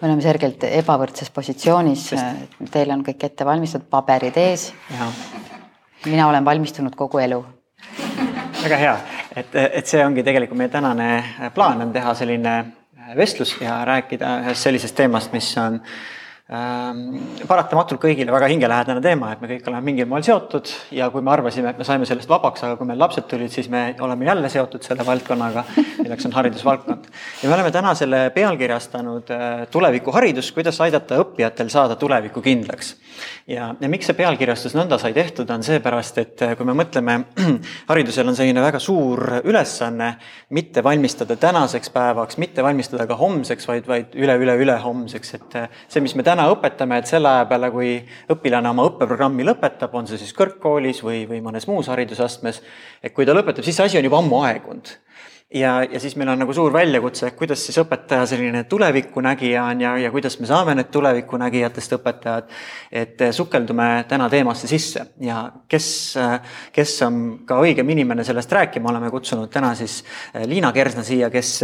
me oleme selgelt ebavõrdses positsioonis, teil on kõik ette valmistatud, paberid ees. mina olen valmistunud kogu elu. väga hea, et, et see ongi tegelikult meie tänane plaan on teha selline vestlus ja rääkida ühest sellisest teemast, mis on äh, paratamatult kõigile väga hingelähedane teema, et me kõik oleme mingil moel seotud ja kui me arvasime, et me saime sellest vabaks, aga kui meil lapsed tulid, siis me oleme jälle seotud selle valdkonnaga, milleks on haridusvaldkond. ja me oleme täna selle pealkirjastanud äh, tulevikuharidus, kuidas aidata õppijatel saada tuleviku kindlaks. ja, ja miks see pealkirjastus nõnda sai tehtud, on seepärast, et äh, kui me mõtleme, haridusel on selline väga suur ülesanne mitte valmistada tänaseks päevaks, mitte valmistada ka homseks, vaid, vaid üle-üle-ülehomseks, et äh, see, mis me täna täna õpetame, et selle aja peale, kui õpilane oma õppeprogrammi lõpetab, on see siis kõrgkoolis või, või mõnes muus haridusastmes, et kui ta lõpetab, siis see asi on juba ammu aegunud ja, ja siis meil on nagu suur väljakutse, kuidas siis õpetaja selline tulevikunägija on ja, ja kuidas me saame need tulevikunägijatest õpetajad. et sukeldume täna teemasse sisse ja kes, kes on ka õigem inimene sellest rääkima, oleme kutsunud täna siis Liina Kersna siia, kes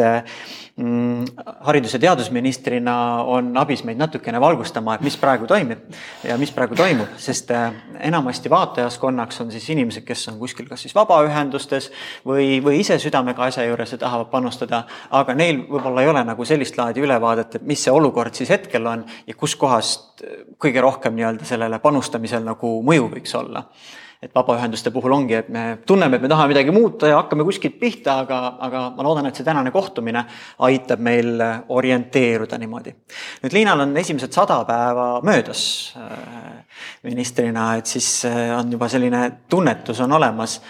mm, haridus- ja teadusministrina on abis meid natukene valgustama, et mis praegu toimib ja mis praegu toimub, sest enamasti vaatajaskonnaks on siis inimesed, kes on kuskil kas siis vabaühendustes või, või ise südamega asja juures ja tahavad panustada, aga neil võib-olla ei ole nagu sellist laadi ülevaadet, et mis see olukord siis hetkel on ja kuskohast kõige rohkem nii-öelda sellele panustamisel nagu mõju võiks olla et vabaühenduste puhul ongi, et me tunneme, et me tahame midagi muuta ja hakkame kuskilt pihta, aga, aga ma loodan, et see tänane kohtumine aitab meil orienteeruda niimoodi. nüüd Liinal on esimesed sada päeva möödas äh, ministrina, et siis äh, on juba selline tunnetus on olemas.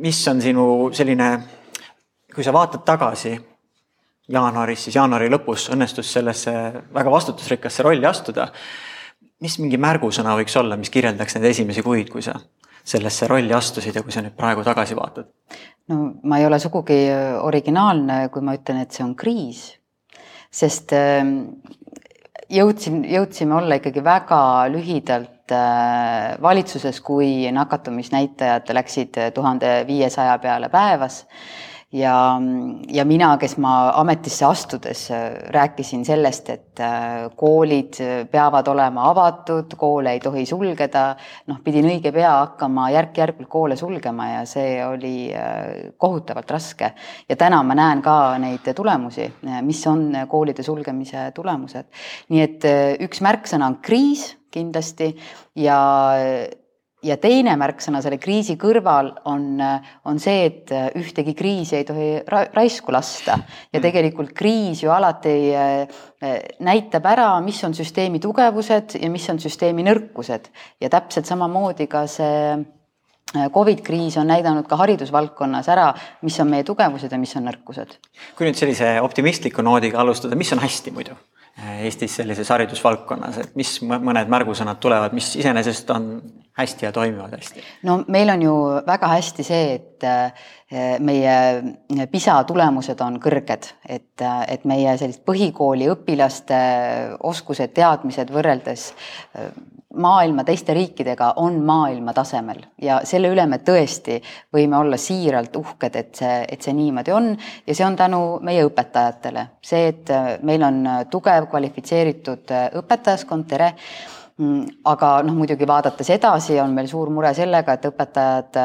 Mis on sinu selline kui sa vaatad tagasi jaanuaris, siis jaanuari lõpus õnnestus sellesse väga vastutusrikkasse rolli astuda. mis mingi märgusõna võiks olla, mis kirjeldaks neid esimesi kuid, kui sa sellesse rolli astusid ja kui sa nüüd praegu tagasi vaatad? no ma ei ole sugugi originaalne, kui ma ütlen, et see on kriis, sest ähm, jõudsin, jõudsime olla ikkagi väga lühidalt äh, valitsuses, kui nakatumisnäitajad läksid tuhande viiesaja peale päevas ja, ja mina, kes ma ametisse astudes äh, rääkisin sellest, et äh, koolid peavad olema avatud, koole ei tohi sulgeda, noh, pidin õige pea hakkama järk-järgult koole sulgema ja see oli äh, kohutavalt raske. ja täna ma näen ka neid tulemusi, mis on koolide sulgemise tulemused. nii et üks märksõna on kriis kindlasti ja ja teine märksõna selle kriisi kõrval on, on see, et ühtegi kriisi ei tohi ra raisku lasta ja mm. tegelikult kriis ju alati äh, näitab ära, mis on süsteemi tugevused ja mis on süsteemi nõrkused ja täpselt samamoodi ka see äh, Covid kriis on näidanud ka haridusvaldkonnas ära, mis on meie tugevused ja mis on nõrkused. kui nüüd sellise optimistliku noodiga alustada, mis on hästi muidu? Äh, Eestis sellises haridusvaldkonnas, et mis mõned märgusõnad tulevad, mis iseenesest on hästi ja toimivad hästi? no meil on ju väga hästi see, et äh, meie PISA tulemused on kõrged, et, äh, et meie sellist põhikooli õpilaste oskused, teadmised võrreldes maailma teiste riikidega on maailma tasemel ja selle üle me tõesti võime olla siiralt uhked, et see, et see niimoodi on ja see on tänu meie õpetajatele. see, et meil on tugev kvalifitseeritud õpetajaskond, tere aga noh, muidugi vaadates edasi, on meil suur mure sellega, et õpetajad,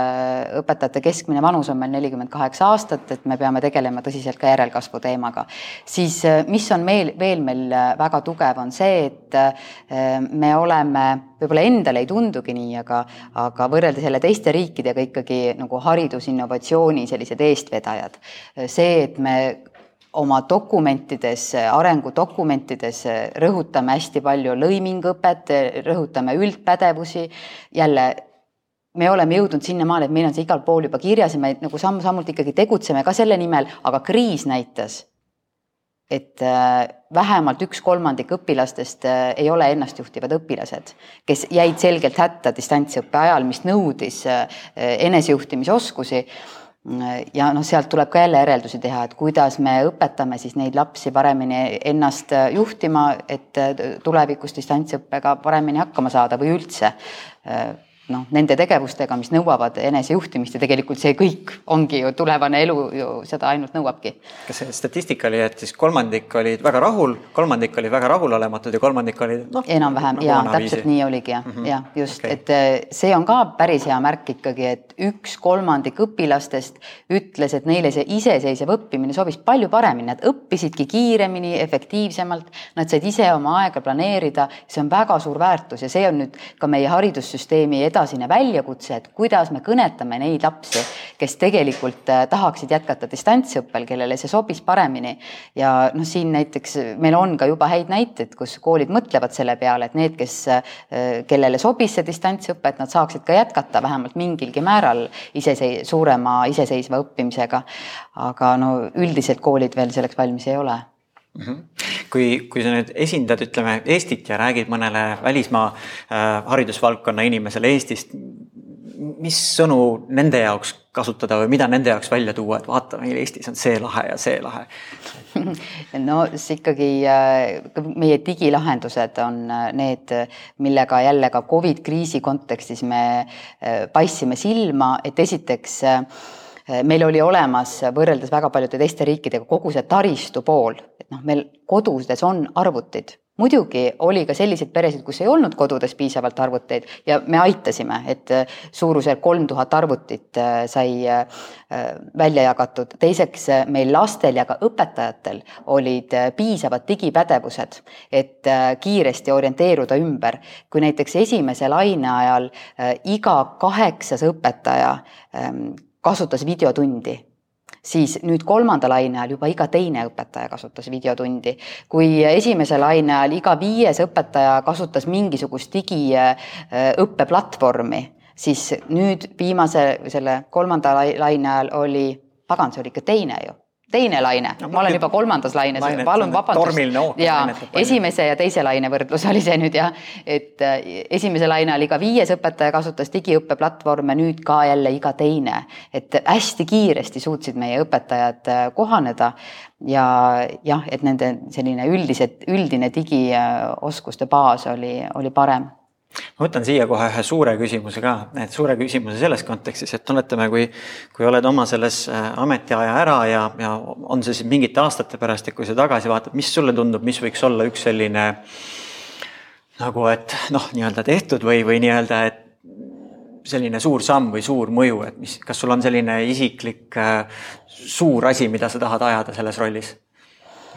õpetajate keskmine vanus on meil nelikümmend kaheksa aastat, et me peame tegelema tõsiselt ka järelkasvu teemaga. siis mis on meil veel meil väga tugev, on see, et me oleme, võib-olla endale ei tundugi nii, aga, aga võrreldes jälle teiste riikidega ikkagi nagu haridusinnovatsiooni sellised eestvedajad. see, et me oma dokumentides, arengudokumentides rõhutame hästi palju lõimingõpet, rõhutame üldpädevusi, jälle me oleme jõudnud sinnamaale, et meil on see igal pool juba kirjas ja me nagu samm-sammult ikkagi tegutseme ka selle nimel, aga kriis näitas, et äh, vähemalt üks kolmandik õpilastest äh, ei ole ennastjuhtivad õpilased, kes jäid selgelt hätta distantsõppe ajal, mis nõudis äh, enesejuhtimisoskusi ja noh, sealt tuleb ka jälle järeldusi teha, et kuidas me õpetame siis neid lapsi paremini ennast juhtima, et tulevikus distantsõppega paremini hakkama saada või üldse noh, nende tegevustega, mis nõuavad enesejuhtimist ja tegelikult see kõik ongi ju tulevane elu ju seda ainult nõuabki. kas see statistika oli, et siis kolmandik olid väga rahul, kolmandik oli väga rahulolematud ja kolmandik oli noh. enam-vähem nagu ja täpselt nii oligi jah mm -hmm., jah just okay., et eh, see on ka päris hea märk ikkagi, et üks kolmandik õpilastest ütles, et neile see iseseisev õppimine sobis palju paremini, nad õppisidki kiiremini, efektiivsemalt, nad said ise oma aega planeerida, see on väga suur väärtus ja see on nüüd ka meie haridussüsteemi edu edasine väljakutse, et kuidas me kõnetame neid lapsi, kes tegelikult äh, tahaksid jätkata distantsõppel, kellele see sobis paremini. ja noh, siin näiteks meil on ka juba häid näiteid, kus koolid mõtlevad selle peale, et need, kes, äh, kellele sobis see distantsõpe, et nad saaksid ka jätkata vähemalt mingilgi määral isesei-, suurema iseseisva õppimisega. aga no üldiselt koolid veel selleks valmis ei ole. Kui, kui sa nüüd esindad, ütleme Eestit ja räägid mõnele välismaa äh, haridusvaldkonna inimesele Eestist, mis sõnu nende jaoks kasutada või mida nende jaoks välja tuua, et vaata, meil Eestis on see lahe ja see lahe? No see ikkagi äh, meie digilahendused on äh, need, millega jälle ka Covid kriisi kontekstis me paistsime silma, et esiteks Äh, meil oli olemas võrreldes väga paljude teiste riikidega kogu see taristu pool, et noh, meil kodudes on arvutid muidugi oli ka selliseid peresid, kus ei olnud kodudes piisavalt arvuteid ja me aitasime, et äh, suurusjärk kolm tuhat arvutit äh, sai välja jagatud. teiseks, meil lastel ja ka õpetajatel olid piisavad digipädevused, et kiiresti orienteeruda ümber. kui näiteks esimese laine ajal iga kaheksas õpetaja ähm, kasutas videotundi, siis nüüd kolmanda laine ajal juba iga teine õpetaja kasutas videotundi. kui esimese laine ajal iga viies õpetaja kasutas mingisugust digiõppeplatvormi, siis nüüd viimase selle kolmanda laine ajal oli, pagan, see oli ikka teine ju teine laine no,, ma olen juba kolmandas laines, palun vabandust. ja esimese ja teise laine võrdlus oli see nüüd jah, et äh, esimese laine all iga viies õpetaja kasutas digiõppeplatvorme, nüüd ka jälle iga teine. et hästi kiiresti suutsid meie õpetajad äh, kohaneda ja jah, et nende selline üldised, üldine digioskuste baas oli, oli parem ma võtan siia kohe ühe suure küsimuse ka, et suure küsimuse selles kontekstis, et tunnetame, kui, kui oled oma selles äh, ametiaja ära ja, ja on see siis mingite aastate pärast ja kui sa tagasi vaatad, mis sulle tundub, mis võiks olla üks selline nagu, et noh, nii-öelda tehtud või, või nii-öelda, et selline suur samm või suur mõju, et mis, kas sul on selline isiklik äh, suur asi, mida sa tahad ajada selles rollis?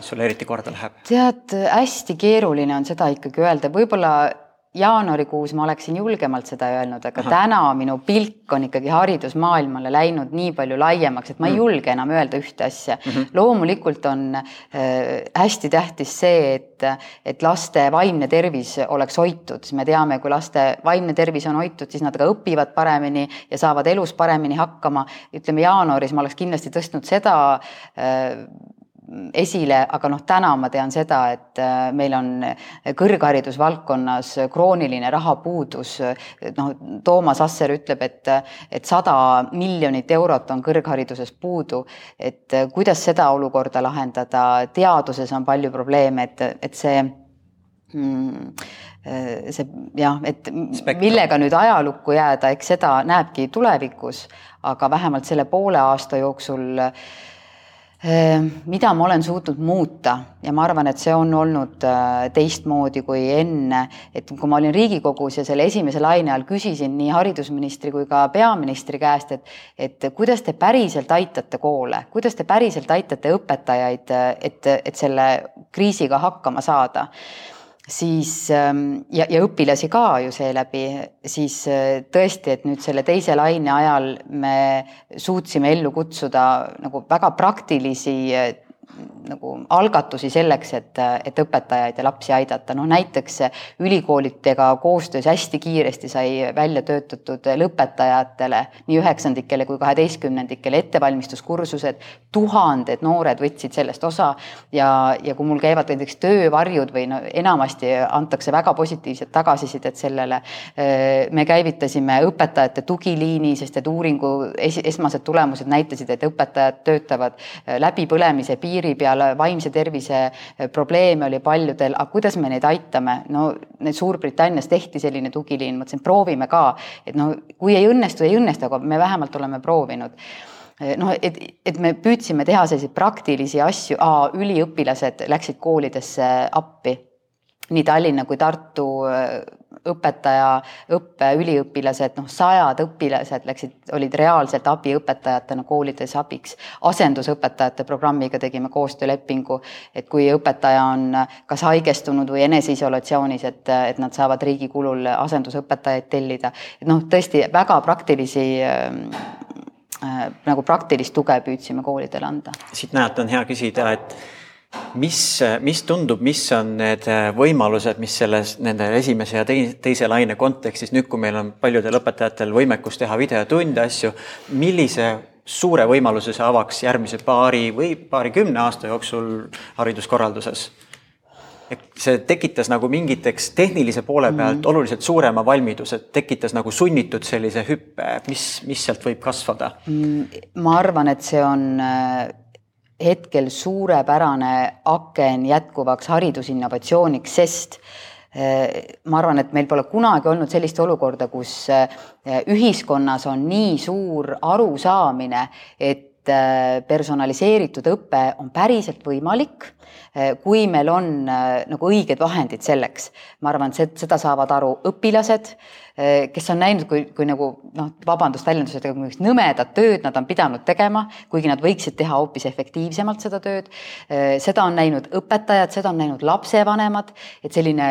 mis sulle eriti korda läheb? tead, hästi keeruline on seda ikkagi öelda, võib-olla jaanuarikuus ma oleksin julgemalt seda öelnud, aga Aha. täna minu pilk on ikkagi haridusmaailmale läinud nii palju laiemaks, et ma ei mm. julge enam öelda ühte asja mm. -hmm. loomulikult on äh, hästi tähtis see, et, et laste vaimne tervis oleks hoitud, me teame, kui laste vaimne tervis on hoitud, siis nad ka õpivad paremini ja saavad elus paremini hakkama. ütleme jaanuaris ma oleks kindlasti tõstnud seda äh, esile, aga noh, täna ma tean seda, et äh, meil on kõrgharidusvaldkonnas krooniline rahapuudus. noh, Toomas Asser ütleb, et, et sada miljonit eurot on kõrghariduses puudu. et äh, kuidas seda olukorda lahendada, teaduses on palju probleeme, et, et see mm, äh, see jah, et Spektrum. millega nüüd ajalukku jääda, eks seda näebki tulevikus, aga vähemalt selle poole aasta jooksul äh, mida ma olen suutnud muuta ja ma arvan, et see on olnud äh, teistmoodi kui enne, et kui ma olin Riigikogus ja selle esimese laine all küsisin nii haridusministri kui ka peaministri käest, et et kuidas te päriselt aitate koole, kuidas te päriselt aitate õpetajaid, et, et selle kriisiga hakkama saada siis ähm, ja, ja õpilasi ka ju seeläbi, siis äh, tõesti, et nüüd selle teise laine ajal me suutsime ellu kutsuda nagu väga praktilisi nagu algatusi selleks, et, et õpetajaid ja lapsi aidata, noh näiteks ülikoolidega koostöös hästi kiiresti sai välja töötatud lõpetajatele, nii üheksandikele kui kaheteistkümnendikele ettevalmistuskursused, tuhanded noored võtsid sellest osa ja, ja kui mul käivad näiteks töövarjud või no enamasti antakse väga positiivset tagasisidet sellele, me käivitasime õpetajate tugiliini, sest et uuringu es esmased tulemused näitasid, et õpetajad töötavad läbipõlemise piirkonnas, piiri peal, vaimse tervise probleeme oli paljudel, aga kuidas me neid aitame, no need Suurbritannias tehti selline tugiliin, mõtlesin, proovime ka, et no kui ei õnnestu, ei õnnestu, aga me vähemalt oleme proovinud. Noh, et, et me püüdsime teha selliseid praktilisi asju, üliõpilased läksid koolidesse appi. Nii Tallinna kui Tartu äh, õpetaja, õppe, üliõpilased, noh, sajad õpilased läksid, olid reaalselt abiõpetajatena koolides abiks. asendusõpetajate programmiga tegime koostöölepingu, et kui õpetaja on kas haigestunud või eneseisolatsioonis, et, et nad saavad riigi kulul asendusõpetajaid tellida. et noh, tõesti väga praktilisi äh, äh, nagu praktilist tuge püüdsime koolidele anda. siit näete, on hea küsida, et mis, mis tundub, mis on need võimalused, mis selles, nende esimese ja teise, teise laine kontekstis, nüüd kui meil on paljudel õpetajatel võimekus teha videotunde, asju, millise suure võimaluse see avaks järgmise paari või paarikümne aasta jooksul hariduskorralduses? et see tekitas nagu mingiteks tehnilise poole pealt mm -hmm. oluliselt suurema valmiduse, tekitas nagu sunnitud sellise hüppe, mis, mis sealt võib kasvada? Mm, ma arvan, et see on hetkel suurepärane aken jätkuvaks haridusinnovatsiooniks, sest eh, ma arvan, et meil pole kunagi olnud sellist olukorda, kus eh, ühiskonnas on nii suur arusaamine, et eh, personaliseeritud õpe on päriselt võimalik, kui meil on nagu õiged vahendid selleks. ma arvan, et seda saavad aru õpilased kes on näinud, kui, kui nagu noh, vabandust väljendusega, mingit nõmedat tööd nad on pidanud tegema, kuigi nad võiksid teha hoopis efektiivsemalt seda tööd. Eh, seda on näinud õpetajad, seda on näinud lapsevanemad, et selline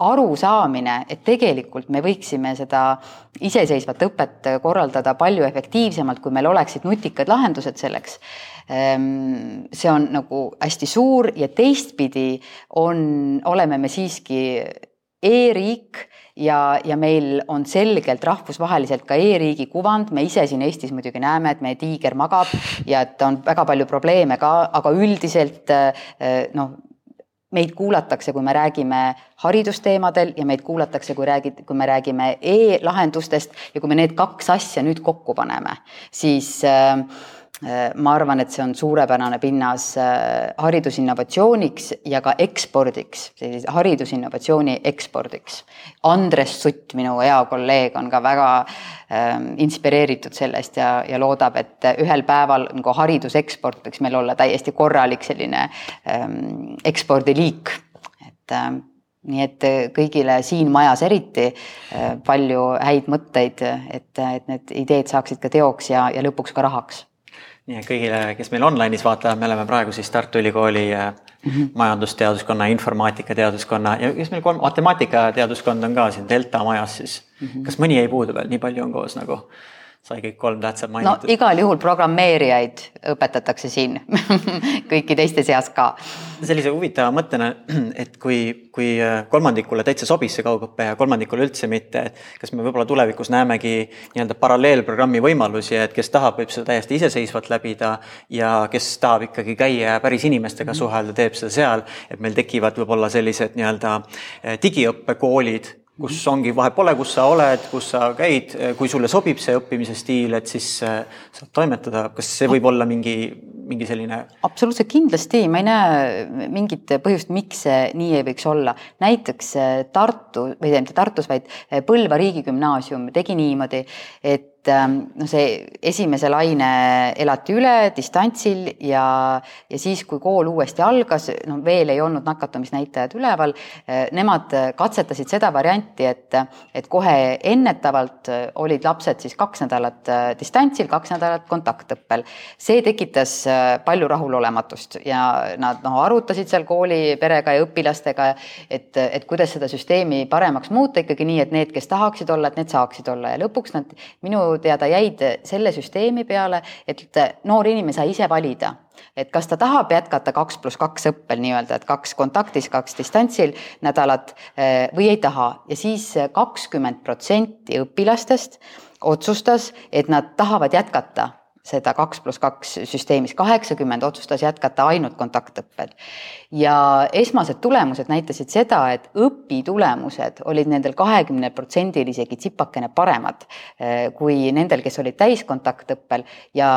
arusaamine, et tegelikult me võiksime seda iseseisvat õpet korraldada palju efektiivsemalt, kui meil oleksid nutikad lahendused selleks ehm, see on nagu hästi suur ja teistpidi on, oleme me siiski e-riik ja, ja meil on selgelt rahvusvaheliselt ka e-riigi kuvand, me ise siin Eestis muidugi näeme, et meie tiiger magab ja et on väga palju probleeme ka, aga üldiselt eh, noh, meid kuulatakse, kui me räägime haridusteemadel ja meid kuulatakse, kui räägid, kui me räägime e-lahendustest ja kui me need kaks asja nüüd kokku paneme, siis äh, ma arvan, et see on suurepärane pinnas äh, haridusinnovatsiooniks ja ka ekspordiks, sellise haridusinnovatsiooni ekspordiks. Andres Sutt, minu hea kolleeg, on ka väga ähm, inspireeritud sellest ja, ja loodab, et ühel päeval nagu hariduseksport võiks meil olla täiesti korralik selline ähm, ekspordiliik, et ähm, nii et kõigile siin majas eriti äh, palju häid mõtteid, et, et need ideed saaksid ka teoks ja, ja lõpuks ka rahaks nii kõigile, kes meil online'is vaatavad, me oleme praegu siis Tartu Ülikooli mm -hmm. majandusteaduskonna, informaatikateaduskonna ja kes meil kolm, matemaatikateaduskond on ka siin Delta majas siis mm. -hmm. kas mõni jäi puudu veel, nii palju on koos nagu? Sai kõik kolm tähtsat mainitud. no igal juhul programmeerijaid õpetatakse siin kõiki teiste seas ka. sellise huvitava mõttena, et kui, kui äh, kolmandikule täitsa sobis see kaugõpe ja kolmandikule üldse mitte, et kas me võib-olla tulevikus näemegi nii-öelda paralleelprogrammi võimalusi, et kes tahab, võib seda täiesti iseseisvalt läbida ja kes tahab ikkagi käia päris inimestega suhelda, teeb seda seal, et meil tekivad võib-olla sellised nii-öelda äh, digiõppekoolid kus ongi, vahet pole, kus sa oled, kus sa käid, kui sulle sobib see õppimise stiil, et siis äh, saad toimetada, kas see võib olla mingi, mingi selline? absoluutselt kindlasti, ma ei näe mingit põhjust, miks see nii ei võiks olla. näiteks äh, Tartu või mitte Tartus, vaid äh, Põlva riigigümnaasium tegi niimoodi, et et ähm, noh, see esimese laine elati üle distantsil ja, ja siis, kui kool uuesti algas, no veel ei olnud nakatumisnäitajad üleval, äh, nemad katsetasid seda varianti, et, et kohe ennetavalt olid lapsed siis kaks nädalat äh, distantsil, kaks nädalat kontaktõppel. see tekitas äh, palju rahulolematust ja nad noh, arutasid seal kooli perega ja õpilastega, et, et kuidas seda süsteemi paremaks muuta ikkagi nii, et need, kes tahaksid olla, et need saaksid olla ja lõpuks nad minu teada jäid selle süsteemi peale, et noor inimene sai ise valida, et kas ta tahab jätkata kaks pluss kaks õppel nii-öelda, et kaks kontaktis, kaks distantsil nädalat eh, või ei taha. Ja siis kakskümmend protsenti õpilastest otsustas, et nad tahavad jätkata seda kaks pluss kaks süsteemis, kaheksakümmend otsustas jätkata ainult kontaktõppel. ja esmased tulemused näitasid seda, et õpitulemused olid nendel kahekümnel protsendil isegi tsipakene paremad eh, kui nendel, kes olid täiskontaktõppel ja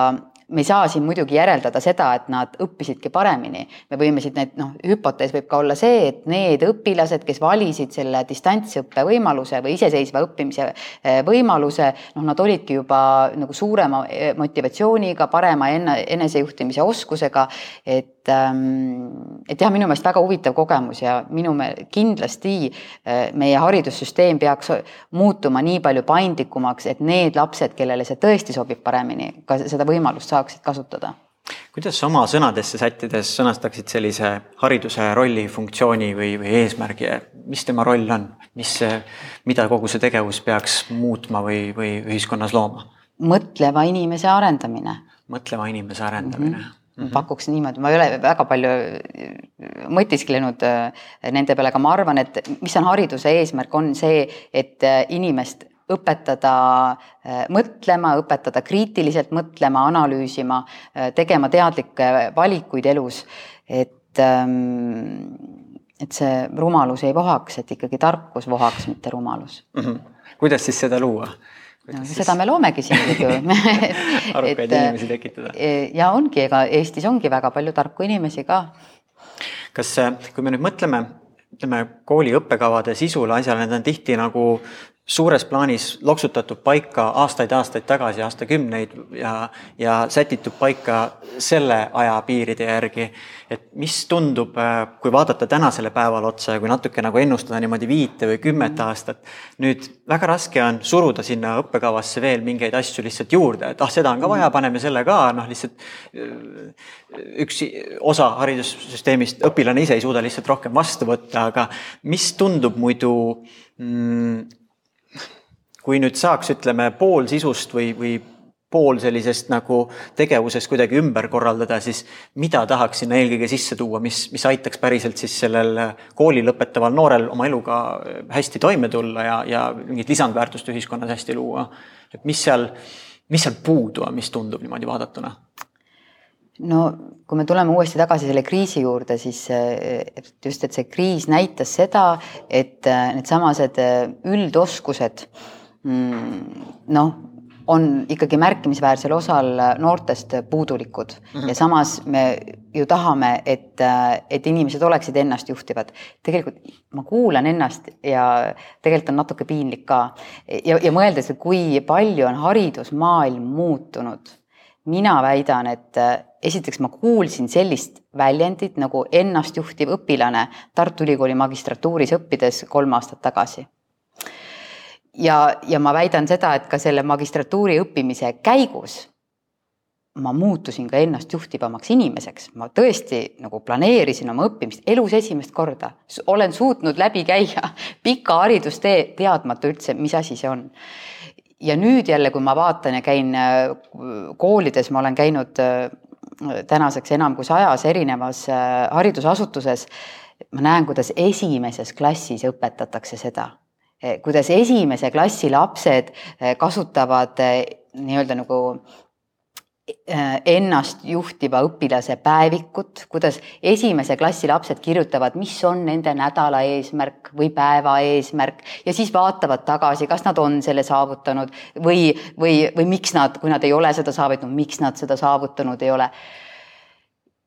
me ei saa siin muidugi järeldada seda, et nad õppisidki paremini. me võime siit need noh, hüpotees võib ka olla see, et need õpilased, kes valisid selle distantsõppe võimaluse või iseseisva õppimise eh, võimaluse, noh, nad olidki juba nagu suurema eh, motivatsiooniga, parema enne, enesejuhtimise oskusega. et, et jah, minu meelest väga huvitav kogemus ja minu meelest kindlasti eh, meie haridussüsteem peaks muutuma nii palju paindlikumaks, et need lapsed, kellele see tõesti sobib paremini, ka seda võimalust saaksid kasutada kuidas sa oma sõnadesse sättides sõnastaksid sellise hariduse rolli, funktsiooni või, või eesmärgi, mis tema roll on, mis, mida kogu see tegevus peaks muutma või, või ühiskonnas looma? mõtleva inimese arendamine. mõtleva inimese arendamine mm. -hmm Mm -hmm. pakuks niimoodi, ma ei ole väga palju mõtisklenud äh, nende peale, aga ma arvan, et mis on hariduse eesmärk, on see, et äh, inimest õpetada äh, mõtlema, õpetada kriitiliselt mõtlema, analüüsima, äh, tegema teadlikke valikuid elus, et ähm, et see rumalus ei vohaks, et ikkagi tarkus vohaks, mitte rumalus mm. -hmm. kuidas siis seda luua? No, seda me loomegi siin ju arukaid inimesi tekitada. E, ja ongi, ega Eestis ongi väga palju tarku inimesi ka. kas, kui me nüüd mõtleme, ütleme kooli õppekavade sisule, asjale, need on tihti nagu suures plaanis loksutatud paika aastaid-aastaid tagasi, aastakümneid ja, ja sätitud paika selle ajapiiride järgi. et mis tundub, äh, kui vaadata tänasele päevale otsa ja kui natuke nagu ennustada niimoodi viite või kümmet aastat. nüüd väga raske on suruda sinna õppekavasse veel mingeid asju lihtsalt juurde, et ah, seda on ka vaja, paneme selle ka, noh, lihtsalt äh, üks osa haridussüsteemist, õpilane ise ei suuda lihtsalt rohkem vastu võtta, aga mis tundub muidu mm, kui nüüd saaks, ütleme pool sisust või, või pool sellisest nagu tegevusest kuidagi ümber korraldada, siis mida tahaks sinna eelkõige sisse tuua, mis, mis aitaks päriselt siis sellel kooli lõpetaval noorel oma eluga hästi toime tulla ja, ja mingit lisandväärtust ühiskonnas hästi luua. et mis seal, mis seal puudu on, mis tundub niimoodi vaadatuna? no kui me tuleme uuesti tagasi selle kriisi juurde, siis et just, et see kriis näitas seda, et needsamased üldoskused Mm, noh, on ikkagi märkimisväärsel osal noortest puudulikud mm -hmm. ja samas me ju tahame, et, et inimesed oleksid ennastjuhtivad. tegelikult ma kuulan ennast ja tegelikult on natuke piinlik ka ja, ja mõeldes, et kui palju on haridusmaailm muutunud, mina väidan, et esiteks ma kuulsin sellist väljendit nagu ennastjuhtiv õpilane Tartu Ülikooli magistratuuris õppides kolm aastat tagasi ja, ja ma väidan seda, et ka selle magistratuuri õppimise käigus ma muutusin ka ennast juhtivamaks inimeseks, ma tõesti nagu planeerisin oma õppimist elus esimest korda, olen suutnud läbi käia pika haridustee, teadmata üldse, mis asi see on. ja nüüd jälle, kui ma vaatan ja käin äh, koolides, ma olen käinud äh, tänaseks enam kui sajas erinevas äh, haridusasutuses, ma näen, kuidas esimeses klassis õpetatakse seda kuidas esimese klassi lapsed eh, kasutavad eh, nii-öelda nagu ennast juhtiva õpilase päevikut, kuidas esimese klassi lapsed kirjutavad, mis on nende nädala eesmärk või päeva eesmärk ja siis vaatavad tagasi, kas nad on selle saavutanud või, või, või miks nad, kui nad ei ole seda saavutanud, miks nad seda saavutanud ei ole.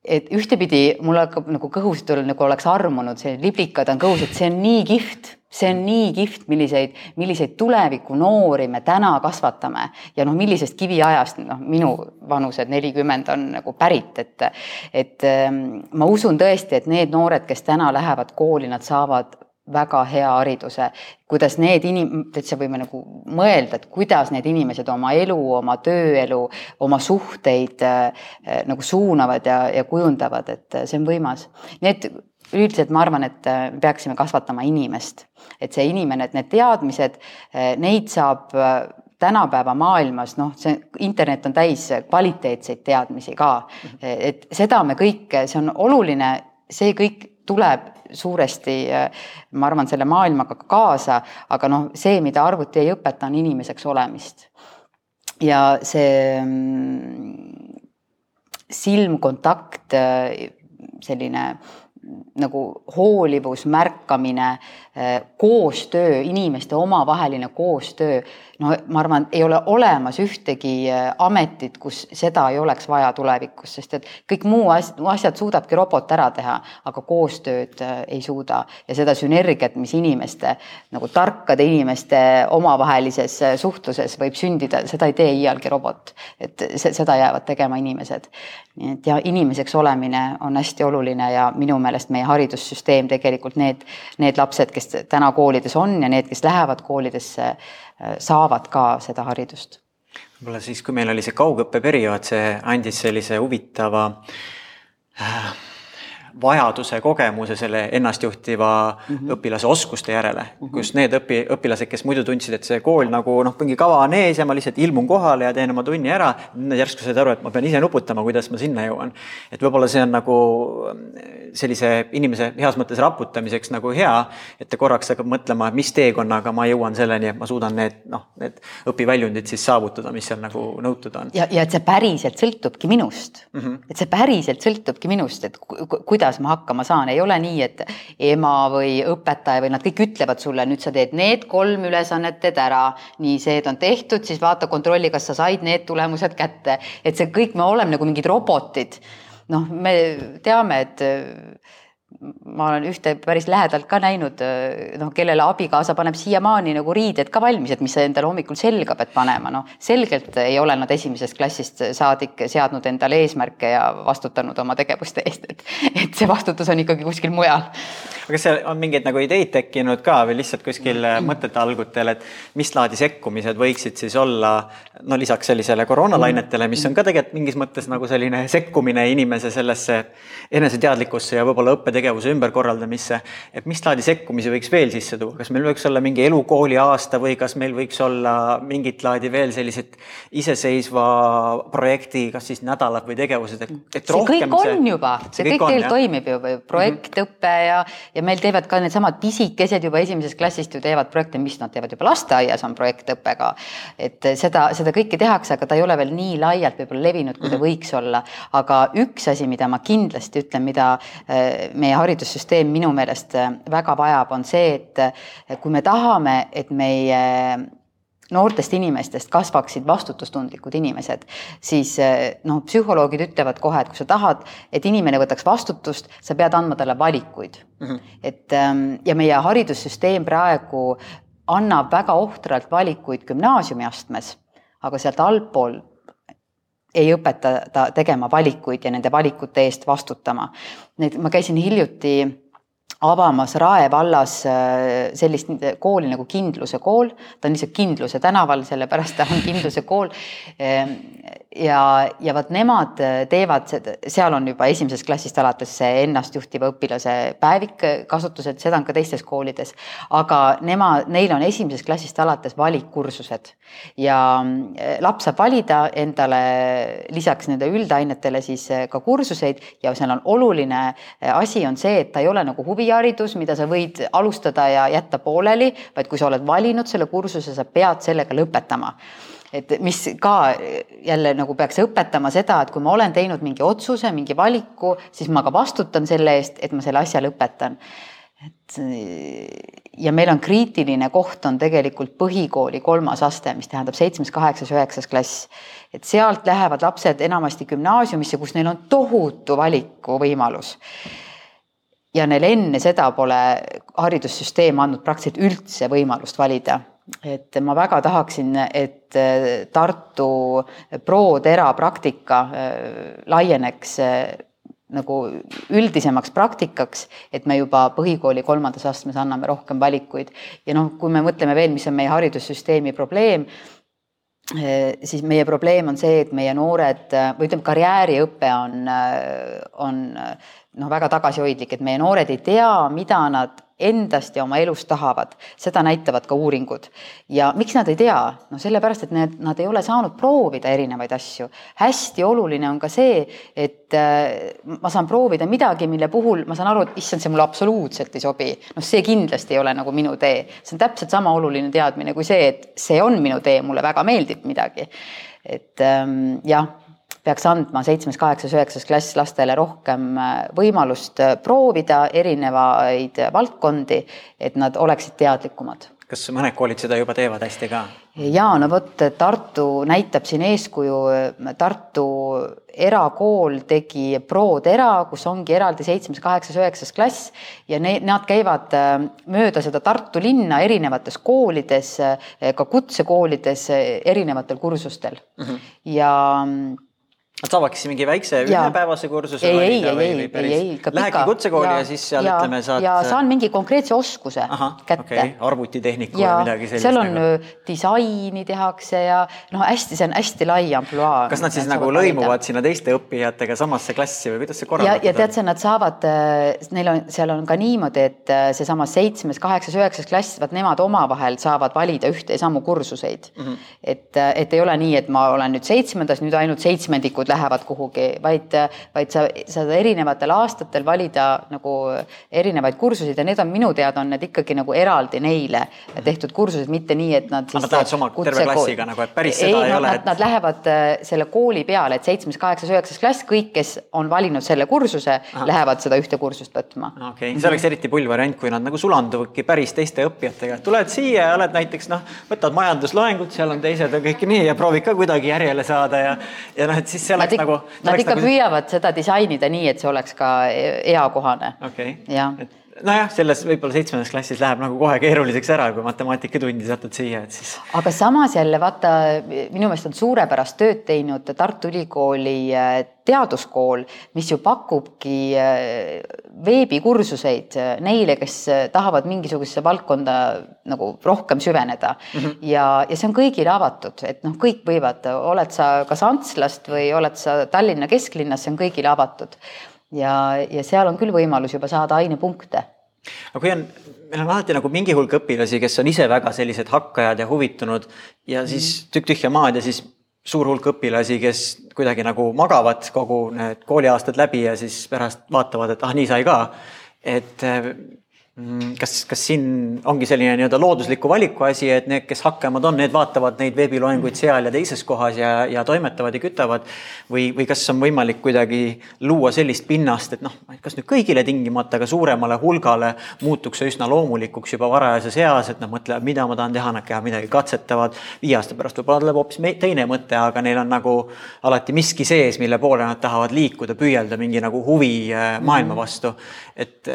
Et ühtepidi mul hakkab nagu kõhus nagu oleks armunud, see liblikad on kõhus, et see on nii kihvt, see on nii kihvt, milliseid, milliseid tuleviku noori me täna kasvatame ja noh, millisest kiviajast, noh, minu vanused nelikümmend on nagu pärit, et et ähm, ma usun tõesti, et need noored, kes täna lähevad kooli, nad saavad väga hea hariduse, kuidas need inim-, täitsa võime nagu mõelda, et kuidas need inimesed oma elu, oma tööelu, oma suhteid äh, nagu suunavad ja, ja kujundavad, et see on võimas. Need üldiselt ma arvan, et äh, peaksime kasvatama inimest, et see inimene, et need teadmised, äh, neid saab äh, tänapäeva maailmas, noh, see internet on täis kvaliteetseid teadmisi ka, et seda me kõike, see on oluline, see kõik tuleb suuresti, ma arvan, selle maailmaga kaasa, aga noh, see, mida arvuti ei õpeta, on inimeseks olemist. ja see mm, silmkontakt, selline nagu hoolivus, märkamine, koostöö, inimeste omavaheline koostöö no ma arvan, ei ole olemas ühtegi äh, ametit, kus seda ei oleks vaja tulevikus, sest et kõik muu asjad suudabki robot ära teha, aga koostööd äh, ei suuda ja seda sünergiat, mis inimeste nagu tarkade inimeste omavahelises äh, suhtluses võib sündida, seda ei tee iialgi robot. et seda jäävad tegema inimesed. nii et ja inimeseks olemine on hästi oluline ja minu meelest meie haridussüsteem tegelikult need, need lapsed, kes täna koolides on ja need, kes lähevad koolidesse saavad ka seda haridust. võib-olla siis, kui meil oli see kaugõppeperiood, see andis sellise huvitava äh, vajaduse, kogemuse selle ennastjuhtiva mm -hmm. õpilase oskuste järele mm, -hmm. kus need õpi, õpilased, kes muidu tundsid, et see kool nagu noh, mingi kava on ees ja ma lihtsalt ilmun kohale ja teen oma tunni ära, järsku said aru, et ma pean ise nuputama, kuidas ma sinna jõuan. et võib-olla see on nagu sellise inimese heas mõttes raputamiseks nagu hea, et ta korraks hakkab mõtlema, mis teekonnaga ma jõuan selleni, et ma suudan need noh, need õpiväljundid siis saavutada, mis seal nagu nõutud on. ja, ja et see päriselt sõltubki minust mm. -hmm. et see päriselt sõltubki minust, et kuidas kuidas ma hakkama saan, ei ole nii, et ema või õpetaja või nad kõik ütlevad sulle, nüüd sa teed need kolm ülesannet teed ära, nii, see on tehtud, siis vaata, kontrolli, kas sa said need tulemused kätte, et see kõik, me oleme nagu mingid robotid. noh, me teame, et ma olen ühte päris lähedalt ka näinud, noh, kellele abikaasa paneb siiamaani nagu riided ka valmis, et mis sa endale hommikul selga pead panema, noh, selgelt ei ole nad esimesest klassist saadik seadnud endale eesmärke ja vastutanud oma tegevuste eest, et, et see vastutus on ikkagi kuskil mujal. aga seal on mingeid nagu ideid tekkinud ka või lihtsalt kuskil mõtete algutel, et mis laadi sekkumised võiksid siis olla no lisaks sellisele koroonalainetele, mis on ka tegelikult mingis mõttes nagu selline sekkumine inimese sellesse eneseteadlikkusse ja võib-olla õppetegevusesse tegevuse ümberkorraldamisse. et mis laadi sekkumisi võiks veel sisse tuua, kas meil võiks olla mingi elukooli aasta või kas meil võiks olla mingit laadi veel sellised iseseisva projekti, kas siis nädalad või tegevused, et, et see kõik on see, juba, see kõik, teil toimib ju, projektõpe ja, ja meil teevad ka needsamad pisikesed juba esimesest klassist ju teevad projekte, mis nad teevad juba lasteaias on projektõpe ka. et seda, seda kõike tehakse, aga ta ei ole veel nii laialt võib-olla levinud, kui ta võiks olla. aga üks asi, mida ma kindlasti ütlen, mida eh, me meie haridussüsteem minu meelest äh, väga vajab, on see, et äh, kui me tahame, et meie noortest inimestest kasvaksid vastutustundlikud inimesed, siis äh, noh, psühholoogid ütlevad kohe, et kui sa tahad, et inimene võtaks vastutust, sa pead andma talle valikuid mm. -hmm. et ähm, ja meie haridussüsteem praegu annab väga ohtralt valikuid gümnaasiumiastmes, aga sealt altpool ei õpeta ta tegema valikuid ja nende valikute eest vastutama. Need, ma käisin hiljuti avamas Rae vallas äh, sellist kooli nagu Kindluse kool, ta on lihtsalt Kindluse tänaval, sellepärast ta on Kindluse kool. Ja, ja vot nemad teevad, seal on juba esimesest klassist alates see ennastjuhtiva õpilase päevik kasutusel, seda on ka teistes koolides. aga nemad, neil on esimesest klassist alates valikkursused ja äh, laps saab valida endale lisaks nende üldainetele siis äh, ka kursuseid. Ja seal on oluline asi on see, et ta ei ole nagu huvi huviharidus, mida sa võid alustada ja jätta pooleli, vaid kui sa oled valinud selle kursuse, sa pead sellega lõpetama et mis ka jälle nagu peaks õpetama seda, et kui ma olen teinud mingi otsuse, mingi valiku, siis ma ka vastutan selle eest, et ma selle asja lõpetan. et ja meil on kriitiline koht on tegelikult põhikooli kolmas aste, mis tähendab seitsmes, kaheksas, üheksas klass. et sealt lähevad lapsed enamasti gümnaasiumisse, kus neil on tohutu valikuvõimalus ja neil enne seda pole haridussüsteem andnud praktiliselt üldse võimalust valida. Et ma väga tahaksin, et äh, Tartu pro-tera praktika äh, laieneks äh, nagu üldisemaks praktikaks, et me juba põhikooli kolmandas astmes anname rohkem valikuid. Ja noh, kui me mõtleme veel, mis on meie haridussüsteemi probleem, siis meie probleem on see, et meie noored või ütleme, karjääriõpe on, on noh, väga tagasihoidlik, et meie noored ei tea, mida nad endast ja oma elust tahavad, seda näitavad ka uuringud. ja miks nad ei tea? no sellepärast, et need, nad ei ole saanud proovida erinevaid asju. hästi oluline on ka see, et äh, ma saan proovida midagi, mille puhul ma saan aru, et issand, see mulle absoluutselt ei sobi. noh, see kindlasti ei ole nagu minu tee. see on täpselt sama oluline teadmine kui see, et see on minu tee, mulle väga meeldib midagi. et ähm, jah peaks andma seitsmes, kaheksas, üheksas klass lastele rohkem võimalust proovida erinevaid valdkondi, et nad oleksid teadlikumad kas mõned koolid seda juba teevad hästi ka? ja no vot, Tartu näitab siin eeskuju. Tartu erakool tegi ProTera, kus ongi eraldi seitsmes, kaheksas, üheksas klass ja ne, nad käivad äh, mööda seda Tartu linna erinevates koolides, äh, ka kutsekoolides äh, erinevatel kursustel mm -hmm. ja Nad saavadki mingi väikse ühepäevase kursuse ei, ei, ei, ei, ei, ei, ikka pika. Lähedki kutsekooli ja, ja siis seal ja, ütleme saad. ja saan mingi konkreetse oskuse Aha, kätte okay.. arvutitehniku ja, või midagi sellist. seal on nagu. disaini tehakse ja noh, hästi, see on hästi lai ampluaa. kas nad siis nagu lõimuvad valida. sinna teiste õppijatega samasse klassi või kuidas see korraldatud on? ja tead sa, nad saavad, äh, neil on, seal on ka niimoodi, et äh, seesama seitsmes, kaheksas, üheksas klass, vaat nemad omavahel saavad valida ühte ja samu kursuseid mm. -hmm. et, äh, et ei ole nii, et ma olen nüüd seitsmendas, nüüd ainult seitsmendikud õppejõud lähevad kuhugi, vaid, vaid sa saad erinevatel aastatel valida nagu erinevaid kursuseid ja need on minu teada on need ikkagi nagu eraldi neile tehtud kursused, mitte nii, et nad. Nad lähevad oma terve klassiga nagu, et päris seda ei, ei ole. Nad, et... nad lähevad äh, selle kooli peale, et seitsmes, kaheksas, üheksas klass, kõik, kes on valinud selle kursuse, lähevad seda ühte kursust võtma. okei okay., see oleks eriti pull variant, kui nad nagu sulanduvadki päris teiste õppijatega, tuled siia ja oled näiteks noh, võtad majandusloengut, seal on teised ja kõik nii ja proovid ka kuidagi järjele saada ja, ja noh, et siis see nad nagu. Nad ikka nagu... püüavad seda disainida nii, et see oleks ka e-, eakohane okay.. jah nojah, selles võib-olla seitsmendas klassis läheb nagu kohe keeruliseks ära, kui matemaatikatundi satud siia, et siis. aga samas jälle vaata, minu meelest on suurepärast tööd teinud Tartu Ülikooli äh, teaduskool, mis ju pakubki äh, veebikursuseid äh, neile, kes tahavad mingisugusesse valdkonda nagu rohkem süveneda mm. -hmm. ja, ja see on kõigile avatud, et noh, kõik võivad, oled sa kas Antslast või oled sa Tallinna kesklinnas, see on kõigile avatud ja, ja seal on küll võimalus juba saada ainepunkte. aga kui on, meil on alati nagu mingi hulk õpilasi, kes on ise väga sellised hakkajad ja huvitunud ja siis mhm. tükk tühja maad ja siis suur hulk õpilasi, kes kuidagi nagu magavad kogu need kooliaastad läbi ja siis pärast vaatavad, et ah, nii sai ka. et Mm, kas, kas siin ongi selline nii-öelda loodusliku valiku asi, et need, kes hakkemad on, need vaatavad neid veebiloenguid seal ja teises kohas ja, ja toimetavad ja kütavad või, või kas on võimalik kuidagi luua sellist pinnast, et noh, kas nüüd kõigile tingimata, aga suuremale hulgale muutuks see üsna loomulikuks juba varajases eas, et nad mõtlevad, mida ma tahan teha, nad käivad midagi katsetavad. viie aasta pärast võib-olla tuleb hoopis teine mõte, aga neil on nagu alati miski sees, mille poole nad tahavad liikuda, püüelda mingi nagu huvi äh, maailma mhm. vastu. et,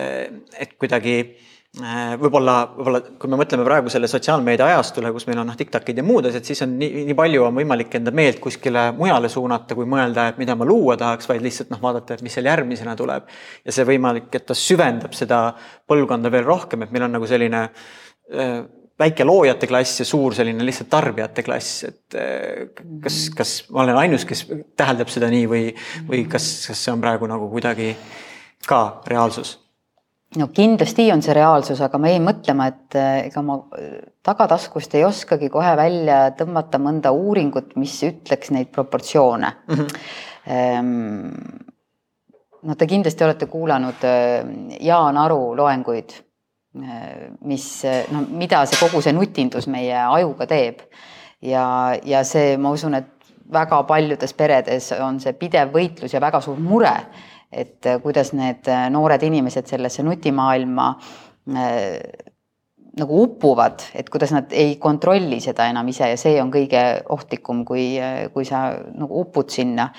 et kuidagi Äh, võib-olla, võib-olla kui me mõtleme praegu selle sotsiaalmeedia ajastule, kus meil on noh, Tiktokid ja muud asjad, siis on nii, nii palju on võimalik enda meelt kuskile mujale suunata, kui mõelda, et mida ma luua tahaks, vaid lihtsalt noh, vaadata, et mis seal järgmisena tuleb. ja see võimalik, et ta süvendab seda põlvkonda veel rohkem, et meil on nagu selline äh, väike loojate klass ja suur selline lihtsalt tarbijate klass, et äh, kas, kas ma olen ainus, kes täheldab seda nii või, või kas, kas see on praegu nagu kuidagi ka reaalsus no kindlasti on see reaalsus, aga ma jäin mõtlema, et eh, ega ma eh, tagataskust ei oskagi kohe välja tõmmata mõnda uuringut, mis ütleks neid proportsioone mm. -hmm. no te kindlasti olete kuulanud eh, Jaan Aru loenguid, mis noh, mida see kogu see nutindus meie ajuga teeb ja, ja see, ma usun, et väga paljudes peredes on see pidev võitlus ja väga suur mure et äh, kuidas need äh, noored inimesed sellesse nutimaailma äh, nagu upuvad, et kuidas nad ei kontrolli seda enam ise ja see on kõige ohtlikum, kui, kui sa nagu upud sinna.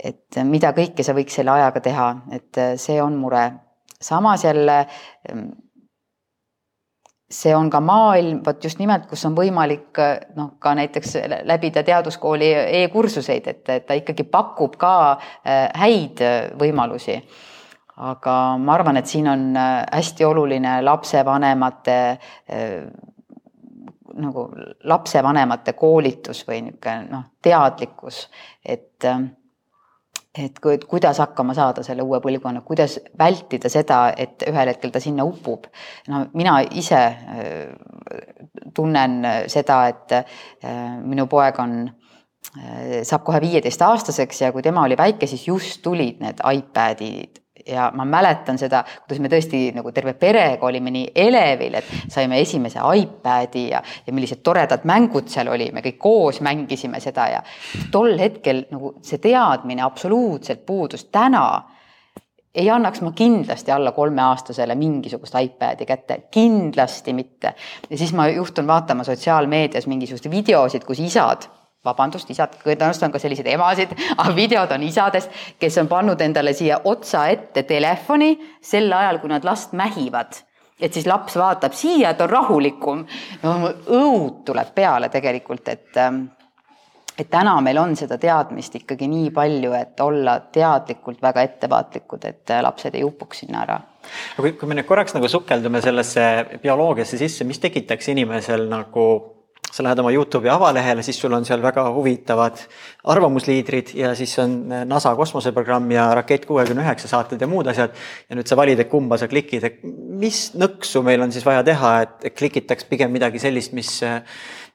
et mida kõike sa võiks selle ajaga teha, et see on mure. samas jälle see on ka maailm, vot just nimelt, kus on võimalik noh, ka näiteks läbida teaduskooli e-kursuseid, et, ta ikkagi pakub ka äh, häid võimalusi. aga ma arvan, et siin on äh, hästi oluline lapsevanemate äh, nagu lapsevanemate koolitus või niisugune noh, teadlikkus, et et kui, et kuidas hakkama saada selle uue põlvkonna, kuidas vältida seda, et ühel hetkel ta sinna upub. no mina ise äh, tunnen seda, et äh, minu poeg on, äh, saab kohe viieteistaastaseks ja kui tema oli väike, siis just tulid need iPadid ja ma mäletan seda, kuidas me tõesti nagu terve perega olime nii elevil, et saime esimese iPad'i ja, ja millised toredad mängud seal oli, me kõik koos mängisime seda ja tol hetkel nagu see teadmine absoluutselt puudus. täna ei annaks ma kindlasti alla kolmeaastasele mingisugust iPad'i kätte, kindlasti mitte. ja siis ma juhtun vaatama sotsiaalmeedias mingisuguseid videosid, kus isad vabandust, isad, tõenäoliselt on ka selliseid emasid, aga videod on isadest, kes on pannud endale siia otsa ette telefoni sel ajal, kui nad last mähivad. et siis laps vaatab siia, et on rahulikum. no õud tuleb peale tegelikult, et ähm, et täna meil on seda teadmist ikkagi nii palju, et olla teadlikult väga ettevaatlikud, et lapsed ei upuks sinna ära. kui, kui me nüüd korraks nagu sukeldume sellesse bioloogiasse sisse, mis tekitaks inimesel nagu sa lähed oma Youtube'i avalehele, siis sul on seal väga huvitavad arvamusliidrid ja siis on NASA kosmoseprogramm ja Rakett kuuekümne üheksa saated ja muud asjad. ja nüüd sa valid, et kumba sa klikid, et mis nõksu meil on siis vaja teha, et klikitaks pigem midagi sellist, mis,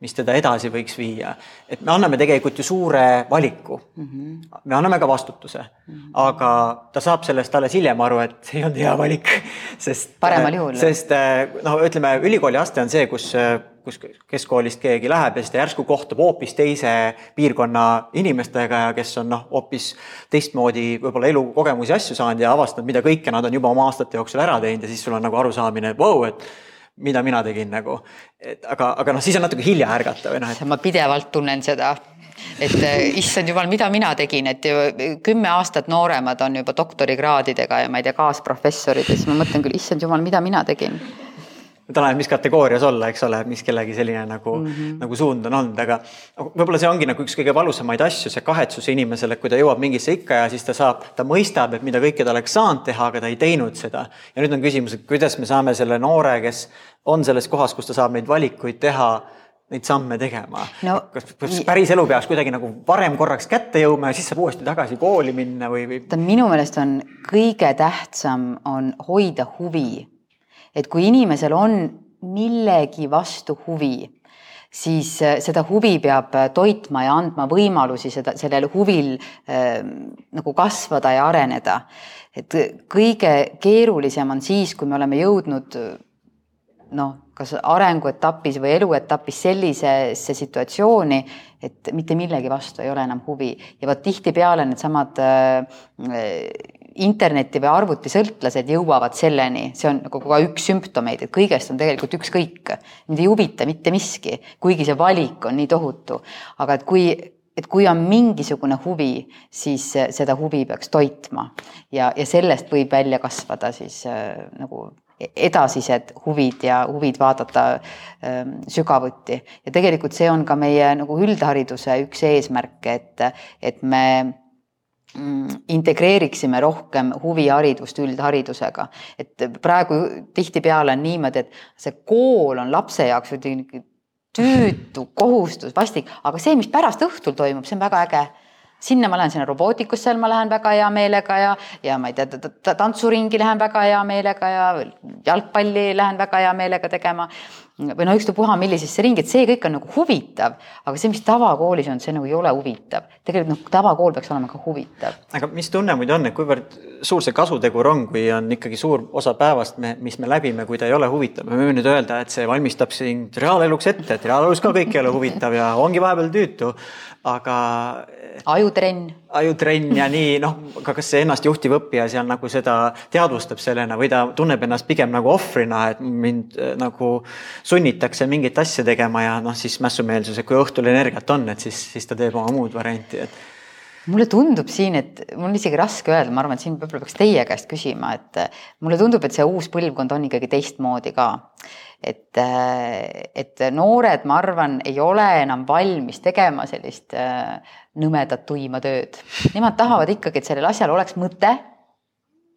mis teda edasi võiks viia. et me anname tegelikult ju suure valiku mm. -hmm. me anname ka vastutuse mm, -hmm. aga ta saab sellest alles hiljem aru, et ei olnud hea valik, sest. paremal juhul. sest noh, ütleme ülikooli aste on see, kus kus keskkoolist keegi läheb ja siis ta järsku kohtub hoopis teise piirkonna inimestega ja kes on noh, hoopis teistmoodi võib-olla elukogemusi, asju saanud ja avastanud, mida kõike nad on juba oma aastate jooksul ära teinud ja siis sul on nagu arusaamine, et vau, et mida mina tegin nagu. et aga, aga noh, siis on natuke hilja ärgata või noh et.... ma pidevalt tunnen seda et äh, issand jumal, mida mina tegin, et kümme aastat nooremad on juba doktorikraadidega ja ma ei tea, kaasprofessorid ja siis ma mõtlen küll, issand jumal, mida mina tegin oleneb, mis kategoorias olla, eks ole, mis kellegi selline nagu mm, -hmm. nagu suund on olnud, aga võib-olla see ongi nagu üks kõige valusamaid asju, see kahetsus inimesele, kui ta jõuab mingisse ikka ja siis ta saab, ta mõistab, et mida kõike ta oleks saanud teha, aga ta ei teinud seda. ja nüüd on küsimus, et kuidas me saame selle noore, kes on selles kohas, kus ta saab neid valikuid teha neid samme tegema no,. kas, kas päris elu peaks kuidagi nagu varem korraks kätte jõudma ja siis saab uuesti tagasi kooli minna või, või? minu meelest on kõige tähtsam on hoida huvi et kui inimesel on millegi vastu huvi, siis äh, seda huvi peab äh, toitma ja andma võimalusi seda, sellel huvil äh, nagu kasvada ja areneda. et kõige keerulisem on siis, kui me oleme jõudnud noh, kas arenguetapis või eluetapis sellisesse situatsiooni, et mitte millegi vastu ei ole enam huvi ja vot tihtipeale needsamad äh, interneti või arvutisõltlased jõuavad selleni, see on nagu ka üks sümptomeid, et kõigest on tegelikult ükskõik. mind ei huvita mitte miski, kuigi see valik on nii tohutu. aga et kui, et kui on mingisugune huvi, siis seda huvi peaks toitma ja, ja sellest võib välja kasvada siis äh, nagu edasised huvid ja huvid vaadata äh, sügavuti. ja tegelikult see on ka meie nagu üldhariduse üks eesmärke, et, et me integreeriksime rohkem huviharidust üldharidusega. et praegu tihtipeale on niimoodi, et see kool on lapse jaoks tüütu kohustus, vastik, aga see, mis pärast õhtul toimub, see on väga äge sinna ma lähen, sinna robootikusse ma lähen väga hea meelega ja, ja ma ei tea, tantsuringi lähen väga hea meelega ja jalgpalli lähen väga hea meelega tegema või no ükstapuha millisesse ringi, et see kõik on nagu huvitav, aga see, mis tavakoolis on, see nagu ei ole huvitav. tegelikult noh, tavakool peaks olema ka huvitav. aga mis tunne muidu on, et kuivõrd suur see kasutegur on, kui on ikkagi suur osa päevast, me, mis me läbime, kui ta ei ole huvitav, me võime nüüd öelda, et see valmistab sind reaaleluks ette, et reaalelus ka kõik ei ole huvitav ja ongi vahepeal tüütu, aga. Ajutrenn. ajutrenn ja nii noh, aga kas see ennastjuhtiv õppija seal nagu seda teadvustab sellena või ta tunneb ennast pigem nagu ohvrina, et mind äh, nagu sunnitakse mingit asja tegema ja noh, siis mässumeelsuse, kui õhtul energiat on, et siis, siis ta teeb oma muud varianti, et mulle tundub siin, et mul on isegi raske öelda, ma arvan, et siin võib-olla peaks teie käest küsima, et mulle tundub, et see uus põlvkond on ikkagi teistmoodi ka et, et noored, ma arvan, ei ole enam valmis tegema sellist äh, nõmedat tuima tööd. Nemad tahavad ikkagi, et sellel asjal oleks mõte.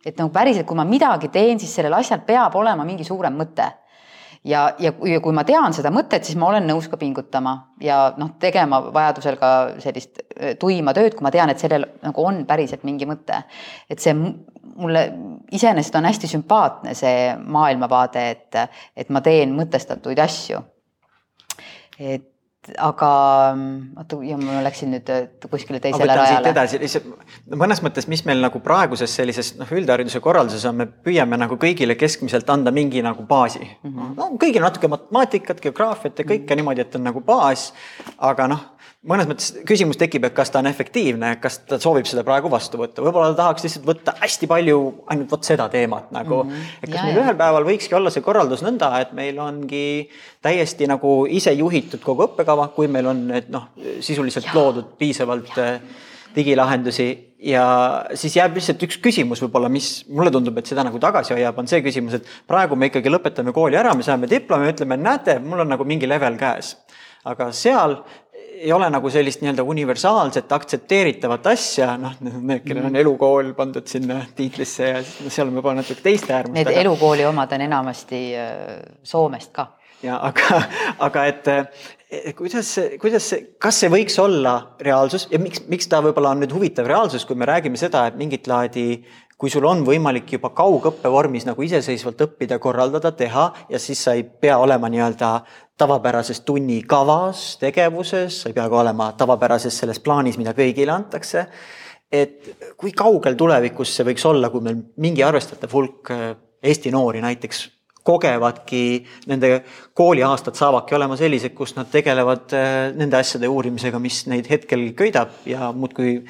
et nagu päriselt, kui ma midagi teen, siis sellel asjal peab olema mingi suurem mõte ja, ja kui, ma tean seda mõtet, siis ma olen nõus ka pingutama ja noh, tegema vajadusel ka sellist äh, tuima tööd, kui ma tean, et sellel nagu on päriselt mingi mõte. et see mulle iseenesest on hästi sümpaatne see maailmavaade, et, et ma teen mõtestatuid asju. et aga oota, ja ma läksin nüüd kuskile teisele rajale. edasi, lihtsalt mõnes mõttes, mis meil nagu praeguses sellises noh, üldhariduse korralduses on, me püüame nagu kõigile keskmiselt anda mingi nagu baasi mm. -hmm. no kõigil natuke matemaatikat, geograafiat ja kõike mm -hmm. niimoodi, et on nagu baas, aga noh mõnes mõttes küsimus tekib, et kas ta on efektiivne, kas ta soovib seda praegu vastu võtta, võib-olla ta tahaks lihtsalt võtta hästi palju ainult vot seda teemat nagu mm. -hmm. et kas ja, meil ja. ühel päeval võikski olla see korraldus nõnda, et meil ongi täiesti nagu ise juhitud kogu õppekava, kui meil on need noh, sisuliselt ja. loodud piisavalt ja. Äh, digilahendusi ja siis jääb lihtsalt üks küsimus võib-olla, mis mulle tundub, et seda nagu tagasi hoiab, on see küsimus, et praegu me ikkagi lõpetame kooli ära, me saame diplomi, ütleme, näete, mul on nagu mingi level käes. aga seal ei ole nagu sellist nii-öelda universaalset aktsepteeritavat asja, noh, need, kellel on elukool pandud sinna tiitlisse ja siis seal on võib-olla natuke teiste äärmust. Need aga... elukooli omad on enamasti äh, Soomest ka. ja aga, aga et kuidas kuidas kas see võiks olla reaalsus ja miks, miks ta võib-olla on nüüd huvitav reaalsus, kui me räägime seda, et mingit laadi kui sul on võimalik juba kaugõppe vormis nagu iseseisvalt õppida, korraldada, teha ja siis sa ei pea olema nii-öelda tavapärases tunnikavas, tegevuses, sa ei pea ka olema tavapärases selles plaanis, mida kõigile antakse. et kui kaugel tulevikus see võiks olla, kui meil mingi arvestatav hulk äh, Eesti noori näiteks kogevadki, nende kooliaastad saavadki olema sellised, kus nad tegelevad äh, nende asjade uurimisega, mis neid hetkel köidab ja muudkui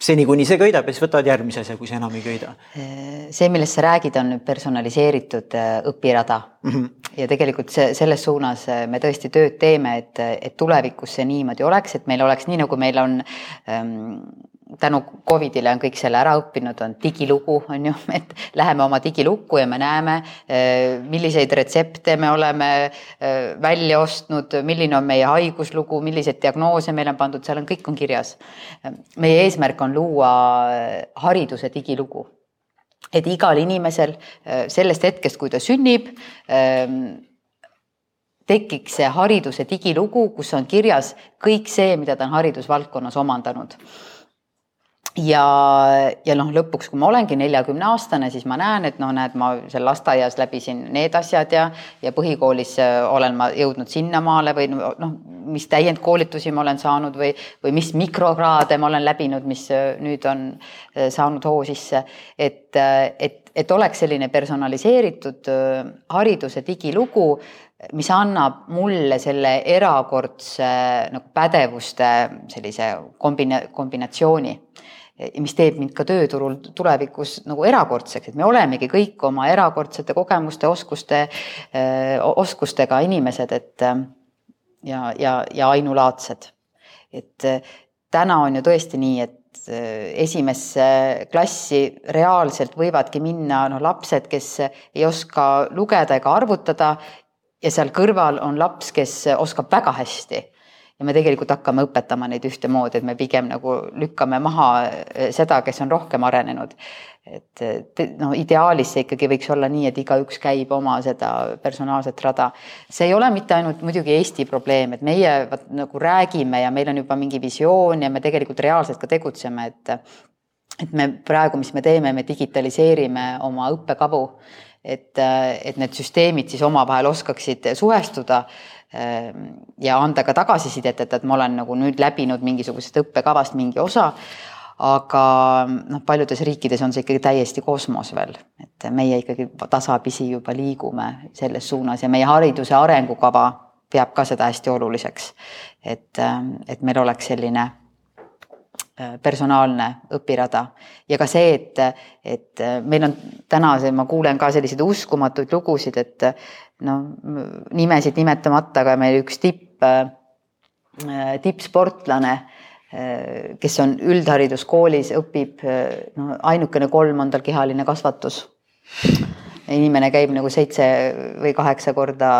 seni, kuni see köidab ja siis võtavad järgmise asja, kui see enam ei köida. see, millest sa räägid, on nüüd personaliseeritud äh, õpirada mm. -hmm. ja tegelikult see, selles suunas äh, me tõesti tööd teeme, et, et tulevikus see niimoodi oleks, et meil oleks nii, nagu meil on ähm, tänu Covidile on kõik selle ära õppinud, on digilugu, on ju, et läheme oma digilukku ja me näeme, eh, milliseid retsepte me oleme eh, välja ostnud, milline on meie haiguslugu, milliseid diagnoose meile on pandud, seal on, kõik on kirjas. meie eesmärk on luua eh, hariduse digilugu. et igal inimesel sellest hetkest, kui ta sünnib, tekiks see hariduse digilugu, kus on kirjas kõik see, mida ta on haridusvaldkonnas omandanud ja, ja noh, lõpuks, kui ma olengi neljakümne aastane, siis ma näen, et noh, näed, ma seal lasteaias läbisin need asjad ja, ja põhikoolis äh, olen ma jõudnud sinnamaale või noh, mis täiendkoolitusi ma olen saanud või, või mis mikrokraade ma olen läbinud, mis äh, nüüd on äh, saanud hoo sisse. et, et, et oleks selline personaliseeritud hariduse digilugu, mis annab mulle selle erakordse nagu pädevuste sellise kombina-, kombinatsiooni mis teeb mind ka tööturul tulevikus nagu erakordseks, et me olemegi kõik oma erakordsete kogemuste, oskuste, oskustega inimesed, et ja, ja, ja ainulaadsed. et täna on ju tõesti nii, et esimesse klassi reaalselt võivadki minna noh, lapsed, kes ei oska lugeda ega arvutada ja seal kõrval on laps, kes oskab väga hästi ja me tegelikult hakkame õpetama neid ühtemoodi, et me pigem nagu lükkame maha eh, seda, kes on rohkem arenenud. et noh, ideaalis see ikkagi võiks olla nii, et igaüks käib oma seda personaalset rada. see ei ole mitte ainult muidugi Eesti probleem, et meie vaat nagu räägime ja meil on juba mingi visioon ja me tegelikult reaalselt ka tegutseme, et et me praegu, mis me teeme, me digitaliseerime oma õppekavu, et, et need süsteemid siis omavahel oskaksid suhestuda ja anda ka tagasisidet, et, et ma olen nagu nüüd läbinud mingisugusest õppekavast mingi osa. aga noh, paljudes riikides on see ikkagi täiesti kosmos veel, et meie ikkagi tasapisi juba liigume selles suunas ja meie hariduse arengukava peab ka seda hästi oluliseks. et, et meil oleks selline personaalne õpirada ja ka see, et, et meil on täna see, ma kuulen ka selliseid uskumatuid lugusid, et noh, nimesid nimetamata, aga meil üks tipp, äh, tippsportlane, äh, kes on üldhariduskoolis, õpib, no ainukene kolm on tal kehaline kasvatus. inimene käib nagu seitse või kaheksa korda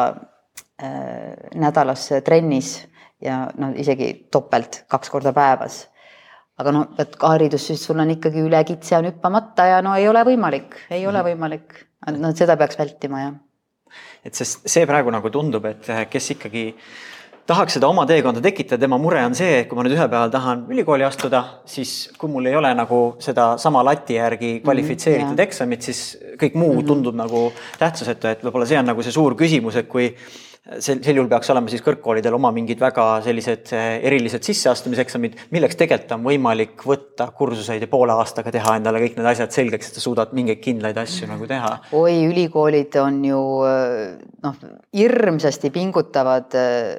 nädalas trennis ja no isegi topelt, kaks korda päevas aga noh, et haridus, siis sul on ikkagi üle kitse on hüppamata ja no ei ole võimalik, ei ole mhm. võimalik. no seda peaks vältima, jah. et sest see praegu nagu tundub, et kes ikkagi tahaks seda oma teekonda tekitada, tema mure on see, et kui ma nüüd ühel päeval tahan ülikooli astuda, siis kui mul ei ole nagu seda sama lati järgi mhm, kvalifitseeritud mm -hmm, eksamit, siis kõik muu mm -hmm. tundub nagu tähtsusetu, et võib-olla see on nagu see suur küsimus, et kui sel, sel juhul peaks olema siis kõrgkoolidel oma mingid väga sellised eh, erilised sisseastumiseksamid, milleks tegelikult on võimalik võtta kursuseid ja poole aastaga teha endale kõik need asjad selgeks, et sa suudad mingeid kindlaid asju nagu teha. oi, ülikoolid on ju eh, noh, hirmsasti pingutavad eh,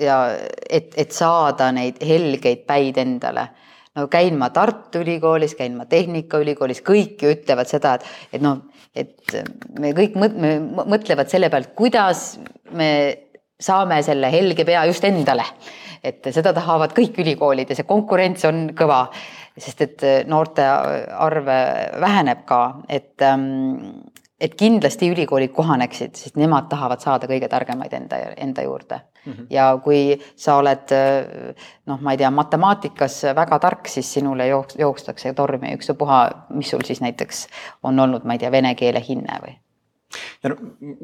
ja et, et saada neid helgeid päid endale no käin ma Tartu Ülikoolis, käin ma Tehnikaülikoolis, kõik ju ütlevad seda, et, et noh, et me kõik mõt-, mõtlevad selle pealt, kuidas me saame selle helge pea just endale. et seda tahavad kõik ülikoolid ja see konkurents on kõva, sest et noorte arv väheneb ka, et ähm, et kindlasti ülikoolid kohaneksid, sest nemad tahavad saada kõige targemaid enda, enda juurde mm. -hmm. ja kui sa oled noh, ma ei tea, matemaatikas väga tark, siis sinule jooks-, jookstakse tormi, ükstapuha, mis sul siis näiteks on olnud, ma ei tea, vene keele hinne või ja no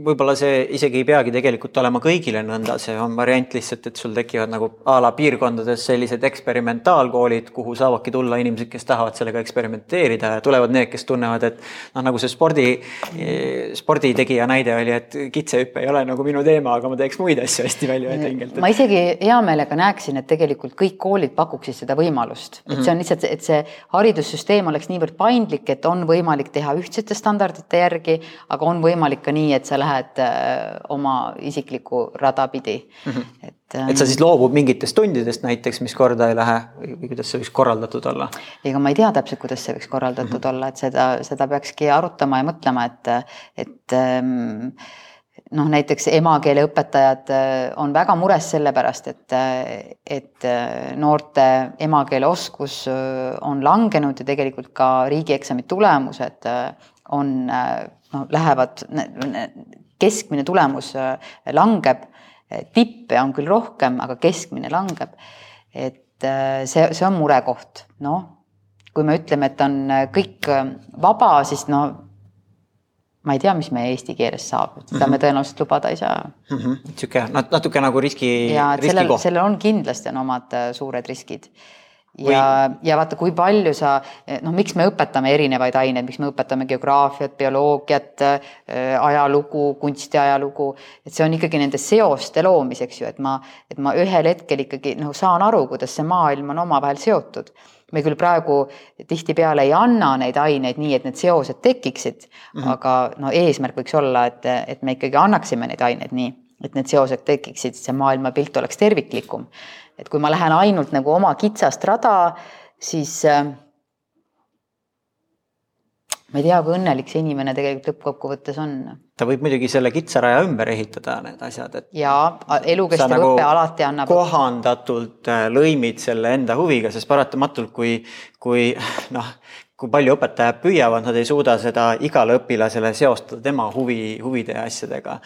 võib-olla see isegi ei peagi tegelikult olema kõigile nõnda, see on variant lihtsalt, et sul tekivad nagu a la piirkondades sellised eksperimentaalkoolid, kuhu saavadki tulla inimesed, kes tahavad sellega eksperimenteerida ja tulevad need, kes tunnevad, et noh, nagu see spordi, sporditegija näide oli, et kitsehüpe ei ole nagu minu teema, aga ma teeks muid asju hästi väljuvõetringelt. ma isegi hea meelega näeksin, et tegelikult kõik koolid pakuksid seda võimalust, et see on lihtsalt, et see haridussüsteem oleks niivõrd paindlik, et on võimalik teha ühtsete standardite järgi, aga on võimalik võimalik ka nii, et sa lähed äh, oma isiklikku rada pidi mm. -hmm. et, et sa ähm, siis loobud mingitest tundidest näiteks, mis korda ei lähe või kuidas see võiks korraldatud olla? ega ma ei tea täpselt, kuidas see võiks korraldatud mm -hmm. olla, et seda, seda peakski arutama ja mõtlema, et, et ähm, noh, näiteks emakeeleõpetajad äh, on väga mures selle pärast, et, et noorte emakeele oskus on langenud ja tegelikult ka riigieksami tulemused on no lähevad, keskmine tulemus äh, langeb, tippe on küll rohkem, aga keskmine langeb. et äh, see, see on murekoht, noh, kui me ütleme, et on äh, kõik vaba, siis no ma ei tea, mis meie eesti keeles saab, seda mm -hmm. me tõenäoliselt lubada ei saa mm. -hmm. niisugune natuke nagu riski, riskikoht. sellel on kindlasti on omad suured riskid ja ja vaata, kui palju sa noh, miks me õpetame erinevaid aineid, miks me õpetame geograafiat, bioloogiat, äh, ajalugu, kunstiajalugu, et see on ikkagi nende seoste loomiseks ju, et ma, et ma ühel hetkel ikkagi noh, saan aru, kuidas see maailm on omavahel seotud. me küll praegu tihtipeale ei anna neid aineid nii, et need seosed tekiksid mm, -hmm. aga no eesmärk võiks olla, et, et me ikkagi annaksime neid aineid nii, et need seosed tekiksid, see maailmapilt oleks terviklikum et kui ma lähen ainult nagu oma kitsast rada, siis äh, ma ei tea, kui õnnelik see inimene tegelikult lõppkokkuvõttes on. ta võib muidugi selle kitsa raja ümber ehitada, need asjad, et. jaa, elukestev nagu õpe alati annab. kohandatult äh, lõimid selle enda huviga, sest paratamatult, kui, kui noh, kui palju õpetajad püüavad, nad ei suuda seda igale õpilasele seostada tema huvi, huvide ja asjadega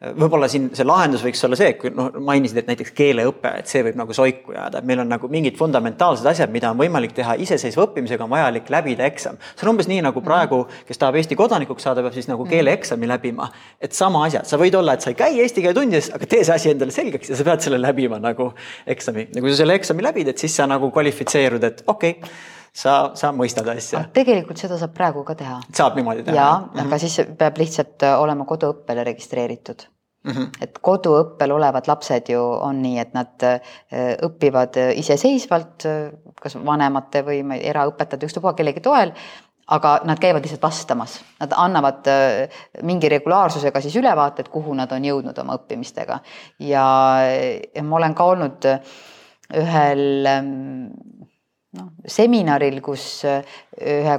võib-olla siin see lahendus võiks olla see, kui noh, mainisid, et näiteks keeleõpe, et see võib nagu soiku jääda, et meil on nagu mingid fundamentaalsed asjad, mida on võimalik teha iseseisva õppimisega, on vajalik läbida eksam. see on umbes nii nagu praegu, kes tahab Eesti kodanikuks saada, peab siis nagu keeleeksami läbima. et sama asja, sa võid olla, et sa ei käi eesti keele tundides, aga tee see asi endale selgeks ja sa pead selle läbima nagu eksami. ja kui sa selle eksami läbid, et siis sa nagu kvalifitseerud, et okei okay, sa, sa mõistad asja. tegelikult seda saab praegu ka teha. saab niimoodi teha? jaa mm, -hmm. aga siis peab lihtsalt äh, olema koduõppele registreeritud Mm -hmm. et koduõppel olevad lapsed ju on nii, et nad äh, õpivad äh, iseseisvalt, kas vanemate või eraõpetajate, ükstapuha kellegi toel, aga nad käivad lihtsalt vastamas, nad annavad mingi regulaarsusega siis ülevaated, kuhu nad on jõudnud oma õppimistega. ja, ja ma olen ka olnud ühel ähm, noh, seminaril, kus äh, ühe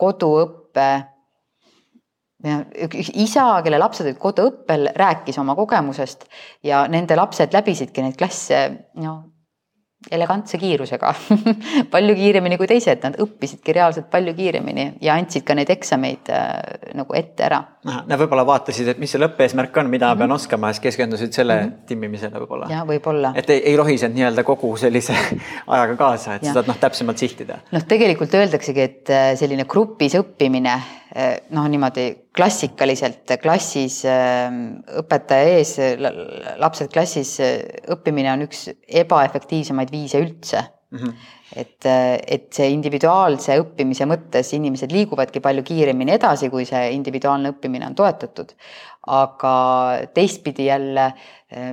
koduõppe isa, kelle lapsed olid koduõppel, rääkis oma kogemusest ja nende lapsed läbisidki neid klasse noh, elegantse kiirusega palju kiiremini kui teised, nad õppisidki reaalselt palju kiiremini ja andsid ka neid eksameid äh, nagu ette ära. Nad võib-olla vaatasid, et mis see lõppeesmärk on, mida mm -hmm. pean mhm. oskama ja siis keskendusid selle mm -hmm. timmimisele võib-olla. jah, võib-olla. et ei, ei rohisenud nii-öelda kogu sellise ajaga kaasa, et ja. saad noh, täpsemalt sihtida. noh, tegelikult öeldaksegi, et äh, selline grupis õppimine äh, noh, niimoodi klassikaliselt klassis õpetaja ees, lapsed klassis õppimine on üks ebaefektiivsemaid viise üldse mm. -hmm et, et see individuaalse õppimise mõttes inimesed liiguvadki palju kiiremini edasi, kui see individuaalne õppimine on toetatud. aga teistpidi jälle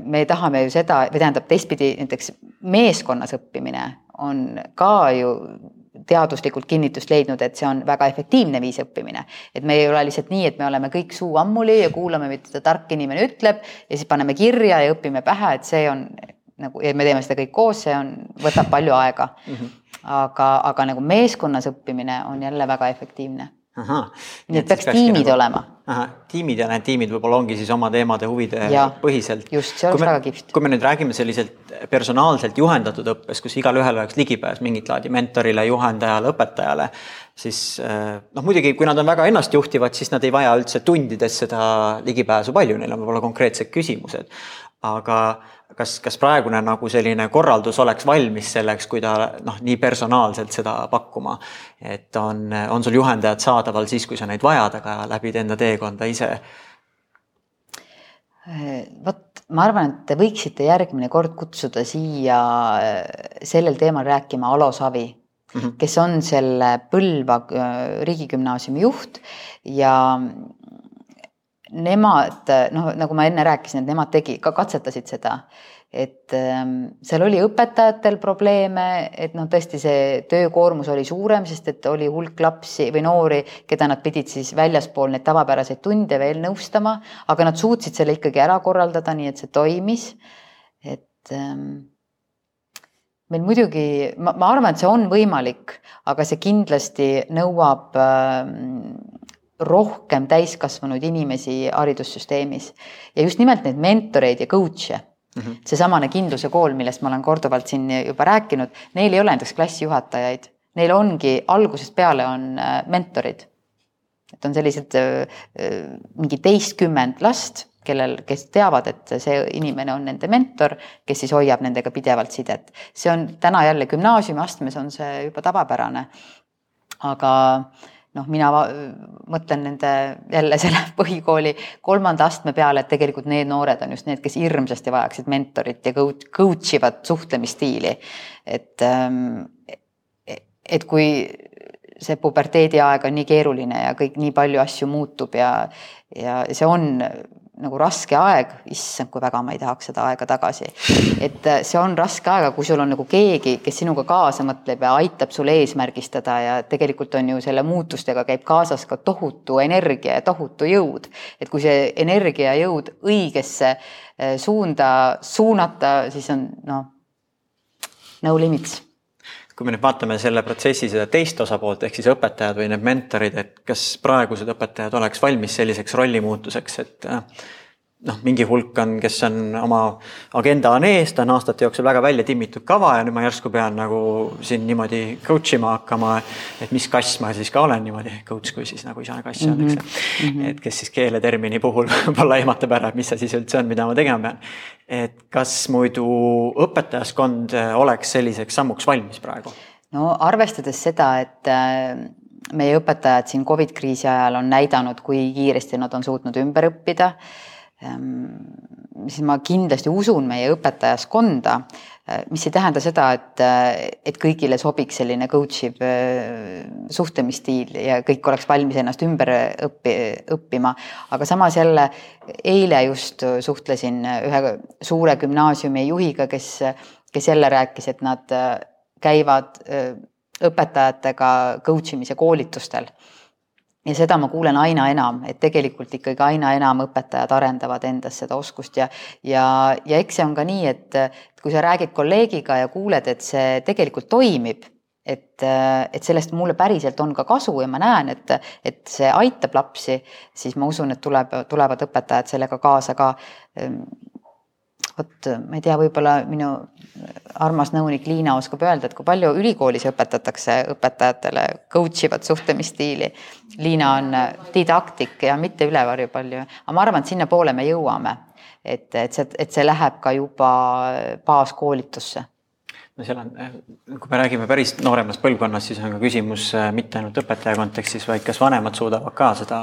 me tahame ju seda, või tähendab teistpidi näiteks meeskonnas õppimine on ka ju teaduslikult kinnitust leidnud, et see on väga efektiivne viis õppimine. et me ei ole lihtsalt nii, et me oleme kõik suu ammuli ja kuulame, mida tark inimene ütleb ja siis paneme kirja ja õpime pähe, et see on nagu ja me teeme seda kõik koos, see on, võtab palju aega mm. -hmm. aga, aga nagu meeskonnas õppimine on jälle väga efektiivne nii et peaks tiimid nagu, olema. tiimid ja need tiimid võib-olla ongi siis oma teemade huvide ja, põhiselt. just, see oleks väga kihvt. kui me nüüd räägime selliselt personaalselt juhendatud õppes, kus igalühel oleks ligipääs mingit laadi mentorile, juhendajale, õpetajale, siis eh, noh, muidugi kui nad on väga ennastjuhtivad, siis nad ei vaja üldse tundides seda ligipääsu palju, neil on võib-olla konkreetsed küsimused. aga kas, kas praegune nagu selline korraldus oleks valmis selleks, kui ta noh, nii personaalselt seda pakkuma. et on, on sul juhendajad saadaval siis, kui sa neid vajad, aga läbid enda teekonda ise. vot ma arvan, et te võiksite järgmine kord kutsuda siia äh, sellel teemal rääkima Alo Savi mm, -hmm. kes on selle Põlva äh, riigigümnaasiumi juht ja nemad noh, nagu ma enne rääkisin, et nemad tegi, ka katsetasid seda, et ähm, seal oli õpetajatel probleeme, et noh, tõesti see töökoormus oli suurem, sest et oli hulk lapsi või noori, keda nad pidid siis väljaspool neid tavapäraseid tunde veel nõustama, aga nad suutsid selle ikkagi ära korraldada, nii et see toimis. et ähm, meil muidugi, ma, arvan, et see on võimalik, aga see kindlasti nõuab ähm, rohkem täiskasvanud inimesi haridussüsteemis ja just nimelt neid mentoreid ja coach'e mm -hmm.. seesamane Kindluse kool, millest ma olen korduvalt siin juba rääkinud, neil ei ole näiteks klassijuhatajaid, neil ongi algusest peale on äh, mentorid. et on sellised äh, äh, mingi teistkümmend last, kellel, kes teavad, et see inimene on nende mentor, kes siis hoiab nendega pidevalt sidet. see on täna jälle gümnaasiumiastmes on see juba tavapärane. aga äh, noh, mina mõtlen nende jälle selle põhikooli kolmanda astme peale, et tegelikult need noored on just need, kes hirmsasti vajaksid mentorit ja coach ivat suhtlemisstiili. et, ähm, et kui see puberteediaeg on nii keeruline ja kõik nii palju asju muutub ja, ja see on nagu raske aeg, issand, kui väga ma ei tahaks seda aega tagasi. et äh, see on raske aeg, aga kui sul on nagu keegi, kes sinuga kaasa mõtleb ja aitab sul eesmärgistada ja tegelikult on ju selle muutustega käib kaasas ka tohutu energia ja tohutu jõud. et kui see energia ja jõud õigesse äh, suunda suunata, siis on noh, no limits kui me nüüd vaatame selle protsessi seda teist osapoolt ehk siis õpetajad või need mentorid, et kas praegused õpetajad oleks valmis selliseks rollimuutuseks, et noh, mingi hulk on, kes on oma agenda on ees, ta on aastate jooksul väga välja timmitud kava ja nüüd ma järsku pean nagu siin niimoodi coach ima hakkama. et mis kass ma siis ka olen niimoodi, coach kui siis nagu isane kass on, eks mm -hmm.. et kes siis keeletermini puhul võib-olla ehmatab ära, et mis see siis üldse on, mida ma tegema pean et kas muidu õpetajaskond äh, oleks selliseks sammuks valmis praegu? no arvestades seda, et äh, meie õpetajad siin Covid kriisi ajal on näidanud, kui kiiresti nad on suutnud ümber õppida, siis ma kindlasti usun meie õpetajaskonda Äh, mis ei tähenda seda, et, äh, et kõigile sobiks selline coach iv äh, suhtlemisstiil ja kõik oleks valmis ennast ümber õppi, õppima. aga samas jälle eile just suhtlesin ühe suure gümnaasiumi juhiga, kes, kes jälle rääkis, et nad käivad õpetajatega coach imise koolitustel ja seda ma kuulen aina enam, et tegelikult ikkagi aina enam õpetajad arendavad endas seda oskust ja, ja, ja eks see on ka nii, et kui sa räägid kolleegiga ja kuuled, et see tegelikult toimib, et, et sellest mulle päriselt on ka kasu ja ma näen, et, et see aitab lapsi, siis ma usun, et tuleb, tulevad õpetajad sellega kaasa ka vot ma ei tea, võib-olla minu armas nõunik Liina oskab öelda, et kui palju ülikoolis õpetatakse õpetajatele coach ivat suhtlemisstiili. Liina on didaktik ja mitte ülevarju palju, aga ma arvan, et sinnapoole me jõuame. et, et see, et see läheb ka juba baaskoolitusse no seal on, kui me räägime päris nooremast põlvkonnast, siis on ka küsimus äh, mitte ainult õpetaja kontekstis, vaid kas vanemad suudavad ka seda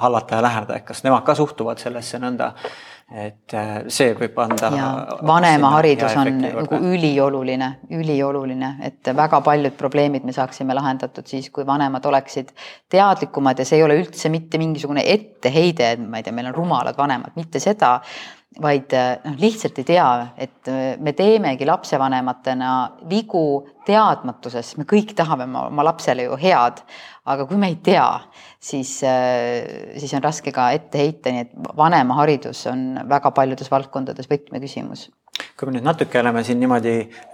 hallata ja läheneda, et kas nemad ka suhtuvad sellesse nõnda, et äh, see võib anda. vanemaharidus on nagu ülioluline, ülioluline, et väga paljud probleemid me saaksime lahendatud siis, kui vanemad oleksid teadlikumad ja see ei ole üldse mitte mingisugune etteheide, et ma ei tea, meil on rumalad vanemad, mitte seda vaid eh, noh, lihtsalt ei tea, et eh, me teemegi lapsevanematena vigu teadmatuses, me kõik tahame oma, oma lapsele ju head, aga kui me ei tea, siis, eh, siis on raske ka ette heita, nii et vanemaharidus on väga paljudes valdkondades võtmeküsimus kui me nüüd natuke oleme siin niimoodi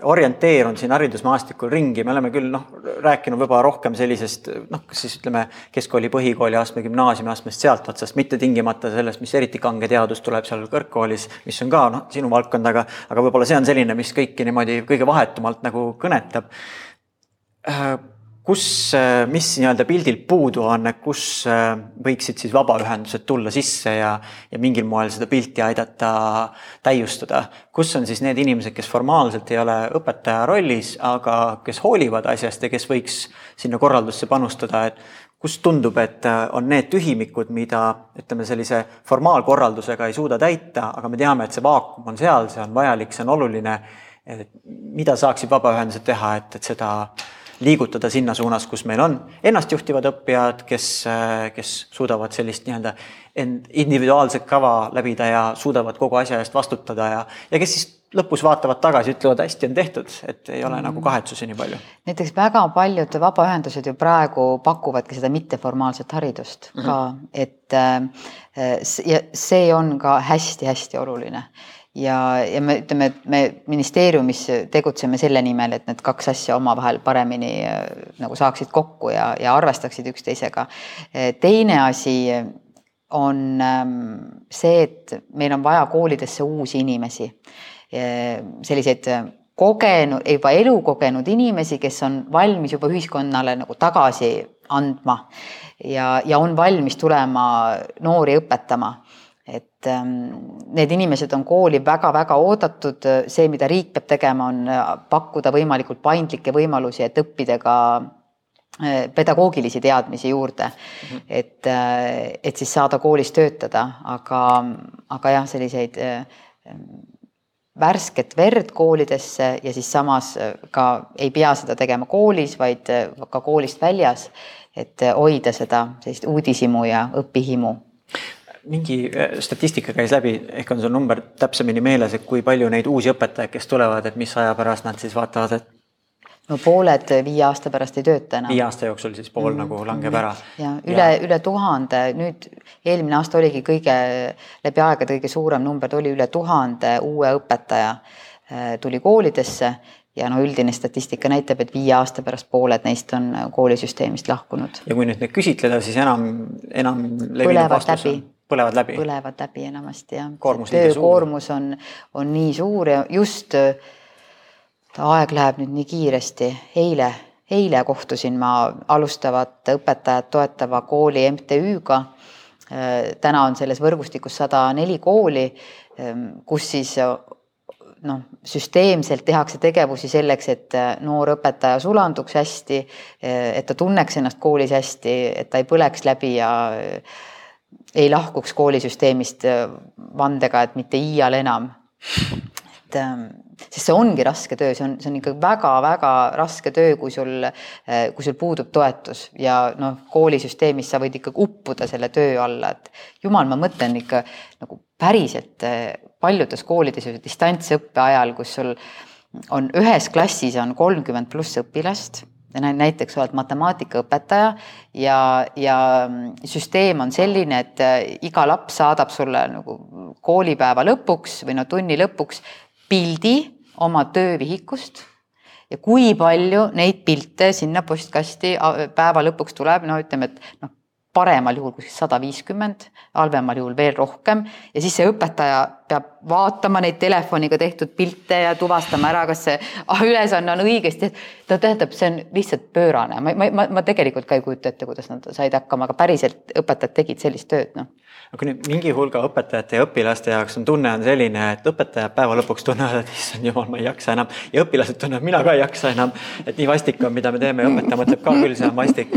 orienteerunud siin haridusmaastikul ringi, me oleme küll noh, rääkinud võib-olla rohkem sellisest noh, kas siis ütleme keskkooli, põhikooli astme, gümnaasiumi astmest sealt otsast, mitte tingimata sellest, mis eriti kange teadus tuleb seal kõrgkoolis, mis on ka noh, sinu valdkond, aga, aga võib-olla see on selline, mis kõiki niimoodi kõige vahetumalt nagu kõnetab. Äh, kus, äh, mis nii-öelda pildil puudu on, et kus äh, võiksid siis vabaühendused tulla sisse ja, ja mingil moel seda pilti aidata täiustada. kus on siis need inimesed, kes formaalselt ei ole õpetaja rollis, aga kes hoolivad asjast ja kes võiks sinna korraldusse panustada, et kus tundub, et äh, on need tühimikud, mida ütleme, sellise formaalkorraldusega ei suuda täita, aga me teame, et see vaakum on seal, see on vajalik, see on oluline. mida saaksid vabaühendused teha, et, et seda liigutada sinna suunas, kus meil on ennastjuhtivad õppijad, kes, kes suudavad sellist nii-öelda individuaalset kava läbida ja suudavad kogu asja eest vastutada ja, ja kes siis lõpus vaatavad tagasi, ütlevad, hästi on tehtud, et ei ole mm. nagu kahetsusi nii palju. näiteks väga paljud vabaühendused ju praegu pakuvadki seda mitteformaalset haridust mm -hmm. ka, et äh, ja see on ka hästi-hästi oluline ja, ja me ütleme, et me ministeeriumis tegutseme selle nimel, et need kaks asja omavahel paremini äh, nagu saaksid kokku ja, ja arvestaksid üksteisega. Äh, teine asi on ähm, see, et meil on vaja koolidesse uusi inimesi, äh, selliseid kogenud, juba elukogenud inimesi, kes on valmis juba ühiskonnale nagu tagasi andma ja, ja on valmis tulema noori õpetama et ähm, need inimesed on kooli väga-väga oodatud, see, mida riik peab tegema, on äh, pakkuda võimalikult paindlikke võimalusi, et õppida ka äh, pedagoogilisi teadmisi juurde mm. -hmm. et, äh, et siis saada koolis töötada, aga, aga jah, selliseid värsket verd koolidesse ja siis samas ka ei pea seda tegema koolis, vaid ka koolist väljas, et hoida seda sellist uudishimu ja õpihimu mingi äh, statistika käis läbi, ehk on sul number täpsemini meeles, et kui palju neid uusi õpetajaid, kes tulevad, et mis aja pärast nad siis vaatavad, et no pooled viie aasta pärast ei tööta enam. viie aasta jooksul siis pool mm -hmm. nagu langeb ära. ja üle, üle tuhande, nüüd eelmine aasta oligi kõige, läbi aegade kõige suurem number, tuli üle tuhande uue õpetaja äh, tuli koolidesse ja no üldine statistika näitab, et viie aasta pärast pooled neist on koolisüsteemist lahkunud. ja kui nüüd neid küsitleda, siis enam, enam levinud vastus on põlevad läbi? põlevad läbi enamasti jah. töökoormus on, on nii suur ja just aeg läheb nüüd nii kiiresti, eile, eile kohtusin ma alustavat õpetajat toetava kooli MTÜ-ga. täna on selles võrgustikus sada neli kooli, kus siis noh, süsteemselt tehakse tegevusi selleks, et noor õpetaja sulanduks hästi, et ta tunneks ennast koolis hästi, et ta ei põleks läbi ja ei lahkuks koolisüsteemist äh, vandega, et mitte iial enam. et ähm, sest see ongi raske töö, see on, see on ikka väga-väga raske töö, kui sul, äh, kui sul puudub toetus ja noh, koolisüsteemis sa võid ikkagi uppuda selle töö alla, et jumal, ma mõtlen ikka nagu päriselt äh, paljudes koolides ju distantsõppe ajal, kus sul on ühes klassis on kolmkümmend pluss õpilast näiteks oled matemaatikaõpetaja ja, ja süsteem on selline, et äh, iga laps saadab sulle nagu koolipäeva lõpuks või no tunni lõpuks pildi oma töövihikust ja kui palju neid pilte sinna postkasti päeva lõpuks tuleb, no ütleme, et noh, paremal juhul kuskil sada viiskümmend, halvemal juhul veel rohkem. Ja siis see õpetaja peab vaatama neid telefoniga tehtud pilte ja tuvastama ära, kas see ülesanne on õigesti. no tähendab, see on lihtsalt pöörane, ma, ma, ma tegelikult ka ei kujuta ette, kuidas nad said hakkama, aga päriselt õpetajad tegid sellist tööd, noh aga nüüd mingi hulga õpetajate ja õpilaste jaoks on tunne on selline, et õpetajad päeva lõpuks tunnevad, et issand jumal, ma ei jaksa enam ja õpilased tunnevad, mina ka ei jaksa enam. et nii vastik on, mida me teeme ja õpetaja mõtleb ka küll, see on vastik.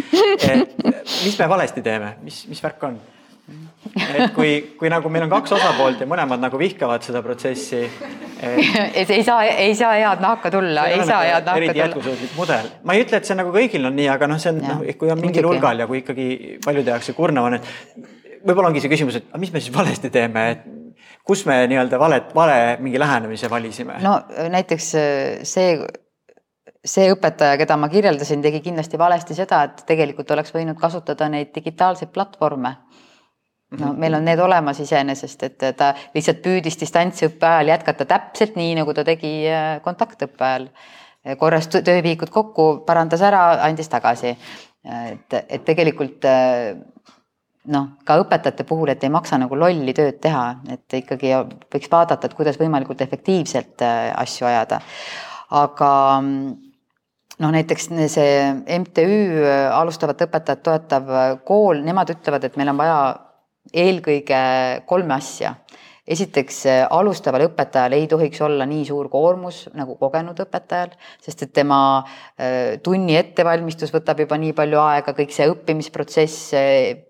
mis me valesti teeme, mis, mis värk on? et kui, kui nagu meil on kaks osapoolt ja mõlemad nagu vihkavad seda protsessi et.... ei saa, ei saa head nahka tulla, ei saa head nahka tulla. jätkusuutlik mudel, ma ei ütle, et see nagu kõigil on nii, aga noh, see on noh, kui on mingil hulgal ja kui ikkagi paljude jaoks see kurnav on, et võib-olla ongi see küsimus, et mis me siis valesti teeme, et kus me nii-öelda valet, vale mingi lähenemise valisime? no näiteks see, see õpetaja, keda ma kirjeldasin, tegi kindlasti valesti seda, et tegelikult oleks võinud kasutada neid digitaalseid platvorme no mhm. meil on need olemas iseenesest, et ta lihtsalt püüdis distantsõppe ajal jätkata täpselt nii, nagu ta tegi äh, kontaktõppe ajal. korras töövihikud kokku, parandas ära, andis tagasi. et, et tegelikult äh, noh, ka õpetajate puhul, et ei maksa nagu lolli tööd teha, et ikkagi võiks vaadata, et kuidas võimalikult efektiivselt äh, asju ajada. aga noh, näiteks see MTÜ äh, alustavat õpetajat toetav äh, kool, nemad ütlevad, et meil on vaja eelkõige kolme asja esiteks alustaval õpetajal ei tohiks olla nii suur koormus nagu kogenud õpetajal, sest et tema äh, tunni ettevalmistus võtab juba nii palju aega, kõik see õppimisprotsess,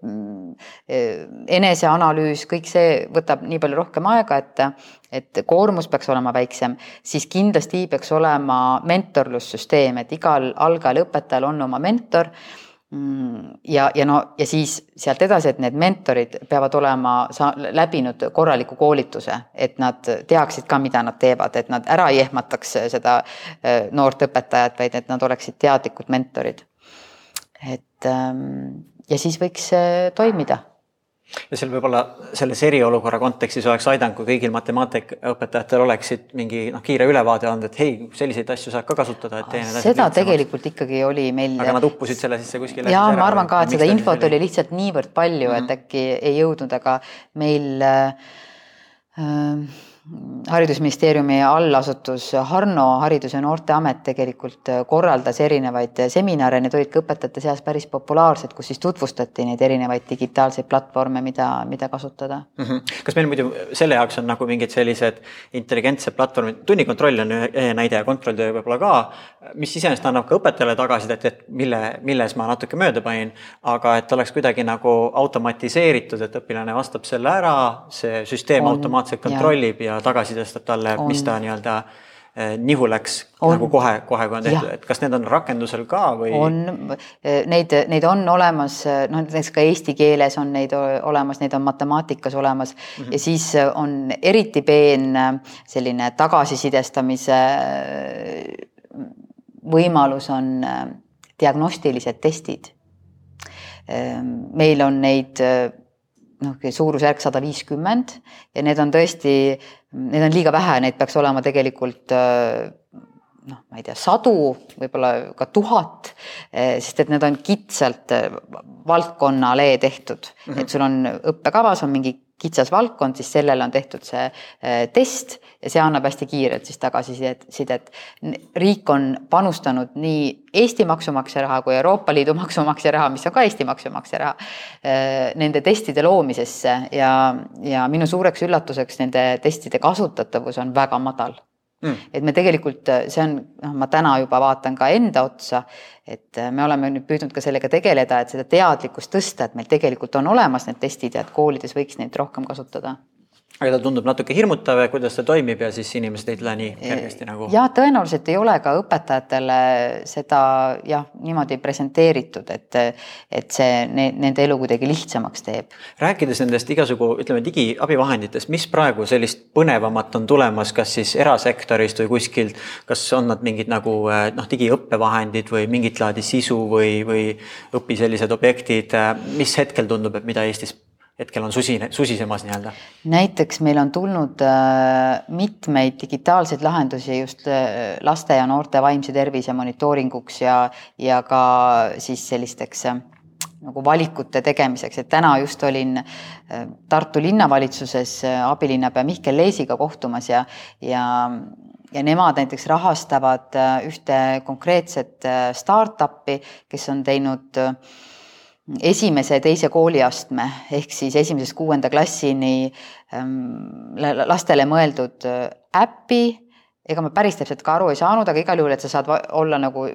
mm, äh, eneseanalüüs, kõik see võtab nii palju rohkem aega, et et koormus peaks olema väiksem, siis kindlasti peaks olema mentorlussüsteem, et igal algajal õpetajal on oma mentor ja, ja no ja siis sealt edasi, et need mentorid peavad olema sa-, läbinud korraliku koolituse, et nad teaksid ka, mida nad teevad, et nad ära ei ehmataks seda äh, noort õpetajat, vaid et nad oleksid teadlikud mentorid. et ähm, ja siis võiks toimida ja seal võib-olla selles eriolukorra kontekstis oleks aidanud, kui kõigil matemaatikaõpetajatel oleksid mingi noh, kiire ülevaade olnud, et hei, selliseid asju saab ka kasutada, et asjad seda tegelikult ikkagi oli meil. aga nad uppusid selle sisse kuskile. ja ma arvan ka, et seda infot oli lihtsalt niivõrd palju mm, -hmm. et äkki ei jõudnud, aga meil äh haridusministeeriumi allasutus Harno Haridus- ja Noorteamet tegelikult korraldas erinevaid seminare, need olid ka õpetajate seas päris populaarsed, kus siis tutvustati neid erinevaid digitaalseid platvorme, mida, mida kasutada mm. -hmm. kas meil muidu selle jaoks on nagu mingid sellised intelligentsed platvormid, tunnikontroll on ühe näide ja kontrolltöö võib-olla ka, mis iseenesest annab ka õpetajale tagasisidet, et mille, milles ma natuke mööda panin, aga et oleks kuidagi nagu automatiseeritud, et õpilane vastab selle ära, see süsteem on, automaatselt kontrollib ja, ja tagasisidestab talle, mis ta nii-öelda eh, nihu läks on. nagu kohe, kohe kui on tehtud, et kas need on rakendusel ka või? on, eh, neid, neid on olemas, eh, noh näiteks ka eesti keeles on neid olemas, neid on matemaatikas olemas mm -hmm. ja siis on eriti peen selline tagasisidestamise võimalus on diagnostilised testid. meil on neid noh, suurusjärk sada viiskümmend ja need on tõesti, need on liiga vähe, neid peaks olema tegelikult noh, ma ei tea, sadu, võib-olla ka tuhat, sest et need on kitsalt valdkonnale tehtud mm, -hmm. et sul on õppekavas on mingi kitsas valdkond, siis sellele on tehtud see äh, test ja see annab hästi kiirelt siis tagasisidet. riik on panustanud nii Eesti maksumaksja raha kui Euroopa Liidu maksumaksja raha, mis on ka Eesti maksumaksja raha, äh, nende testide loomisesse ja, ja minu suureks üllatuseks nende testide kasutatavus on väga madal mm.. et me tegelikult, see on, noh, ma täna juba vaatan ka enda otsa, et me oleme nüüd püüdnud ka sellega tegeleda, et seda teadlikkust tõsta, et meil tegelikult on olemas need testid ja et koolides võiks neid rohkem kasutada aga ta tundub natuke hirmutav ja kuidas ta toimib ja siis inimesed ei tule nii kergesti nagu. ja tõenäoliselt ei ole ka õpetajatele seda jah, niimoodi presenteeritud, et, et see ne, nende elu kuidagi lihtsamaks teeb. rääkides nendest igasugu, ütleme digiabivahenditest, mis praegu sellist põnevamat on tulemas, kas siis erasektorist või kuskilt, kas on nad mingid nagu noh, digiõppevahendid või mingit laadi sisu või, või õpi sellised objektid, mis hetkel tundub, et mida Eestis hetkel on susine, susisemas nii-öelda? näiteks meil on tulnud äh, mitmeid digitaalseid lahendusi just äh, laste ja noorte vaimse tervise monitooringuks ja, ja ka siis sellisteks äh, nagu valikute tegemiseks, et täna just olin Tartu linnavalitsuses abilinnapea Mihkel Leesiga kohtumas ja, ja ja nemad näiteks rahastavad ühte konkreetset startup'i, kes on teinud esimese ja teise kooliastme ehk siis esimesest kuuenda klassini ähm, lastele mõeldud äppi ega ma päris täpselt ka aru ei saanud, aga igal juhul, et sa saad olla nagu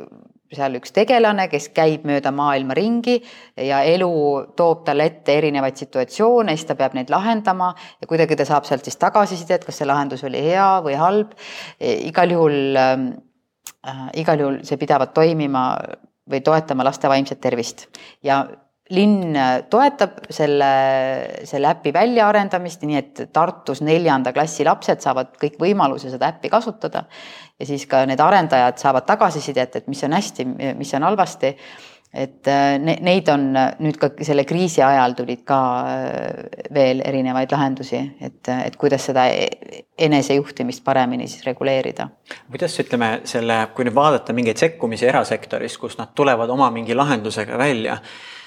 seal üks tegelane, kes käib mööda maailma ringi ja elu toob talle ette erinevaid situatsioone, siis ta peab neid lahendama ja kuidagi ta saab sealt siis tagasisidet, kas see lahendus oli hea või halb. igal juhul äh,, igal juhul see pidavat toimima või toetama laste vaimset tervist ja linn toetab selle, selle äpi väljaarendamist, nii et Tartus neljanda klassi lapsed saavad kõik võimaluse seda äppi kasutada. ja siis ka need arendajad saavad tagasisidet, et mis on hästi, mis on halvasti. Et äh, ne, neid on nüüd ka selle kriisi ajal tulid ka äh, veel erinevaid lahendusi, et, et kuidas seda enesejuhtimist paremini siis reguleerida. kuidas ütleme selle, kui nüüd vaadata mingeid sekkumisi erasektoris, kus nad tulevad oma mingi lahendusega välja Äh,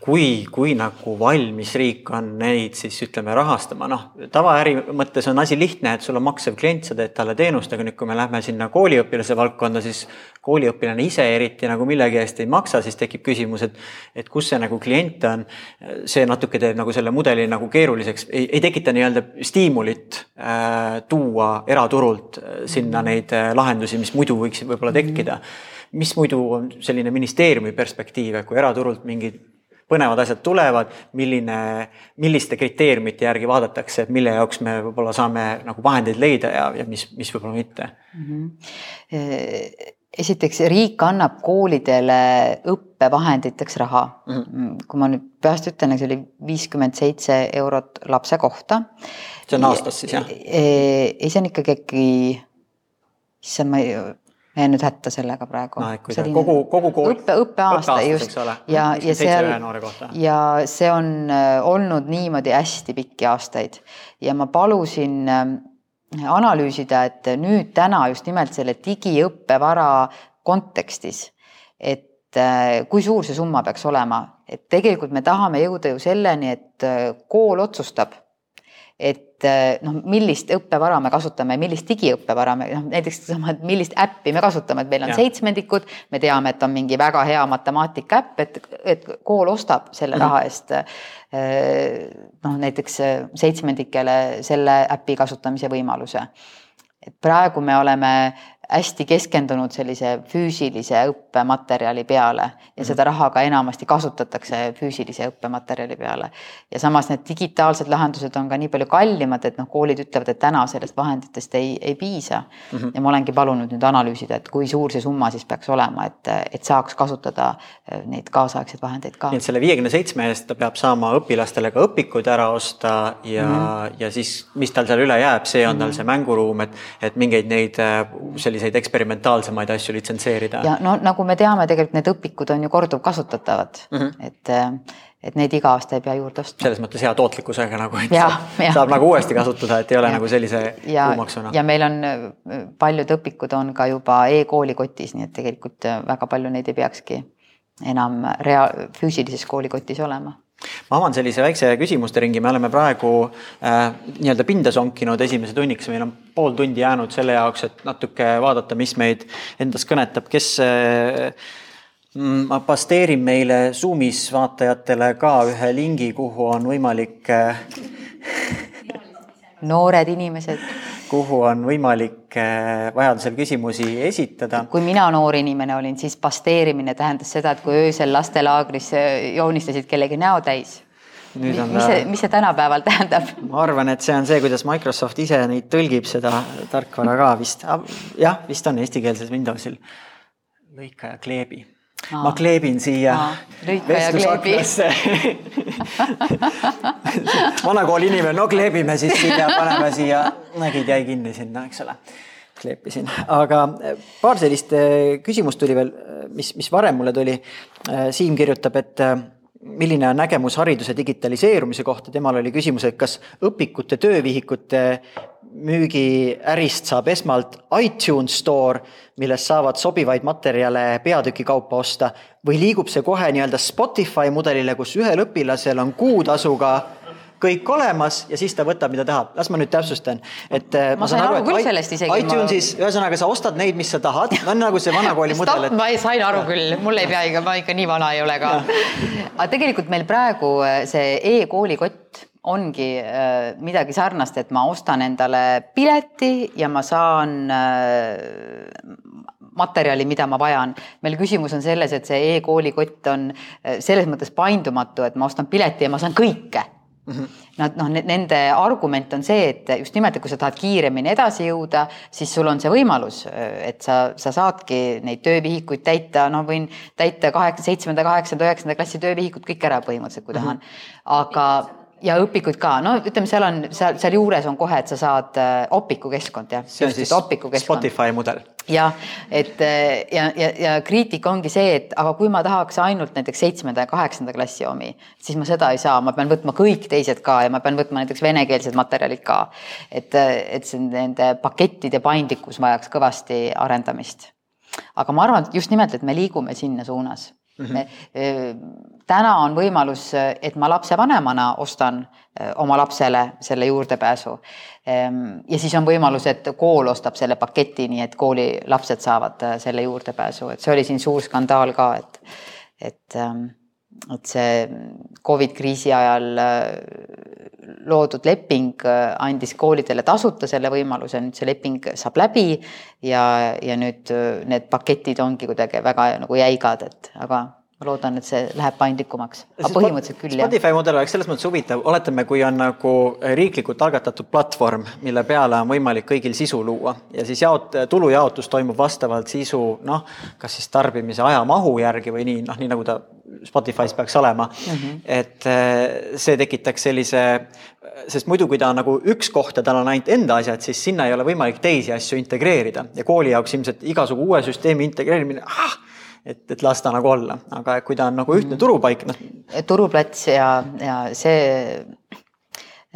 kui, kui nagu valmis riik on neid siis ütleme rahastama, noh, tavaäri mõttes on asi lihtne, et sul on maksev klient, sa teed talle teenust, aga nüüd, kui me lähme sinna kooliõpilase valdkonda, siis kooliõpilane ise eriti nagu millegi eest ei maksa, siis tekib küsimus, et, et kus see nagu klient on. see natuke teeb nagu selle mudeli nagu keeruliseks, ei, ei tekita nii-öelda stiimulit äh, tuua eraturult äh, sinna neid äh, lahendusi, mis muidu võiksid võib-olla tekkida. mis muidu on selline ministeeriumi perspektiiv, et kui eraturult mingid põnevad asjad tulevad, milline, milliste kriteeriumite järgi vaadatakse, et mille jaoks me võib-olla saame nagu vahendeid leida ja, ja mis, mis võib-olla mitte mm. -hmm. esiteks riik annab koolidele õppevahenditeks raha mm. -hmm. kui ma nüüd peast ütlen, see oli viiskümmend seitse eurot lapse kohta. see on aastas siis jah? ei, see on ikkagi äkki, issand, ma ei ma jään nüüd hätta sellega praegu no,. kogu, kogu kool. õppe, õppeaasta just ja, ja seal ja see on äh, olnud niimoodi hästi pikki aastaid ja ma palusin äh, analüüsida, et nüüd täna just nimelt selle digiõppevara kontekstis, et äh, kui suur see summa peaks olema, et tegelikult me tahame jõuda ju selleni, et kool otsustab, et et eh, noh, millist õppevara me kasutame, millist digiõppevara me noh, näiteks sama, et millist äppi me kasutame, et meil on ja. seitsmendikud, me teame, et on mingi väga hea matemaatika äpp, et, et kool ostab selle -hmm. raha eest. Eh, noh, näiteks seitsmendikele selle äpi kasutamise võimaluse. et praegu me oleme hästi keskendunud sellise füüsilise õppematerjali peale ja seda raha ka enamasti kasutatakse füüsilise õppematerjali peale. ja samas need digitaalsed lahendused on ka nii palju kallimad, et noh, koolid ütlevad, et täna sellest vahenditest ei, ei piisa mm. -hmm. ja ma olengi palunud nüüd analüüsida, et kui suur see summa siis peaks olema, et, et saaks kasutada äh, neid kaasaegseid vahendeid ka. nii et selle viiekümne seitsme eest ta peab saama õpilastele ka õpikud ära osta ja mm, -hmm. ja siis, mis tal seal üle jääb, see on mm -hmm. tal see mänguruum, et, et mingeid neid äh, selliseid selliseid eksperimentaalsemaid asju litsenseerida. ja no nagu me teame, tegelikult need õpikud on ju korduvkasutatavad mm, -hmm. et, et neid iga aasta ei pea juurde ostma. selles mõttes hea tootlikkusega nagu, et ja, saab, ja. saab nagu uuesti kasutada, et ei ole ja. nagu sellise kuumaksuna. ja meil on paljud õpikud on ka juba e-kooli kotis, nii et tegelikult väga palju neid ei peakski enam rea-, füüsilises koolikotis olema ma avan sellise väikse küsimuste ringi, me oleme praegu äh, nii-öelda pinda sonkinud esimese tunniks, meil on pool tundi jäänud selle jaoks, et natuke vaadata, mis meid endas kõnetab, kes äh, ma pasteerin meile Zoomis vaatajatele ka ühe lingi, kuhu on võimalik äh, noored inimesed kuhu on võimalik äh, vajadusel küsimusi esitada. kui mina noor inimene olin, siis pasteerimine tähendas seda, et kui öösel lastelaagris äh, joonistasid kellegi näo täis. mis see, mis see tänapäeval tähendab? ma arvan, et see on see, kuidas Microsoft ise neid tõlgib, seda tarkvara ka vist. jah, vist on eestikeelses Windowsil. lõika ja kleebi Aa. ma kleebin siia vestlusaknasse vanakooli inimene, no kleebime siis siia, paneme siia, nägid, jäi kinni sinna, eks ole. kleepisin, aga eh, paar sellist eh, küsimust tuli veel, eh, mis, mis varem mulle tuli. Siim kirjutab, et milline on nägemus hariduse digitaliseerumise kohta, temal oli küsimus, et kas õpikute, töövihikute müügiärist saab esmalt iTunes Store, millest saavad sobivaid materjale peatüki kaupa osta või liigub see kohe nii-öelda Spotify mudelile, kus ühel õpilasel on kuutasuga kõik olemas ja siis ta võtab, mida tahab. las ma nüüd täpsustan, et äh, ma, ma sain aru, aru küll sellest isegi. iTunesis ma..., ühesõnaga sa ostad neid, mis sa tahad, on nagu see vanakooli mudel. Et... ma sain aru ja. küll, mul ei pea ikka, ma ikka nii vana ei ole ka. aga tegelikult meil praegu äh, see e-koolikott ongi äh, midagi sarnast, et ma ostan endale pileti ja ma saan äh, materjali, mida ma vajan. meil küsimus on selles, et see e-koolikott on äh, selles mõttes paindumatu, et ma ostan pileti ja ma saan kõike mm. -hmm. Nad noh, nende argument on see, et just nimelt, et kui sa tahad kiiremini edasi jõuda, siis sul on see võimalus, et sa, sa saadki neid töövihikuid täita, no võin täita kaheksa, seitsmenda, kaheksanda, üheksanda klassi töövihikut kõik ära põhimõtteliselt, kui tahan, aga ja õpikuid ka, no ütleme, seal on seal, sealjuures on kohe, et sa saad äh, opikukeskkond jah. see on siis Spotify mudel. jah, et äh, ja, ja, ja kriitika ongi see, et aga kui ma tahaks ainult näiteks seitsmenda ja kaheksanda klassi omi, siis ma seda ei saa, ma pean võtma kõik teised ka ja ma pean võtma näiteks venekeelsed materjalid ka. et, et see nende pakettide paindlikkus vajaks kõvasti arendamist. aga ma arvan, et just nimelt, et me liigume sinna suunas mm. -hmm. me, täna on võimalus, et ma lapsevanemana ostan oma lapsele selle juurdepääsu. Ehm, ja siis on võimalus, et kool ostab selle paketi, nii et kooli lapsed saavad selle juurdepääsu, et see oli siin suur skandaal ka, et, et, ehm, et see Covid kriisi ajal loodud leping andis koolidele tasuta selle võimaluse, nüüd see leping saab läbi ja, ja nüüd need paketid ongi kuidagi väga nagu jäigad, et aga ma loodan, et see läheb paindlikumaks, aga põhimõtteliselt küll jah. Spotify mudel oleks selles mõttes huvitav, oletame, kui on nagu riiklikult algatatud platvorm, mille peale on võimalik kõigil sisu luua ja siis jaot-, tulujaotus toimub vastavalt sisu noh, kas siis tarbimise ajamahu järgi või nii, noh, nii nagu ta Spotify's peaks olema mm. -hmm. et eh, see tekitaks sellise, sest muidu, kui ta on nagu üks koht ja tal on ainult enda asjad, siis sinna ei ole võimalik teisi asju integreerida ja kooli jaoks ilmselt igasugu uue süsteemi integreerimine ah, et, et las ta nagu olla, aga kui ta on nagu ühtne mhm. turupaik, noh. turuplats ja, ja see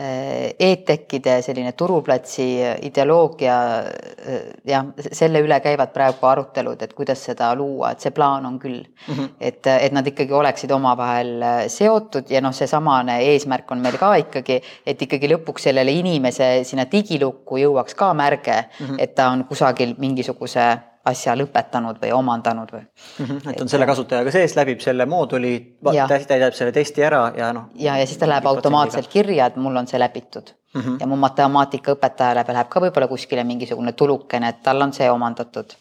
äh, e-tekkide selline turuplatsi ideoloogia, äh, jah, selle üle käivad praegu arutelud, et kuidas seda luua, et see plaan on küll mm. -hmm. et, et nad ikkagi oleksid omavahel äh, seotud ja noh, seesamane eesmärk on meil ka ikkagi, et ikkagi lõpuks sellele inimese sinna digilukku jõuaks ka märge mm, -hmm. et ta on kusagil mingisuguse asja lõpetanud või omandanud või mm. -hmm, et on selle kasutajaga sees, läbib selle mooduli, täidab selle testi ära ja noh. ja, ja siis ta läheb automaatselt kirja, et mul on see läbitud mm. -hmm. ja mu matemaatikaõpetajale läheb ka võib-olla kuskile mingisugune tulukene, et tal on see omandatud.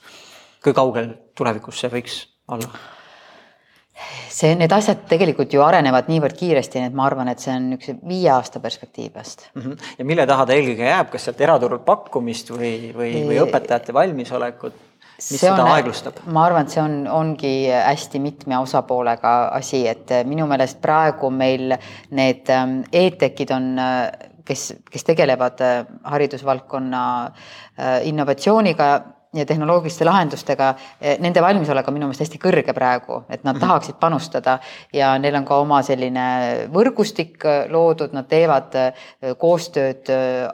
kui kaugel tulevikus see võiks olla? see, need asjad tegelikult ju arenevad niivõrd kiiresti, nii et ma arvan, et see on üks viie aasta perspektiivist mm. -hmm. ja mille taha ta eelkõige jääb, kas sealt eraturult pakkumist või, või, või õpetajate valmisolekut? Mis seda on, aeglustab? ma arvan, et see on, ongi hästi mitme osapoolega asi, et minu meelest praegu meil need ähm, e-tekid on, äh, kes, kes tegelevad äh, haridusvaldkonna äh, innovatsiooniga ja tehnoloogiliste lahendustega, nende valmisolek on minu meelest hästi kõrge praegu, et nad -hmm. tahaksid panustada ja neil on ka oma selline võrgustik loodud, nad teevad koostööd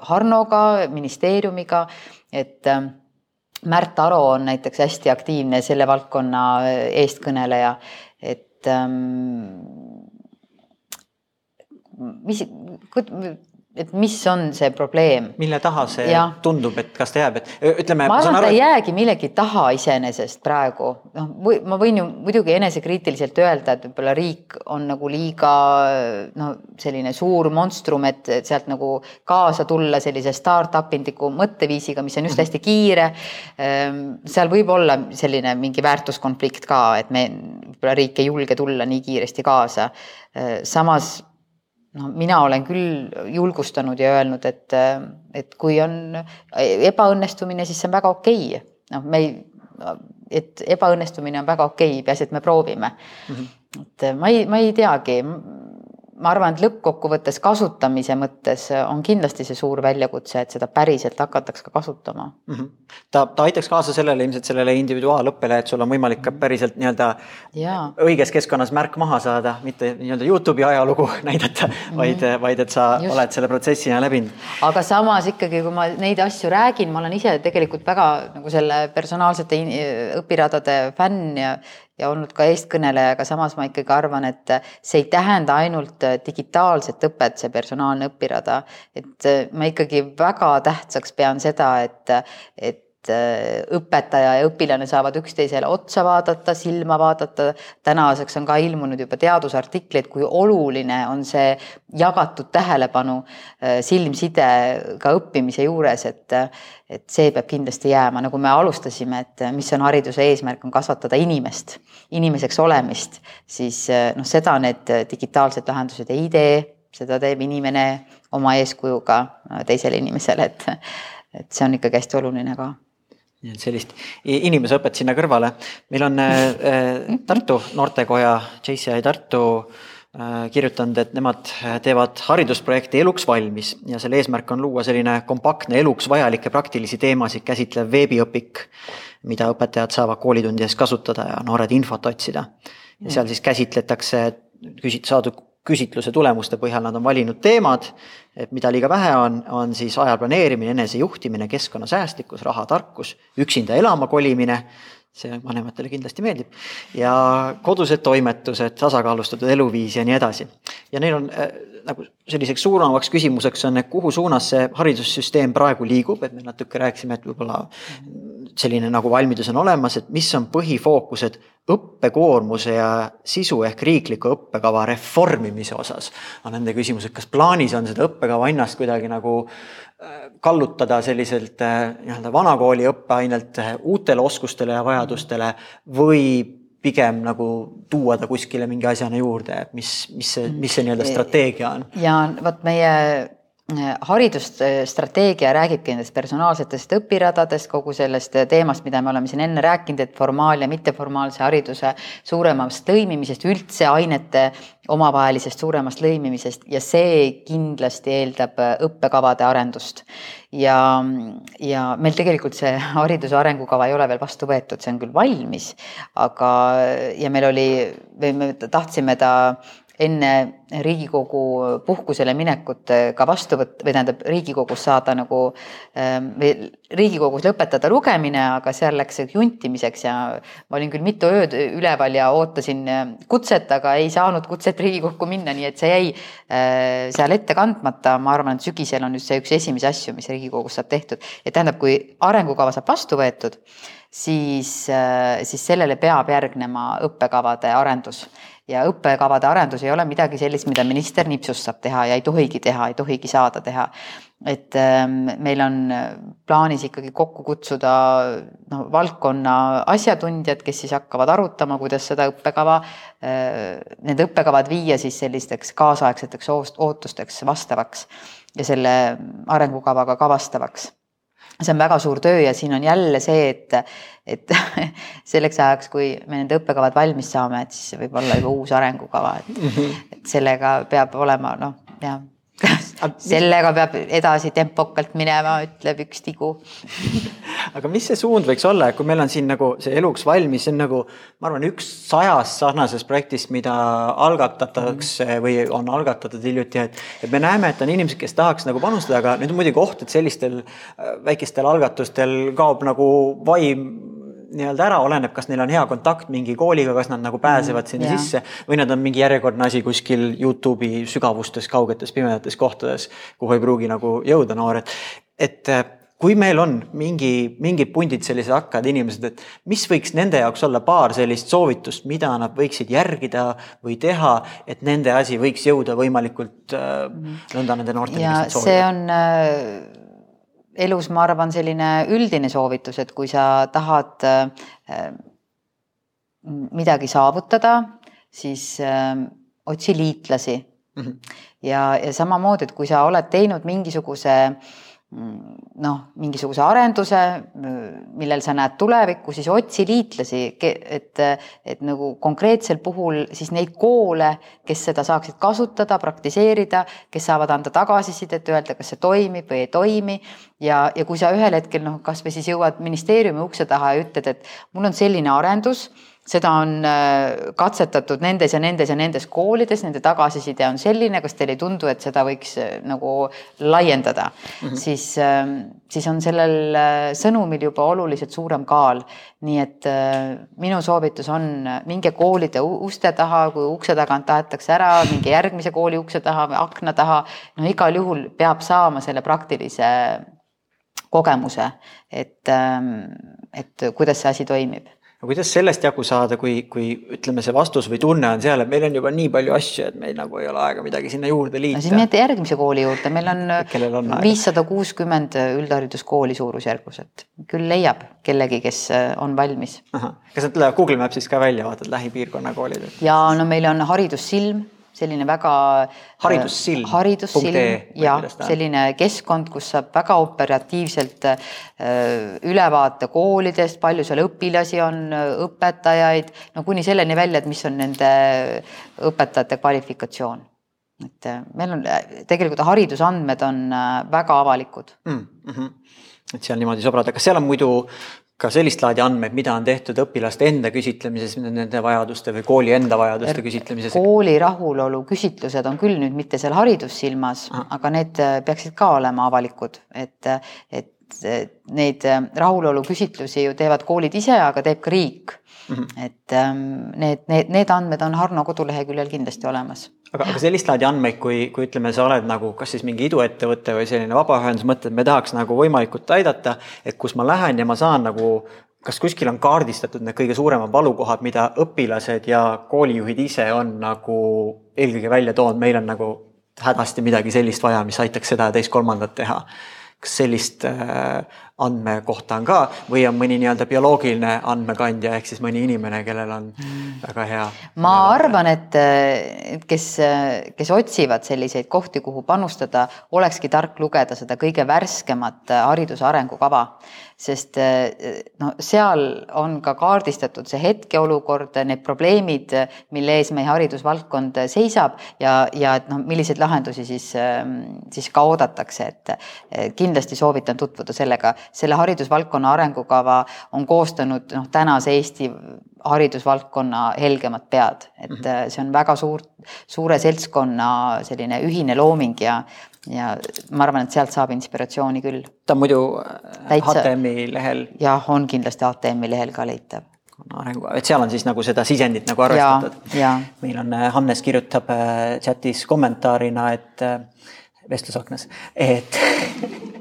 Harnoga, ministeeriumiga, et Märt Aro on näiteks hästi aktiivne selle valdkonna eestkõneleja, et ähm, mis, et mis on see probleem. mille taha see ja. tundub, et kas ta jääb, et ütleme. ma arvan, et ta ei jäägi millegi taha iseenesest praegu, noh, ma võin ju muidugi enesekriitiliselt öelda, et võib-olla riik on nagu liiga no selline suur monstrum, et sealt nagu kaasa tulla sellise startup indiku mõtteviisiga, mis on just hästi kiire. Ehm, seal võib olla selline mingi väärtuskonflikt ka, et me, võib-olla riik ei julge tulla nii kiiresti kaasa. Ehm, samas no mina olen küll julgustanud ja öelnud, et, et kui on ebaõnnestumine, siis see on väga okei okay.. noh, me ei, et ebaõnnestumine on väga okei okay,, peaasi, et me proovime mm. -hmm. et ma ei, ma ei teagi. Ma arvan, et lõppkokkuvõttes kasutamise mõttes on kindlasti see suur väljakutse, et seda päriselt hakataks ka kasutama mm. -hmm. ta, ta aitaks kaasa sellele ilmselt sellele individuaalõppele, et sul on võimalik ka päriselt nii-öelda õiges keskkonnas märk maha saada, mitte nii-öelda Youtube'i ajalugu näidata mm, -hmm. vaid, vaid et sa Just. oled selle protsessina läbinud. aga samas ikkagi, kui ma neid asju räägin, ma olen ise tegelikult väga nagu selle personaalsete õpiradade fänn ja ja olnud ka eestkõneleja, aga samas ma ikkagi arvan, et see ei tähenda ainult digitaalset õpet, see personaalne õpirada. et ma ikkagi väga tähtsaks pean seda, et, et äh, õpetaja ja õpilane saavad üksteisele otsa vaadata, silma vaadata. tänaseks on ka ilmunud juba teadusartikleid, kui oluline on see jagatud tähelepanu, äh, silmside ka õppimise juures, et, et see peab kindlasti jääma, nagu me alustasime, et mis on hariduse eesmärk, on kasvatada inimest, inimeseks olemist, siis äh, noh, seda need digitaalsed lahendused ei tee, seda teeb inimene oma eeskujuga teisele inimesele, et et see on ikkagi hästi oluline ka nii et sellist inimeseõpet sinna kõrvale. meil on äh, äh Tartu noortekoja, JCI Tartu äh, kirjutanud, et nemad teevad haridusprojekti Eluks valmis ja selle eesmärk on luua selline kompaktne eluks vajalikke praktilisi teemasid käsitlev veebiõpik, mida õpetajad saavad koolitundides kasutada ja noored infot otsida. ja seal siis käsitletakse küsit-, saadud küsitluse tulemuste põhjal nad on valinud teemad, et mida liiga vähe on, on siis aja planeerimine, enesejuhtimine, keskkonnasäästlikkus, rahatarkus, üksinda elama kolimine, see vanematele kindlasti meeldib, ja kodused toimetused, tasakaalustatud eluviis ja nii edasi. ja neil on äh, nagu selliseks suuremaks küsimuseks on, et kuhu suunas see haridussüsteem praegu liigub, et me natuke rääkisime, et võib-olla selline nagu valmidus on olemas, et mis on põhifookused õppekoormuse ja sisu ehk riikliku õppekava reformimise osas. on nende küsimus, et kas plaanis on seda õppekava ennast kuidagi nagu äh, kallutada selliselt äh, nii-öelda vanakooli õppeainelt äh, uutele oskustele ja vajadustele või pigem nagu tuua ta kuskile mingi asjana juurde, mis, mis see, mis see nii-öelda strateegia on? ja vot meie haridusstrateegia räägibki nendest personaalsetest õpiradadest, kogu sellest teemast, mida me oleme siin enne rääkinud, et formaal- ja mitteformaalse hariduse suuremast lõimimisest, üldse ainete omavahelisest suuremast lõimimisest ja see kindlasti eeldab õppekavade arendust. ja, ja meil tegelikult see hariduse arengukava ei ole veel vastu võetud, see on küll valmis, aga, ja meil oli, või me tahtsime ta enne Riigikogu puhkusele minekut ka vastu võtta või tähendab Riigikogus saada nagu ähm, või Riigikogus lõpetada lugemine, aga seal läks juntimiseks ja ma olin küll mitu ööd üleval ja ootasin äh, kutset, aga ei saanud kutset Riigikokku minna, nii et see jäi äh, seal ette kandmata. ma arvan, et sügisel on just see üks esimesi asju, mis Riigikogus saab tehtud, et tähendab, kui arengukava saab vastu võetud, siis, äh, siis sellele peab järgnema õppekavade arendus ja õppekavade arendus ei ole midagi sellist, mida minister nipsust saab teha ja ei tohigi teha, ei tohigi saada teha. et ähm, meil on plaanis ikkagi kokku kutsuda noh, valdkonna asjatundjad, kes siis hakkavad arutama, kuidas seda õppekava, äh, need õppekavad viia siis sellisteks kaasaegseteks ootusteks vastavaks ja selle arengukavaga kavastavaks see on väga suur töö ja siin on jälle see, et, et selleks ajaks, kui me need õppekavad valmis saame, et siis võib olla juba uus arengukava, et, mhm. et sellega peab olema noh, jah sellega peab edasi tempokalt minema, ütleb üks tigu aga mis see suund võiks olla, kui meil on siin nagu see eluks valmis, see on nagu, ma arvan, üks sajast sarnasest projektist, mida algatatakse või on algatatud hiljuti, et. et me näeme, et on inimesed, kes tahaks nagu panustada, aga nüüd on muidugi oht, et sellistel äh, väikestel algatustel kaob nagu vaim nii-öelda ära, oleneb, kas neil on hea kontakt mingi kooliga, kas nad nagu pääsevad sinna yeah. sisse või nad on mingi järjekordne asi kuskil Youtube'i sügavustes, kaugetes, pimedates kohtades, kuhu ei pruugi nagu jõuda noored. et äh, kui meil on mingi, mingid pundid sellised hakkajad inimesed, et mis võiks nende jaoks olla paar sellist soovitust, mida nad võiksid järgida või teha, et nende asi võiks jõuda võimalikult äh, nõnda nende noorteni. ja see on äh elus, ma arvan, selline üldine soovitus, et kui sa tahad äh, midagi saavutada, siis äh, otsi liitlasi mm. -hmm. ja, ja samamoodi, et kui sa oled teinud mingisuguse noh, mingisuguse arenduse, millel sa näed tulevikku, siis otsi liitlasi, et, et nagu konkreetsel puhul siis neid koole, kes seda saaksid kasutada, praktiseerida, kes saavad anda tagasisidet, öelda, kas see toimib või ei toimi. ja, ja kui sa ühel hetkel noh, kasvõi siis jõuad ministeeriumi ukse taha ja ütled, et mul on selline arendus seda on äh, katsetatud nendes ja nendes ja nendes koolides, nende tagasiside on selline, kas teile ei tundu, et seda võiks äh, nagu laiendada mm, -hmm. siis, ähm, siis on sellel äh, sõnumil juba oluliselt suurem kaal. nii et minu soovitus on, minge koolide uste taha, kui ukse tagant tahetakse ära, minge järgmise kooli ukse taha või akna taha. no igal juhul peab saama selle praktilise kogemuse, et, ähm, et kuidas see asi toimib aga kuidas sellest jagu saada, kui, kui ütleme, see vastus või tunne on seal, et meil on juba nii palju asju, et meil nagu ei ole aega midagi sinna juurde liita. siis minnakse järgmise kooli juurde, meil on viissada kuuskümmend üldhariduskooli suurusjärgus, et küll leiab kellegi, kes äh, on valmis. kas nad tulevad Google Maps'ist ka välja, vaatad lähipiirkonna koolid? ja no meil on Haridussilm selline väga. haridussild. haridussild ja selline keskkond, kus saab väga operatiivselt äh, ülevaate koolidest, palju seal õpilasi on, õpetajaid, no kuni selleni välja, et mis on nende õpetajate kvalifikatsioon. et äh, meil on tegelikult haridusandmed on äh, väga avalikud mm. -hmm et seal niimoodi sobrada, kas seal on muidu ka sellist laadi andmeid, mida on tehtud õpilaste enda küsitlemises, nende vajaduste või kooli enda vajaduste küsitlemises? kooli rahulolu küsitlused on küll nüüd mitte seal haridussilmas, aga need äh, peaksid ka olema avalikud, et, et neid äh, rahulolu küsitlusi ju teevad koolid ise, aga teeb ka riik mm. -hmm. et ähm, need, need, need andmed on Harno koduleheküljel kindlasti olemas aga, aga sellist laadi andmeid, kui, kui ütleme, sa oled nagu kas siis mingi iduettevõte või selline vabaühendus, mõtled, me tahaks nagu võimalikult aidata, et kus ma lähen ja ma saan nagu kas kuskil on kaardistatud need kõige suuremad valukohad, mida õpilased ja koolijuhid ise on nagu eelkõige välja toonud, meil on nagu hädasti midagi sellist vaja, mis aitaks seda ja teist-kolmandat teha kas sellist äh, andmekohta on ka või on mõni nii-öelda bioloogiline andmekandja ehk siis mõni inimene, kellel on mm. väga hea. ma arvan, et kes, kes otsivad selliseid kohti, kuhu panustada, olekski tark lugeda seda kõige värskemat hariduse arengukava sest eh, no seal on ka kaardistatud see hetkeolukord, need probleemid, mille ees meie haridusvaldkond seisab ja, ja et noh, milliseid lahendusi siis, ehm, siis ka oodatakse, et kindlasti soovitan tutvuda sellega. selle haridusvaldkonna arengukava on koostanud noh, tänase Eesti haridusvaldkonna helgemad pead, et mm -hmm. see on väga suur, suure seltskonna selline ühine looming ja, ja ma arvan, et sealt saab inspiratsiooni küll. ta on muidu äh, Täitsa, HTM-i lehel? jah, on kindlasti HTM-i lehel ka leitav arengu, et seal on siis nagu seda sisendit nagu arvestatud. meil on, äh, Hannes kirjutab äh, chatis kommentaarina, et vestlusaknas, et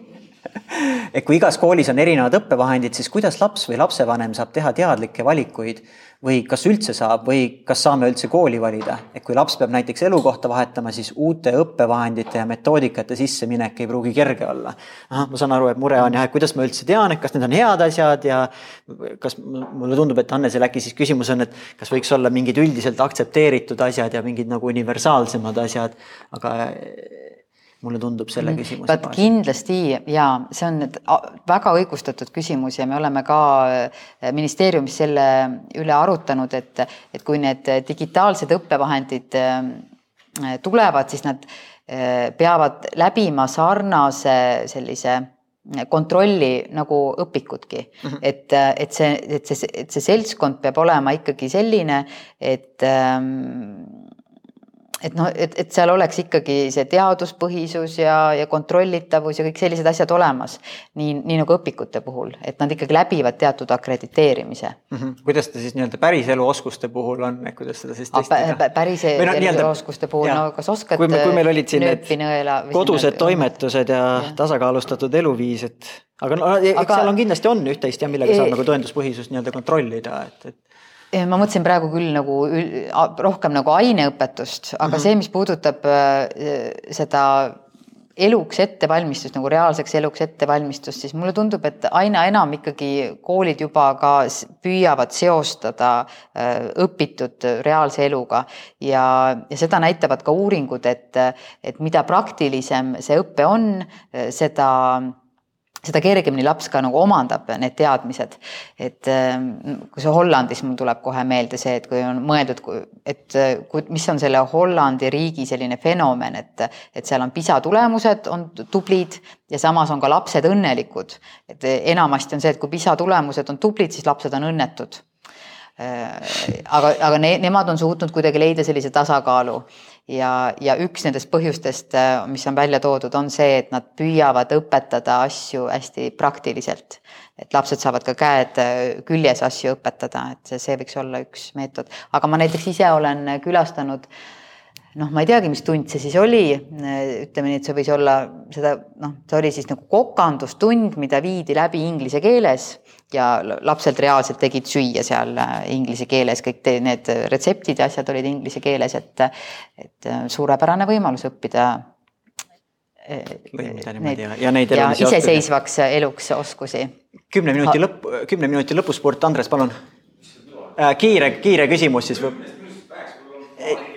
et kui igas koolis on erinevad õppevahendid, siis kuidas laps või lapsevanem saab teha teadlikke valikuid või kas üldse saab või kas saame üldse kooli valida, et kui laps peab näiteks elukohta vahetama, siis uute õppevahendite ja metoodikate sisseminek ei pruugi kerge olla. ahah, ma saan aru, et mure on jah, et kuidas ma üldse tean, et kas need on head asjad ja kas mulle tundub, et Hannesel äkki siis küsimus on, et kas võiks olla mingid üldiselt aktsepteeritud asjad ja mingid nagu universaalsemad asjad, aga mulle tundub selle mhm. küsimuse vaat kindlasti ja see on väga õigustatud küsimus ja me oleme ka äh, ministeeriumis selle üle arutanud, et, et kui need digitaalsed õppevahendid äh, tulevad, siis nad äh, peavad läbima sarnase sellise kontrolli nagu õpikudki mm, -hmm. et, et see, et see, et see seltskond peab olema ikkagi selline, et ähm, et noh, et, et seal oleks ikkagi see teaduspõhisus ja, ja kontrollitavus ja kõik sellised asjad olemas. nii, nii nagu õpikute puhul, et nad ikkagi läbivad teatud akrediteerimise mm. -hmm. kuidas ta siis nii-öelda päriselu oskuste puhul on, et kuidas seda siis testida? päriselu no, oskuste puhul, no kas oskad kui, me, kui meil olid siin need kodused toimetused ja, ja tasakaalustatud eluviis, et aga no aga, seal on kindlasti on üht-teist jah, millega saab nagu tõenduspõhisust nii-öelda kontrollida, et, et ma mõtlesin praegu küll nagu rohkem nagu aineõpetust, aga mm -hmm. see, mis puudutab äh, seda eluks ettevalmistust nagu reaalseks eluks ettevalmistust, siis mulle tundub, et aina enam ikkagi koolid juba ka püüavad seostada äh, õpitut reaalse eluga ja, ja seda näitavad ka uuringud, et, et mida praktilisem see õpe on, seda seda kergemini laps ka nagu omandab need teadmised. et ähm, kui see Hollandis, mul tuleb kohe meelde see, et kui on mõeldud, et kui, mis on selle Hollandi riigi selline fenomen, et, et seal on PISA tulemused on tublid ja samas on ka lapsed õnnelikud. et enamasti on see, et kui PISA tulemused on tublid, siis lapsed on õnnetud Äh, aga, aga ne, nemad on suutnud kuidagi leida sellise tasakaalu ja, ja üks nendest põhjustest, äh, mis on välja toodud, on see, et nad püüavad õpetada asju hästi praktiliselt. et lapsed saavad ka käed äh, küljes asju õpetada, et see, see võiks olla üks meetod, aga ma näiteks ise olen külastanud noh, ma ei teagi, mis tund see siis oli, ütleme nii, et see võis olla seda noh, see oli siis nagu kokandustund, mida viidi läbi inglise keeles ja lapsed reaalselt tegid süüa seal äh, inglise keeles, kõik te, need retseptid ja asjad olid inglise keeles, et, et äh, suurepärane võimalus õppida. Äh, niimoodi ja, ja neid ja iseseisvaks oskusi. eluks oskusi. kümne minuti lõpp, kümne minuti lõpusport, Andres, palun. kiire, kiire küsimus siis või?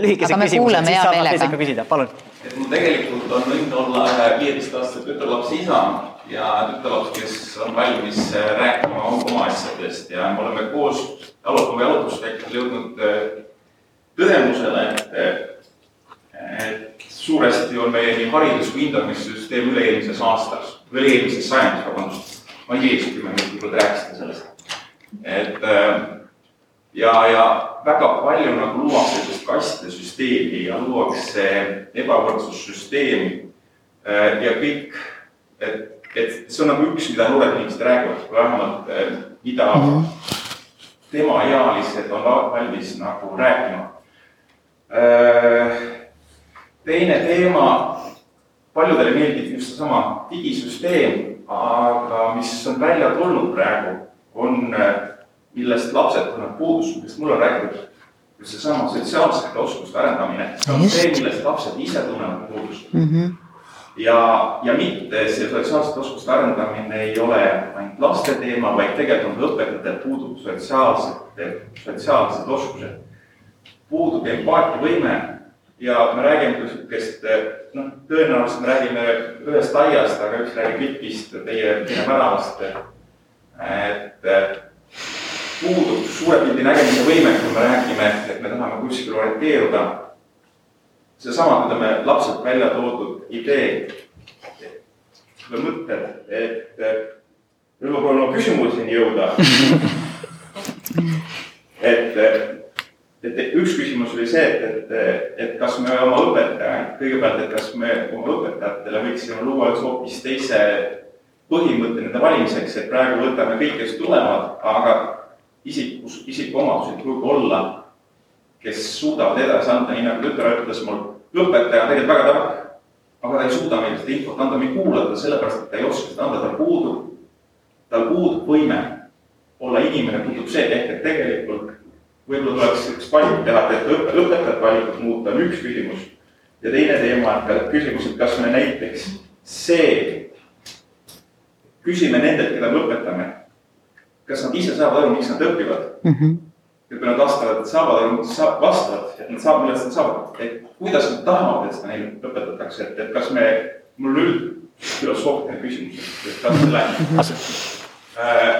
lühikesed küsimused, siis saab teise ka küsida, palun. et mul tegelikult on õnn olla ühe viieteistaastase tütarlapse isa ja tütarlaps, kes on valmis äh, rääkima oma asjadest ja me oleme koos Jalutkooli jalutuskäikudel jõudnud äh, tõdemusele, et, äh, et suuresti on meie nii haridus kui hindamissüsteem üle-eelmises aastas, üle-eelmises sajandis, vabandust, ma ei tea, kümme minutit võib-olla rääkisite sellest. et ja, ja väga palju nagu luuakse sellist kastide süsteemi ja luuakse ebavõrdsussüsteemi ja kõik, et, et see on nagu üks, mida noored inimesed räägivad, vähemalt äh, mida -hmm. temaealised on valmis nagu rääkima. Äh, teine teema, paljudele meeldib just seesama digisüsteem, aga mis on välja tulnud praegu, on millest lapsed tunnevad puudust, millest mulle on räägitud, seesama sotsiaalsete oskuste arendamine, see, millest lapsed ise tunnevad puudust mm. -hmm. Ja, ja mitte see sotsiaalsete oskuste arendamine ei ole ainult laste teema, vaid tegelikult on õpetajatel puudub sotsiaalsete, sotsiaalsed oskused. puudub empaatiavõime ja me räägime ka sihukest, noh, tõenäoliselt me räägime ühest aiast, aga üks räägib mitmist teie, teie väravast. et puudub suure pildi nägemise võime, kui me räägime, et me tahame kuskil orienteeruda. seesama, mida me lapselt välja toodud idee. Või mõtted, et nüüd ma proovin oma küsimuseni jõuda. Et, et üks küsimus oli see, et, et, et kas me oma õpetajaid, kõigepealt, et kas me oma õpetajatele võiksime luua üks hoopis teise põhimõtte nende valimiseks, et praegu võtame kõik, kes tulevad, aga isikus, isikuomadused ei pruugi olla, kes suudavad edasi anda, nii nagu tütar ütles mul, õpetaja on tegelikult väga tark, aga ta ei suuda meile seda infot anda, me ei kuula teda sellepärast, et ta ei oska seda anda, tal puudub, tal puudub võime olla inimene, puudub see, ehk et tegelikult võib-olla tuleks üks valik teha, et õpe, õpetajate valikut muuta, on üks küsimus. ja teine teema, et küsimus, et kas me näiteks see, küsime nendelt, keda me õpetame kas nad ise saavad aru, miks nad õpivad mm. -hmm. Ja kui nad vastavad, saavad aru, saab, vastavad, et nad saavad, millest nad saavad, et kuidas nad tahavad, et seda neile õpetatakse, et, et kas me, mul üldfilosoofiline küsimus, et kas selle äh,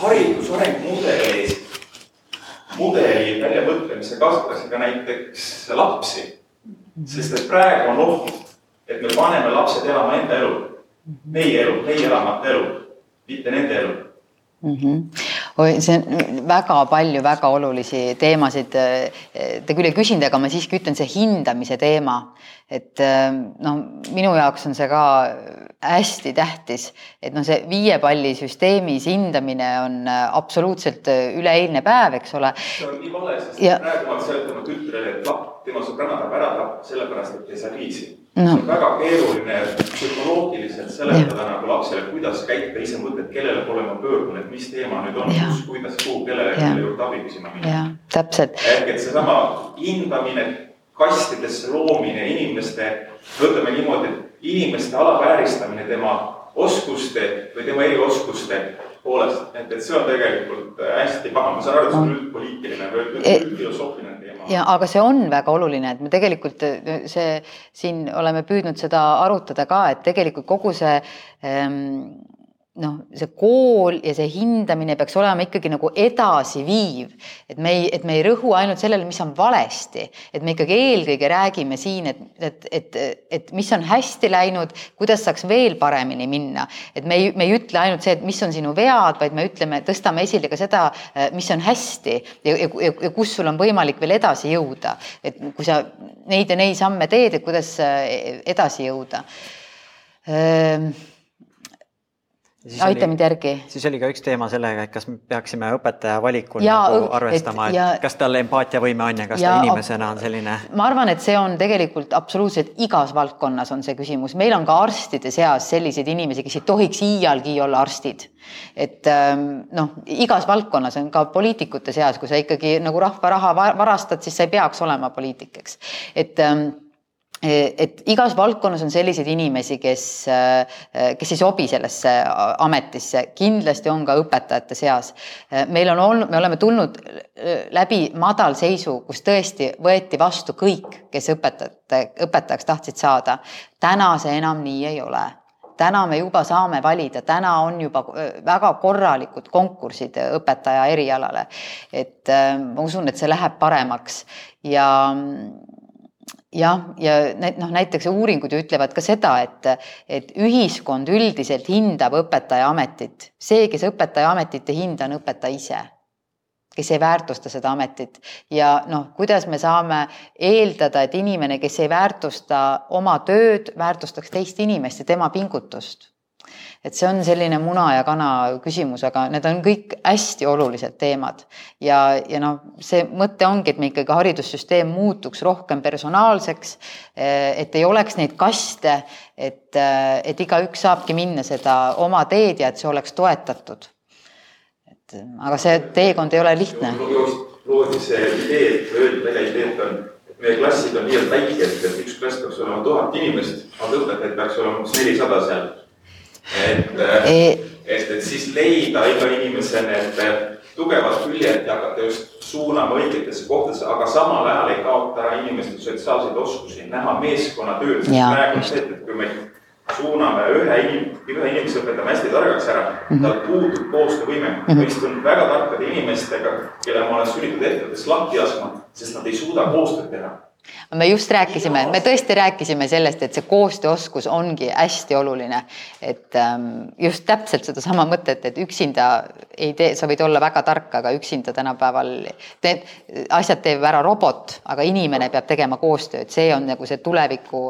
haridusarengu mudeli, mudeli väljamõtlemise kasutatakse ka näiteks lapsi. sest et praegu on oht, et me paneme lapsed elama enda elu, meie elu, meie elamata elu, mitte nende elu mm. -hmm. Oi, see on väga palju väga olulisi teemasid. Te küll ei küsinud, aga ma siiski ütlen, see hindamise teema, et noh, minu jaoks on see ka hästi tähtis, et noh, see viie palli süsteemis hindamine on absoluutselt üleeilne päev, eks ole. see on nii vale, sest ja... praegu ma seletama tütrele, et laps, tema sõbranna peab ära tapma sellepärast, et ei saa viisi no.. see on väga keeruline psühholoogiliselt seletada ja. nagu lapsele, kuidas käituda, ise mõtled, kellele pole ma pöördunud, et mis teema nüüd on, kus, kuidas, kuhu, kellele, kelle juurde abi küsima minna. täpselt. ehk et seesama hindamine kastidesse loomine, inimeste, võtame niimoodi, et inimeste alavääristamine tema oskuste või tema erioskuste poolest, et, et see on tegelikult hästi paha, ma saan aru, et see on üldpoliitiline või e- üldfilosoofiline teema. ja aga see on väga oluline, et me tegelikult see siin oleme püüdnud seda arutada ka, et tegelikult kogu see ähm, noh, see kool ja see hindamine peaks olema ikkagi nagu edasiviiv, et me ei, et me ei rõhu ainult sellele, mis on valesti, et me ikkagi eelkõige räägime siin, et, et, et, et mis on hästi läinud, kuidas saaks veel paremini minna, et me ei, me ei ütle ainult see, et mis on sinu vead, vaid me ütleme, tõstame esile ka seda, mis on hästi ja, ja, ja, ja kus sul on võimalik veel edasi jõuda, et kui sa neid ja neid samme teed, et kuidas edasi jõuda. Ehm, aita mind järgi. siis oli ka üks teema sellega, et kas me peaksime õpetaja valikul ja, nagu arvestama, et ja, kas tal empaatiavõime on ja kas ja, ta inimesena on selline. ma arvan, et see on tegelikult absoluutselt igas valdkonnas on see küsimus, meil on ka arstide seas selliseid inimesi, kes ei tohiks iialgi olla arstid. et ähm, noh, igas valdkonnas on ka poliitikute seas, kui sa ikkagi nagu rahva raha varastad, siis sa ei peaks olema poliitik, eks, et ähm, et igas valdkonnas on selliseid inimesi, kes, kes ei sobi sellesse ametisse, kindlasti on ka õpetajate seas. meil on olnud, me oleme tulnud läbi madalseisu, kus tõesti võeti vastu kõik, kes õpetajate, õpetajaks tahtsid saada. täna see enam nii ei ole täna me juba saame valida, täna on juba väga korralikud konkursid õpetaja erialale. et ma usun, et see läheb paremaks ja jah, ja noh, näiteks uuringud ju ütlevad ka seda, et, et ühiskond üldiselt hindab õpetaja ametit. see, kes õpetaja ametit ei hinda, on õpetaja ise, kes ei väärtusta seda ametit ja noh, kuidas me saame eeldada, et inimene, kes ei väärtusta oma tööd, väärtustaks teist inimest ja tema pingutust et see on selline muna ja kana küsimus, aga need on kõik hästi olulised teemad. ja, ja noh, see mõte ongi, et me ikkagi haridussüsteem muutuks rohkem personaalseks, et ei oleks neid kaste, et, et igaüks saabki minna seda oma teed ja et see oleks toetatud. et aga see teekond ei ole lihtne. loodi see idee, öeldi välja idee, et on meie klassid on niivõrd väikesed, et üks klass peaks olema tuhat inimest, aga õpetajaid peaks olema umbes nelisada seal et e, et, et siis leida iga inimese need tugevad küljed ja hakata just suunama õigetesse kohtadesse, aga samal ajal ei kaota ära inimeste sotsiaalseid oskusi, näha meeskonnatööd, sest praegu on see, et kui me suuname ühe inim-, ühe inimese õpetame hästi targaks ära mm, -hmm. tal puudub koostöövõime mm. -hmm. ma istun väga tarkade inimestega, kelle ma olen sunnitud ettevõttes lahti laskma, sest nad ei suuda koostööd teha me just rääkisime, me tõesti rääkisime sellest, et see koostööoskus ongi hästi oluline. et ähm, just täpselt sedasama mõtet, et üksinda ei tee, sa võid olla väga tark, aga üksinda tänapäeval teed, asjad teeb ära robot, aga inimene peab tegema koostööd, see on nagu see tuleviku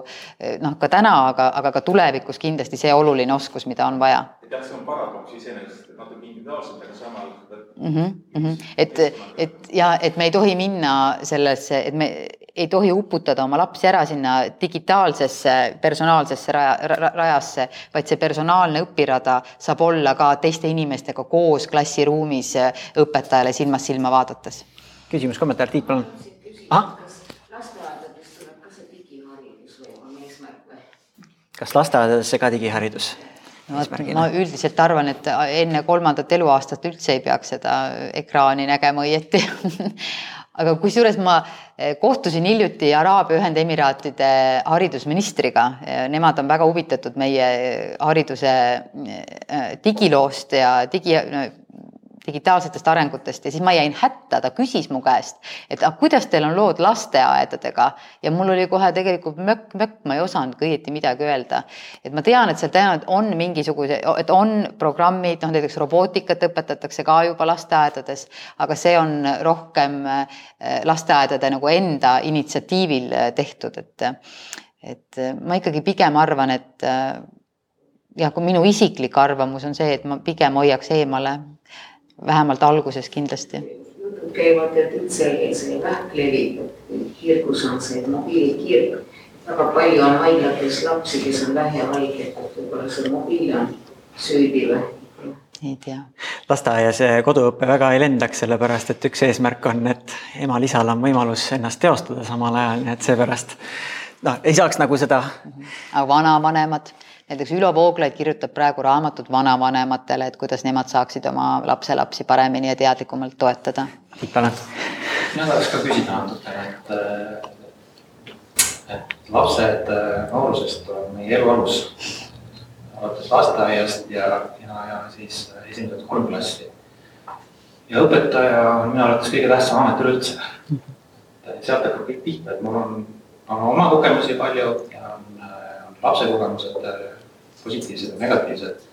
noh, ka täna, aga, aga ka tulevikus kindlasti see oluline oskus, mida on vaja. jah, see on paradoks iseenesest, et natuke individuaalselt, aga samal mm. -hmm, mm -hmm. et, et ja et me ei tohi minna sellesse, et me ei tohi uputada oma lapsi ära sinna digitaalsesse personaalsesse raja, rajasse, vaid see personaalne õpirada saab olla ka teiste inimestega koos klassiruumis õpetajale silmast silma vaadates. küsimus, kommentaar, Tiit, palun. kas lasteaedadesse ka digiharidus? no ma üldiselt arvan, et enne kolmandat eluaastat üldse ei peaks seda ekraani nägema õieti aga kusjuures ma eh, kohtusin hiljuti Araabia Ühendemiraatide haridusministriga, nemad on väga huvitatud meie hariduse eh, digiloost ja digi, digitaalsetest arengutest ja siis ma jäin hätta, ta küsis mu käest, et ah, kuidas teil on lood lasteaedadega ja mul oli kohe tegelikult mökk-mökk, ma ei osanud õieti midagi öelda. et ma tean, et seal tõenäoliselt on mingisuguse, et on programmid, noh näiteks robootikat õpetatakse ka juba lasteaedades, aga see on rohkem äh, lasteaedade nagu enda initsiatiivil äh, tehtud, et et ma ikkagi pigem arvan, et äh, jah, kui minu isiklik arvamus on see, et ma pigem hoiaks eemale vähemalt alguses kindlasti. jutud käivad, et üldse see vähk levib, kirgus on see mobiilikirg. väga palju on haiglates lapsi, kes on vähihaiged, võib-olla see mobiil on süüdi või? ei tea. lasteaias koduõpe väga ei lendaks, sellepärast et üks eesmärk on, et emal-isal on võimalus ennast teostada samal ajal, nii et seepärast noh, ei saaks nagu seda. aga vanavanemad, näiteks Ülo Vooglaid kirjutab praegu raamatut vanavanematele, et kuidas nemad saaksid oma lapselapsi paremini ja teadlikumalt toetada. Tiit Palan. mina tahaks ka küsida natukene, et et lapsed noorusest tuleb meie elu alus alates lasteaiast ja, ja, ja siis esimesed kolm klassi. ja õpetaja on minu arvates kõige tähtsam amet üleüldse. sealt hakkab kõik pihta, et mul on, on oma kogemusi palju ja on, on lapse kogemused positiivsed ja negatiivsed.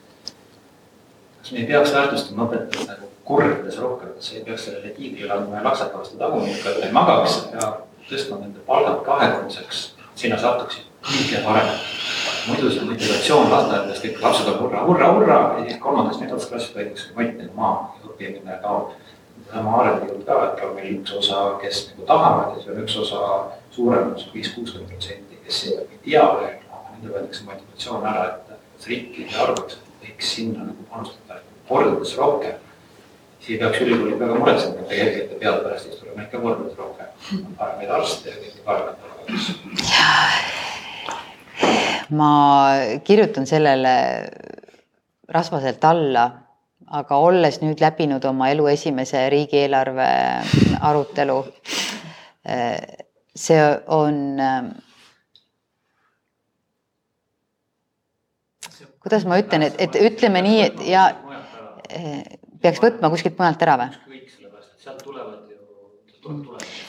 kas me ei peaks väärtustama õpetajat nagu kordades rohkem, kas ei peaks sellele tiigrile andma laksaka vastu tagumikku, et ta ei magaks ja tõstma nende palgad kahekordseks, sinna satuksid kõige paremad muidu see motivatsioon lasteaedades, kõik lapsed on hurraa, hurraa, hurraa ja siis kolmandas, neljandas klassis kott nagu maha õppimine kaob. sama Aarendi juurde ka, et on meil üks osa, kes nagu tahavad ja siis on üks osa suurem, viis, kuuskümmend protsenti, kes ei tea veel, nendel võetakse motivatsioon ära, et kas riik ei arvaks, et võiks sinna nagu panustada kordades rohkem. siis ei peaks ülikoolid väga muretsema, et tegelikult peale pärast siis tuleb ikka kordades rohkem paremaid arste ja kõiki paremaid palgasid ma kirjutan sellele rasvaselt alla, aga olles nüüd läbinud oma elu esimese riigieelarve arutelu, see on, kuidas ma ütlen, et, et ütleme nii, et ja peaks võtma kuskilt mujalt ära või?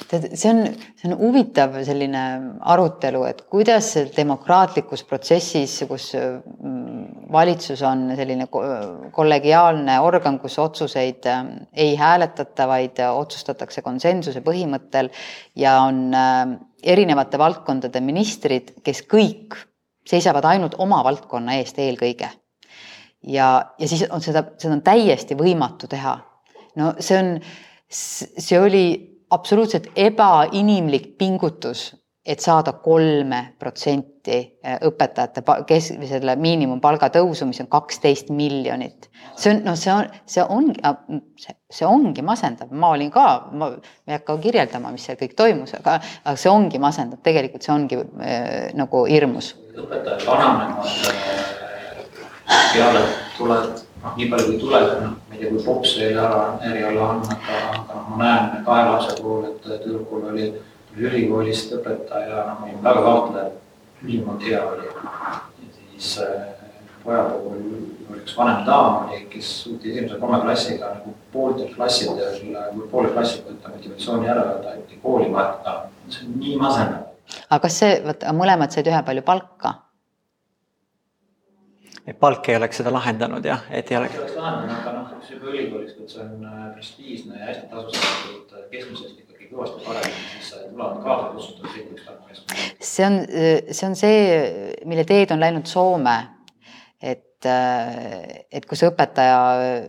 tead, see on, see on huvitav selline arutelu, et kuidas demokraatlikus protsessis, kus mm, valitsus on selline kollegiaalne organ, kus otsuseid äh, ei hääletata, vaid otsustatakse konsensuse põhimõttel ja on äh, erinevate valdkondade ministrid, kes kõik seisavad ainult oma valdkonna eest eelkõige. ja, ja siis on seda, seda on täiesti võimatu teha. no see on, see oli absoluutselt ebainimlik pingutus, et saada kolme protsenti äh, õpetajate kes-, selle miinimumpalga tõusu, mis on kaksteist miljonit. see on, noh, see on, see ongi, see, see ongi masendav, ma olin ka, ma ei hakka kirjeldama, mis seal kõik toimus, aga, aga see ongi masendav, tegelikult see ongi äh, nagu hirmus. Õpetajad vananevad äh,, peale tuleb noh, nii palju kui tuleb, noh, ma ei tea, kui pops veel ära, eriala on, aga, aga ma näen kahe lapse puhul, et tüdrukul oli, ülikoolist õpetaja, noh, ma olin väga kahtlev, ülimalt hea oli. ja siis äh, poja puhul oli üks vanem daam oli, kes suutis esimese kolme klassiga nagu pooltel klassidel, kui poole klassi võtta motivatsiooni ära ja taheti kooli vahetada. see on nii masendav. Aga kas see, vaata mõlemad said ühepalju palka et palk ei oleks seda lahendanud jah, et ei oleks. oleks lahendanud, aga noh, eks juba ülikoolis, kui see on äh, prestiižne ja hästi tasustatud äh, keskmisest ikkagi kõvasti parem, siis tulevad kaasa kutsutud kõik üks tark meeskond. see on, see on see, mille teed on läinud Soome. et, äh, et kus õpetaja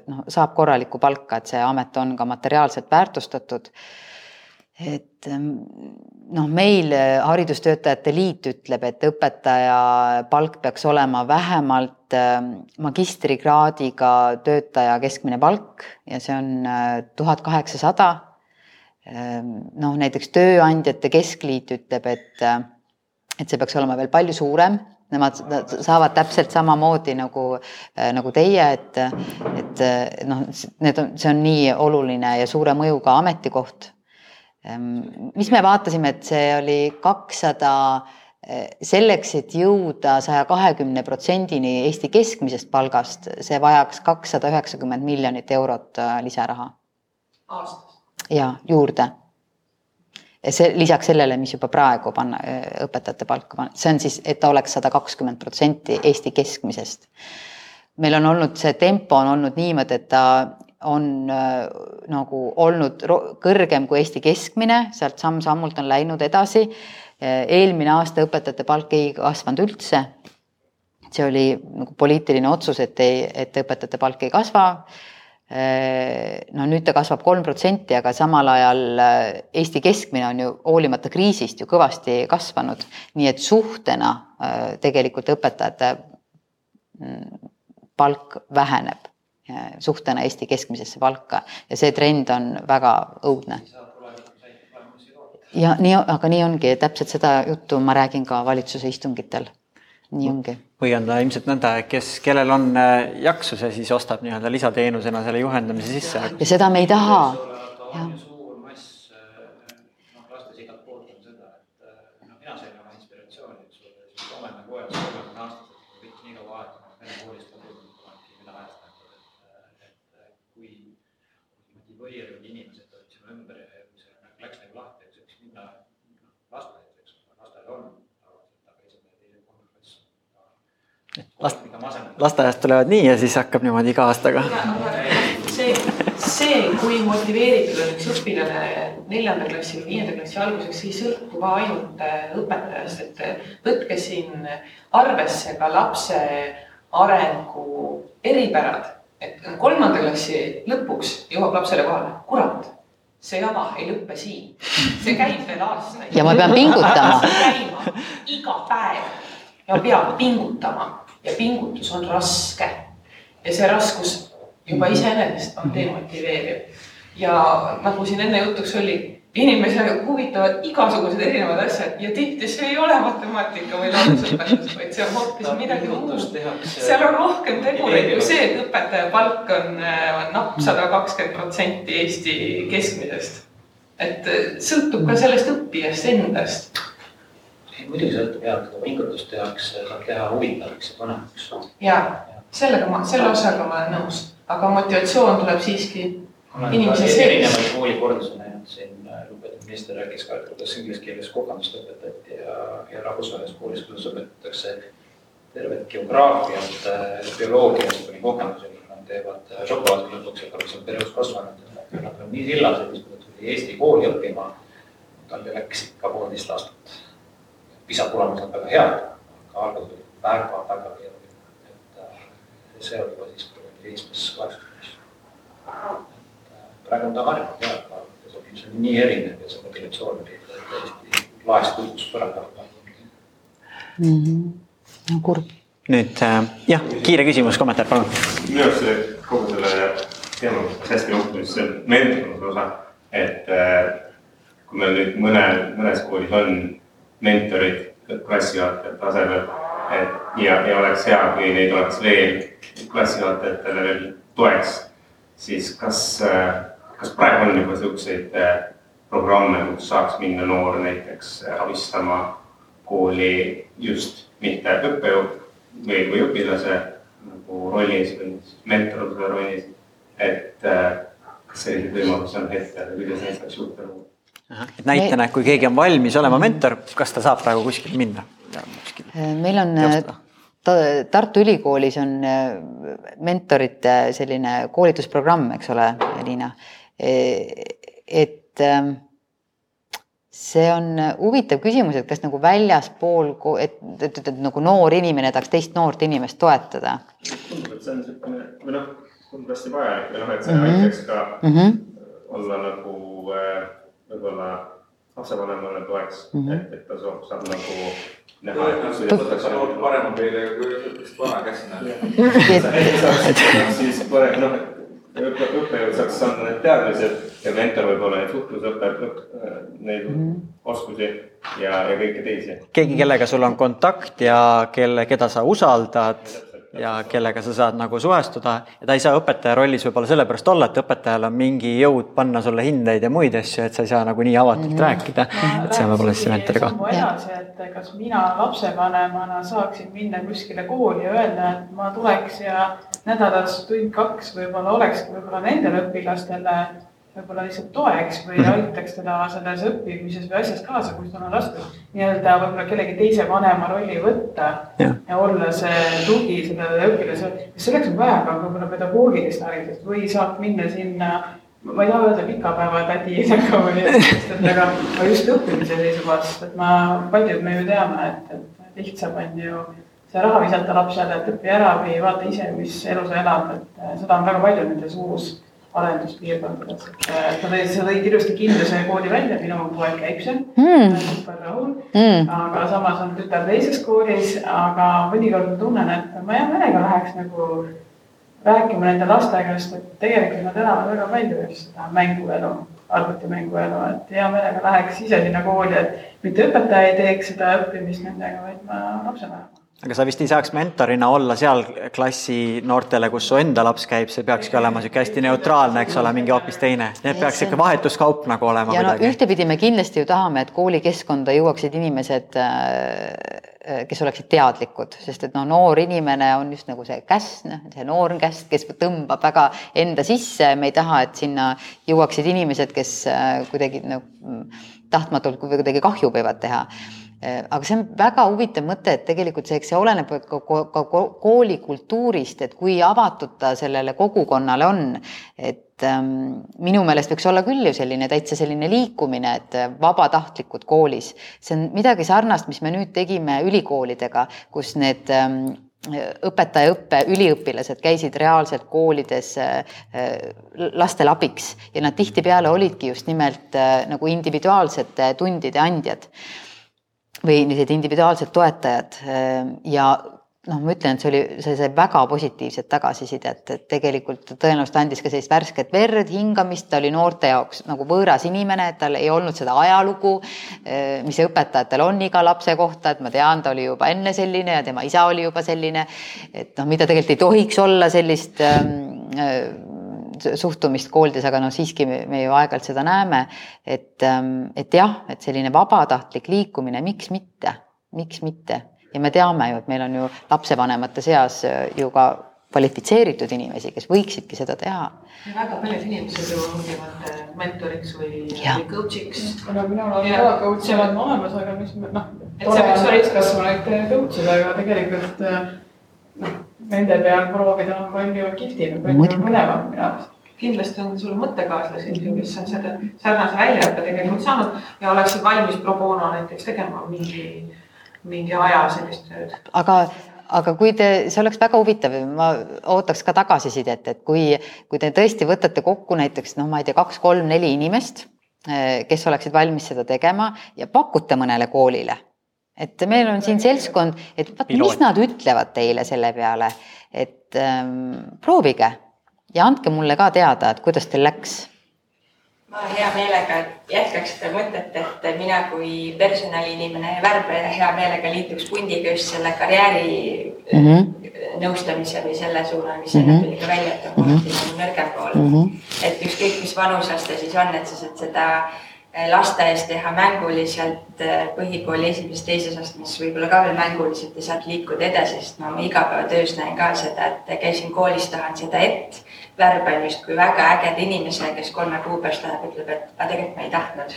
noh, saab korralikku palka, et see amet on ka materiaalselt väärtustatud et ähm, noh, meil äh, Haridustöötajate Liit ütleb, et õpetaja palk peaks olema vähemalt ähm, magistrikraadiga töötaja keskmine palk ja see on äh, tuhat kaheksasada. Ähm, noh, näiteks Tööandjate Keskliit ütleb, et, äh, et see peaks olema veel palju suurem nemad saavad täpselt samamoodi nagu, nagu teie, et, et noh, need on, see on nii oluline ja suure mõjuga ametikoht Ehm, mis me vaatasime, et see oli kakssada eh, selleks, et jõuda saja kahekümne protsendini Eesti keskmisest palgast, see vajaks kakssada üheksakümmend miljonit eurot äh, lisaraha. aastas? ja juurde. see lisaks sellele, mis juba praegu panna äh, õpetajate palka panna, see on siis, et ta oleks sada kakskümmend protsenti Eesti keskmisest. meil on olnud see tempo on olnud niimoodi, et ta on äh, nagu olnud kõrgem kui Eesti keskmine, sealt samm-sammult on läinud edasi. Äh, eelmine aasta õpetajate palk ei kasvanud üldse. see oli nagu poliitiline otsus, et ei, et õpetajate palk ei kasva. Äh, no nüüd ta kasvab kolm protsenti, aga samal ajal Eesti keskmine on ju hoolimata kriisist ju kõvasti kasvanud, nii et suhtena tegelikult õpetajate mm, palk väheneb suhtena Eesti keskmisesse palka ja see trend on väga õudne. ja nii, aga nii ongi, täpselt seda juttu ma räägin ka valitsuse istungitel. nii ongi. või on ta ilmselt nõnda, kes, kellel on jaksu, see siis ostab nii-öelda lisateenusena selle juhendamise sisse. ja seda me ei taha. jah lasteaiast tulevad nii ja siis hakkab niimoodi iga aastaga. see, see, kui motiveeritud on üks õpilane neljanda klassi või viienda klassi alguseks, ei sõltu ka ainult äh, õpetajast, et äh, võtke siin arvesse ka lapse arengu eripärad. et kolmanda klassi lõpuks jõuab lapsele kohale, kurat see jama ei lõppe siin, see käib veel aastaid. ja ma pean pingutama. iga päev ja peab pingutama ja pingutus on raske. ja see raskus juba iseenesest on demotiveeriv. ja nagu siin enne jutuks oli, inimesi huvitavad igasugused erinevad asjad ja tihti see ei ole matemaatika või loodusõpetus, vaid see on hoopis midagi muud. seal on rohkem tegureid kui see, et õpetaja palk on napp sada kakskümmend protsenti Eesti keskmisest. et sõltub ka sellest õppijast endast muidugi sõltub jah, seda pingutust tehakse, saab teha huvitavaks ja põnevaks. ja sellega ma, selle osaga ma olen nõus, aga motivatsioon tuleb siiski inimese sees. erinevaid koolikordusi näinud siin, lugupeetud minister rääkis ka, et kuidas inglise keeles kogemust õpetati ja, ja rahvusvahelises koolis, kuidas õpetatakse tervet geograafiat, bioloogiat kuni kogemuseni, nad teevad šokolaadi lõpuks, aga mis on perioos kasvanud. Nad on nii sillased, kui ta tuli Eesti kooli õppima, tal läks ikka poolteist aastat PISA tulemused on väga head, aga algus oli väga, väga keeruline. et äh, see oli juba siis, kui oli seitsmes, kaheksas klass. Äh, praegu on ta harjunud ja, aga see on ilmselt nii erinev ja see motivatsioon oli täiesti laest kukkus põranda alla mm. -hmm. kurb. nüüd äh, jah, kiire küsimus, kommentaar, palun. minu arust see kogu selle teema hästi juhtus see mentorluse osa, et äh, kui meil nüüd mõne, mõnes koolis on mentorid klassijuhatajate tasemel. et ja, ja oleks hea, kui neid oleks veel klassijuhatajatele veel toeks, siis kas, kas praegu on juba siukseid äh, programme, kus saaks minna noor näiteks abistama kooli just mitte õppejõud või, või õpilase nagu rollis või mentorluse rollis. et äh, kas selliseid võimalusi on hetkel ja kuidas neid saaks juurde luua? Et näitena, et kui keegi on valmis olema mentor, kas ta saab praegu kuskile minna? Äh, meil on äh, Tartu Ülikoolis on äh, mentorite selline koolitusprogramm, eks ole, Liina. et ähm, see on huvitav küsimus, et kas nagu väljaspool, et, et, et, et nagu noor inimene tahaks teist noort inimest toetada. tundub, et see on niisugune või noh, tundub hästi vajalik või noh, et see mm -hmm. aitaks ka mm -hmm. olla nagu äh, võib-olla lapsevanemale toeks mm, -hmm. et, et ta saab, saab nagu näha. võtaks noort parema peale kui ütleks vana käsina. siis parem, noh, õppejõud saaks anda need teadmised ja mentor võib-olla neid suhtlusõppe, neid mm -hmm. oskusi ja, ja kõiki teisi. keegi, kellega sul on kontakt ja kelle, keda sa usaldad ja kellega sa saad nagu suhestuda ja ta ei saa õpetaja rollis võib-olla sellepärast olla, et õpetajal on mingi jõud panna sulle hindeid ja muid asju, et sa ei saa nagu nii avatult mm -hmm. rääkida. et see on võib-olla siis see mentori koht. edasi, et kas mina lapsevanemana saaksin minna kuskile kooli ja öelda, et ma tuleks ja nädalas tund-kaks võib-olla olekski võib-olla nendele õpilastele võib-olla lihtsalt toeks või mhm. aitaks teda selles õppimises või asjas kaasa, kui tal on raske nii-öelda võib-olla kellegi teise vanema rolli võtta ja, ja olla see tugi sellele õpilasele. kas selleks on vaja ka võib-olla pedagoogilist haridust või saab minna sinna, ma ei taha öelda pikapäevatädi nagu või, aga, aga just õppimise seisukohast, et ma, paljud me ju teame, et, et lihtsam on ju see raha visata lapsele, et õpi ära või vaata ise, mis elu sa elad, et seda on väga palju nendes uus arenduspiirkondades. sa tõid, sa tõid ilusti kindluse kooli välja, minu poeg käib seal mm., super rahul mm., aga samas on tütar teises koolis, aga mõnikord ma tunnen, et ma hea meelega läheks nagu rääkima nende laste käest, et tegelikult nad elavad väga palju just seda mänguelu, arvutimänguelu, et hea meelega läheks ise sinna kooli, et mitte õpetaja ei teeks seda õppimist nendega, vaid ma lapsevanem aga sa vist ei saaks mentorina olla seal klassi noortele, kus su enda laps käib, see peakski olema niisugune hästi neutraalne, eks ole, mingi hoopis teine. Need peaks ikka vahetuskaup nagu olema ja kuidagi. no ühtepidi me kindlasti ju tahame, et koolikeskkonda jõuaksid inimesed, äh, kes oleksid teadlikud, sest et noh, noor inimene on just nagu see käsn, see noor käsn, kes tõmbab väga enda sisse, me ei taha, et sinna jõuaksid inimesed, kes äh, kuidagi nagu tahtmatult kuidagi kahju võivad teha aga see on väga huvitav mõte, et tegelikult see, eks see oleneb ka, ka kooli kultuurist, et kui avatud ta sellele kogukonnale on. et ähm, minu meelest võiks olla küll ju selline täitsa selline liikumine, et vabatahtlikud koolis, see on midagi sarnast, mis me nüüd tegime ülikoolidega, kus need ähm, õpetajaõppe üliõpilased käisid reaalselt koolides äh, lastele abiks. Ja nad tihtipeale olidki just nimelt äh, nagu individuaalsete tundide andjad või sellised individuaalsed toetajad ehm, ja noh, ma ütlen, et see oli, see sai väga positiivset tagasisidet, et tegelikult tõenäoliselt andis ka sellist värsket verd, hingamist, ta oli noorte jaoks nagu võõras inimene, et tal ei olnud seda ajalugu, ehm, mis õpetajatel on iga lapse kohta, et ma tean, ta oli juba enne selline ja tema isa oli juba selline, et noh, mida tegelikult ei tohiks olla sellist äh, suhtumist koolides, aga noh, siiski me, me ju aeg-ajalt seda näeme, et, ähm, et jah, et selline vabatahtlik liikumine, miks mitte, miks mitte ja me teame ju, et meil on ju lapsevanemate seas äh, ju ka kvalifitseeritud inimesi, kes võiksidki seda teha. väga paljud inimesed ju õpivad äh, mentoriks või, või coach'iks. no minul on ka coach olen olemas, aga mis noh, tore on täiskasvanuid coach ida, aga tegelikult äh, noh nende peal proovida on palju kihvtim palju põnevam minu arust kindlasti on sul mõttekaaslasi, kes on seda sarnase väljaõppe tegelikult saanud ja oleksid valmis pro bono näiteks tegema mingi, mingi aja sellist tööd. aga, aga kui te, see oleks väga huvitav, ma ootaks ka tagasisidet, et kui, kui te tõesti võtate kokku näiteks noh, ma ei tea, kaks-kolm-neli inimest, eh, kes oleksid valmis seda tegema ja pakute mõnele koolile et meil on siin seltskond, et vaat mis nad ütlevad teile selle peale, et ähm, proovige ja andke mulle ka teada, et kuidas teil läks. ma hea meelega jätkaks seda mõtet, et mina kui personaliinimene ja värbaja hea meelega liituks pundiga just selle karjääri mm -hmm. nõustamise või selle suunamisega mm -hmm. tuli ka välja, et on kohati mm -hmm. nagu nõrgem pool mm. -hmm. et ükskõik, mis vanusaste siis on, et sa saad seda Eh, lasteaias teha mänguliselt eh, põhikooli esimeses-teises astmes võib-olla ka veel mänguliselt ja sealt liikuda edasi, sest ma oma igapäevatöös näen ka seda, et käisin koolis, tahan seda ett. värban justkui väga ägeda inimese, kes kolme kuu pärast läheb, ütleb, et aga tegelikult ma ei tahtnud,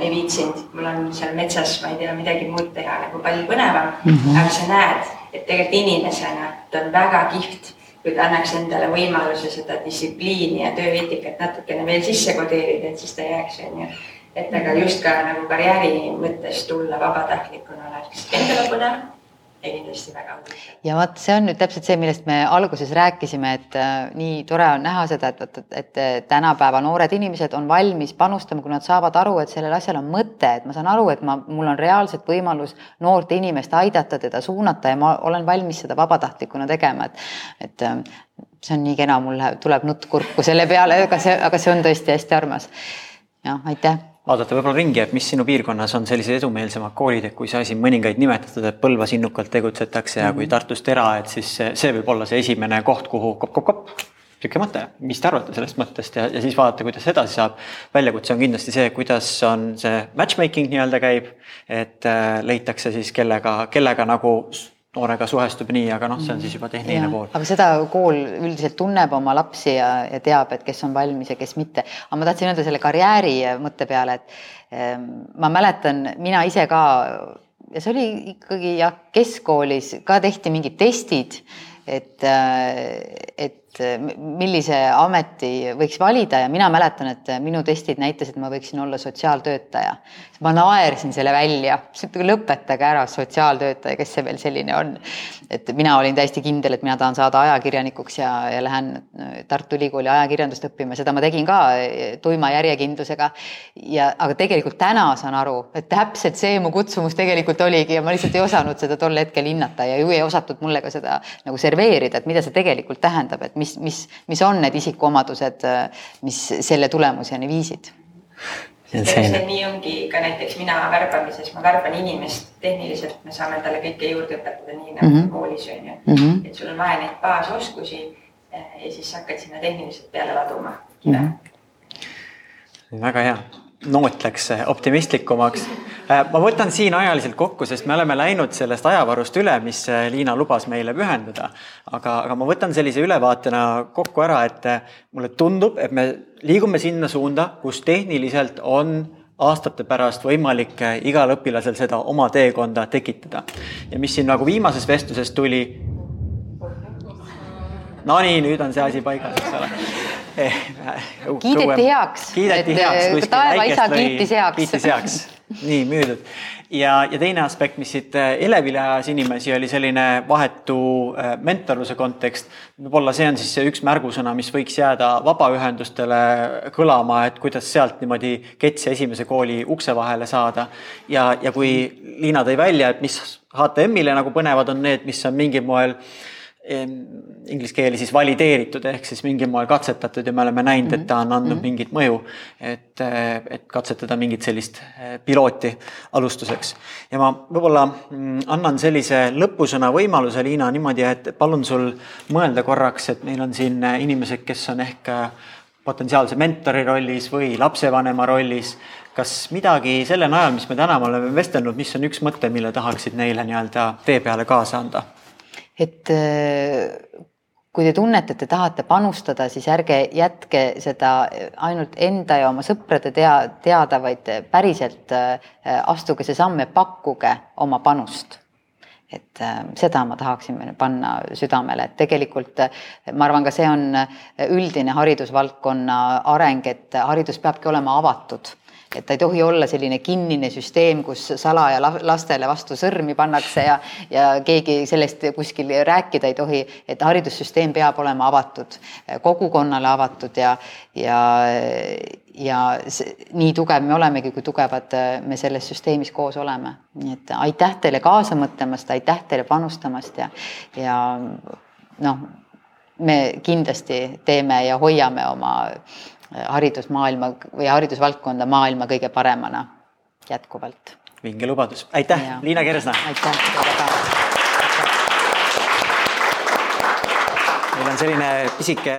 ei viitsinud, mul on seal metsas, ma ei tea, midagi muud teha nagu palju põnevam mm. -hmm. aga sa näed, et tegelikult inimesena ta on väga kihvt kui ta annaks endale võimaluse seda distsipliini ja tööeetikat natukene veel sisse kodeerida, et siis ta jääks, onju et aga just ka nagu karjääri mõttes tulla vabatahtlikuna oleks endale põnev ja kindlasti väga huvitav. ja vot see on nüüd täpselt see, millest me alguses rääkisime, et äh, nii tore on näha seda, et, et, et, et tänapäeva noored inimesed on valmis panustama, kui nad saavad aru, et sellel asjal on mõte, et ma saan aru, et ma, mul on reaalselt võimalus noort inimest aidata, teda suunata ja ma olen valmis seda vabatahtlikuna tegema, et, et äh, see on nii kena, mul läheb, tuleb nutt kurku selle peale, aga see, aga see on tõesti hästi armas. jah, aitäh vaadata võib-olla ringi, et mis sinu piirkonnas on sellised edumeelsemad koolid, et kui sa siin mõningaid nimetatud, et Põlvas innukalt tegutsetakse ja mm -hmm. kui mhm. Tartus Tera, et siis see, see võib olla see esimene koht, kuhu kopp-kopp-kopp. niisugune mõte, mis te arvate sellest mõttest ja, ja siis vaadata, kuidas edasi saab. väljakutse on kindlasti see, kuidas on see matchmaking nii-öelda käib, et äh, leitakse siis kellega, kellega nagu noorega suhestub nii, aga noh, see on siis juba tehniline pool. aga seda kool üldiselt tunneb oma lapsi ja, ja teab, et kes on valmis ja kes mitte. aga ma tahtsin öelda selle karjääri mõtte peale, et ähm, ma mäletan, mina ise ka ja see oli ikkagi jah, keskkoolis ka tehti mingid testid, et, äh, et millise ameti võiks valida ja mina mäletan, et minu testid näitasid, et ma võiksin olla sotsiaaltöötaja ma naersin selle välja, lõpetage ära sotsiaaltöötaja, kes see veel selline on. et mina olin täiesti kindel, et mina tahan saada ajakirjanikuks ja, ja lähen Tartu Ülikooli ajakirjandust õppima, seda ma tegin ka tuima järjekindlusega. ja, aga tegelikult täna saan aru, et täpselt see mu kutsumus tegelikult oligi ja ma lihtsalt ei osanud seda tol hetkel hinnata ja ju ei osatud mulle ka seda nagu serveerida, et mida see tegelikult tähendab, et mis, mis, mis on need isikuomadused, mis selle tulemuseni viisid see nii ongi ka näiteks mina värbamises, ma värban inimest tehniliselt, me saame talle kõike juurde õpetada, nii nagu mm -hmm. koolis on ju mm. -hmm. et sul on vaja neid baasoskusi ja siis hakkad sinna tehniliselt peale laduma mm. -hmm. väga hea noot läks optimistlikumaks. Äh, ma võtan siin ajaliselt kokku, sest me oleme läinud sellest ajavarust üle, mis äh, Liina lubas meile pühenduda. aga, aga ma võtan sellise ülevaatena kokku ära, et äh, mulle tundub, et me liigume sinna suunda, kus tehniliselt on aastate pärast võimalik igal õpilasel seda oma teekonda tekitada. ja mis siin nagu viimases vestluses tuli. Nonii, nüüd on see asi paigas, eks ole kiideti heaks. kiideti heaks. Eh, taevaisa kiitis heaks. kiitis heaks, nii müüdud. ja, ja teine aspekt, mis siit eh, elevile ajas inimesi, oli selline vahetu mentorluse kontekst. võib-olla see on siis see üks märgusõna, mis võiks jääda vabaühendustele kõlama, et kuidas sealt niimoodi Ketsi esimese kooli ukse vahele saada. ja, ja kui Liina tõi välja, et mis HTM-ile nagu põnevad, on need, mis on mingil moel äh, inglise keeli siis valideeritud ehk siis mingil moel katsetatud ja me oleme näinud, et ta on andnud mm -hmm. mingit mõju. et, et katsetada mingit sellist eh, pilooti alustuseks. ja ma võib-olla mm, annan sellise lõpusõna võimaluse, Liina, niimoodi, et palun sul mõelda korraks, et meil on siin eh, inimesed, kes on ehk eh, potentsiaalse mentori rollis või lapsevanema rollis. kas midagi selle najal, mis me täna oleme vestelnud, mis on üks mõte, mille tahaksid neile nii-öelda tee peale kaasa anda? Et äh, kui te tunnete, et te tahate panustada, siis ärge jätke seda ainult enda ja oma sõprade tea, teada, vaid päriselt äh, astuge see samm ja pakkuge oma panust. Et äh, seda ma tahaksin panna südamele, et tegelikult ma arvan, ka see on üldine haridusvaldkonna areng, et haridus peabki olema avatud et ta ei tohi olla selline kinnine süsteem, kus salaja lastele vastu sõrmi pannakse ja, ja keegi sellest kuskil rääkida ei tohi, et haridussüsteem peab olema avatud, kogukonnale avatud ja, ja, ja see, nii tugev me olemegi, kui tugevad me selles süsteemis koos oleme. nii et aitäh teile kaasa mõtlemast, aitäh teile panustamast ja, ja noh, me kindlasti teeme ja hoiame oma haridusmaailma või haridusvaldkonda maailma kõige paremana jätkuvalt. vinge lubadus, aitäh, Liina Kersna. aitäh väga. meil on selline pisike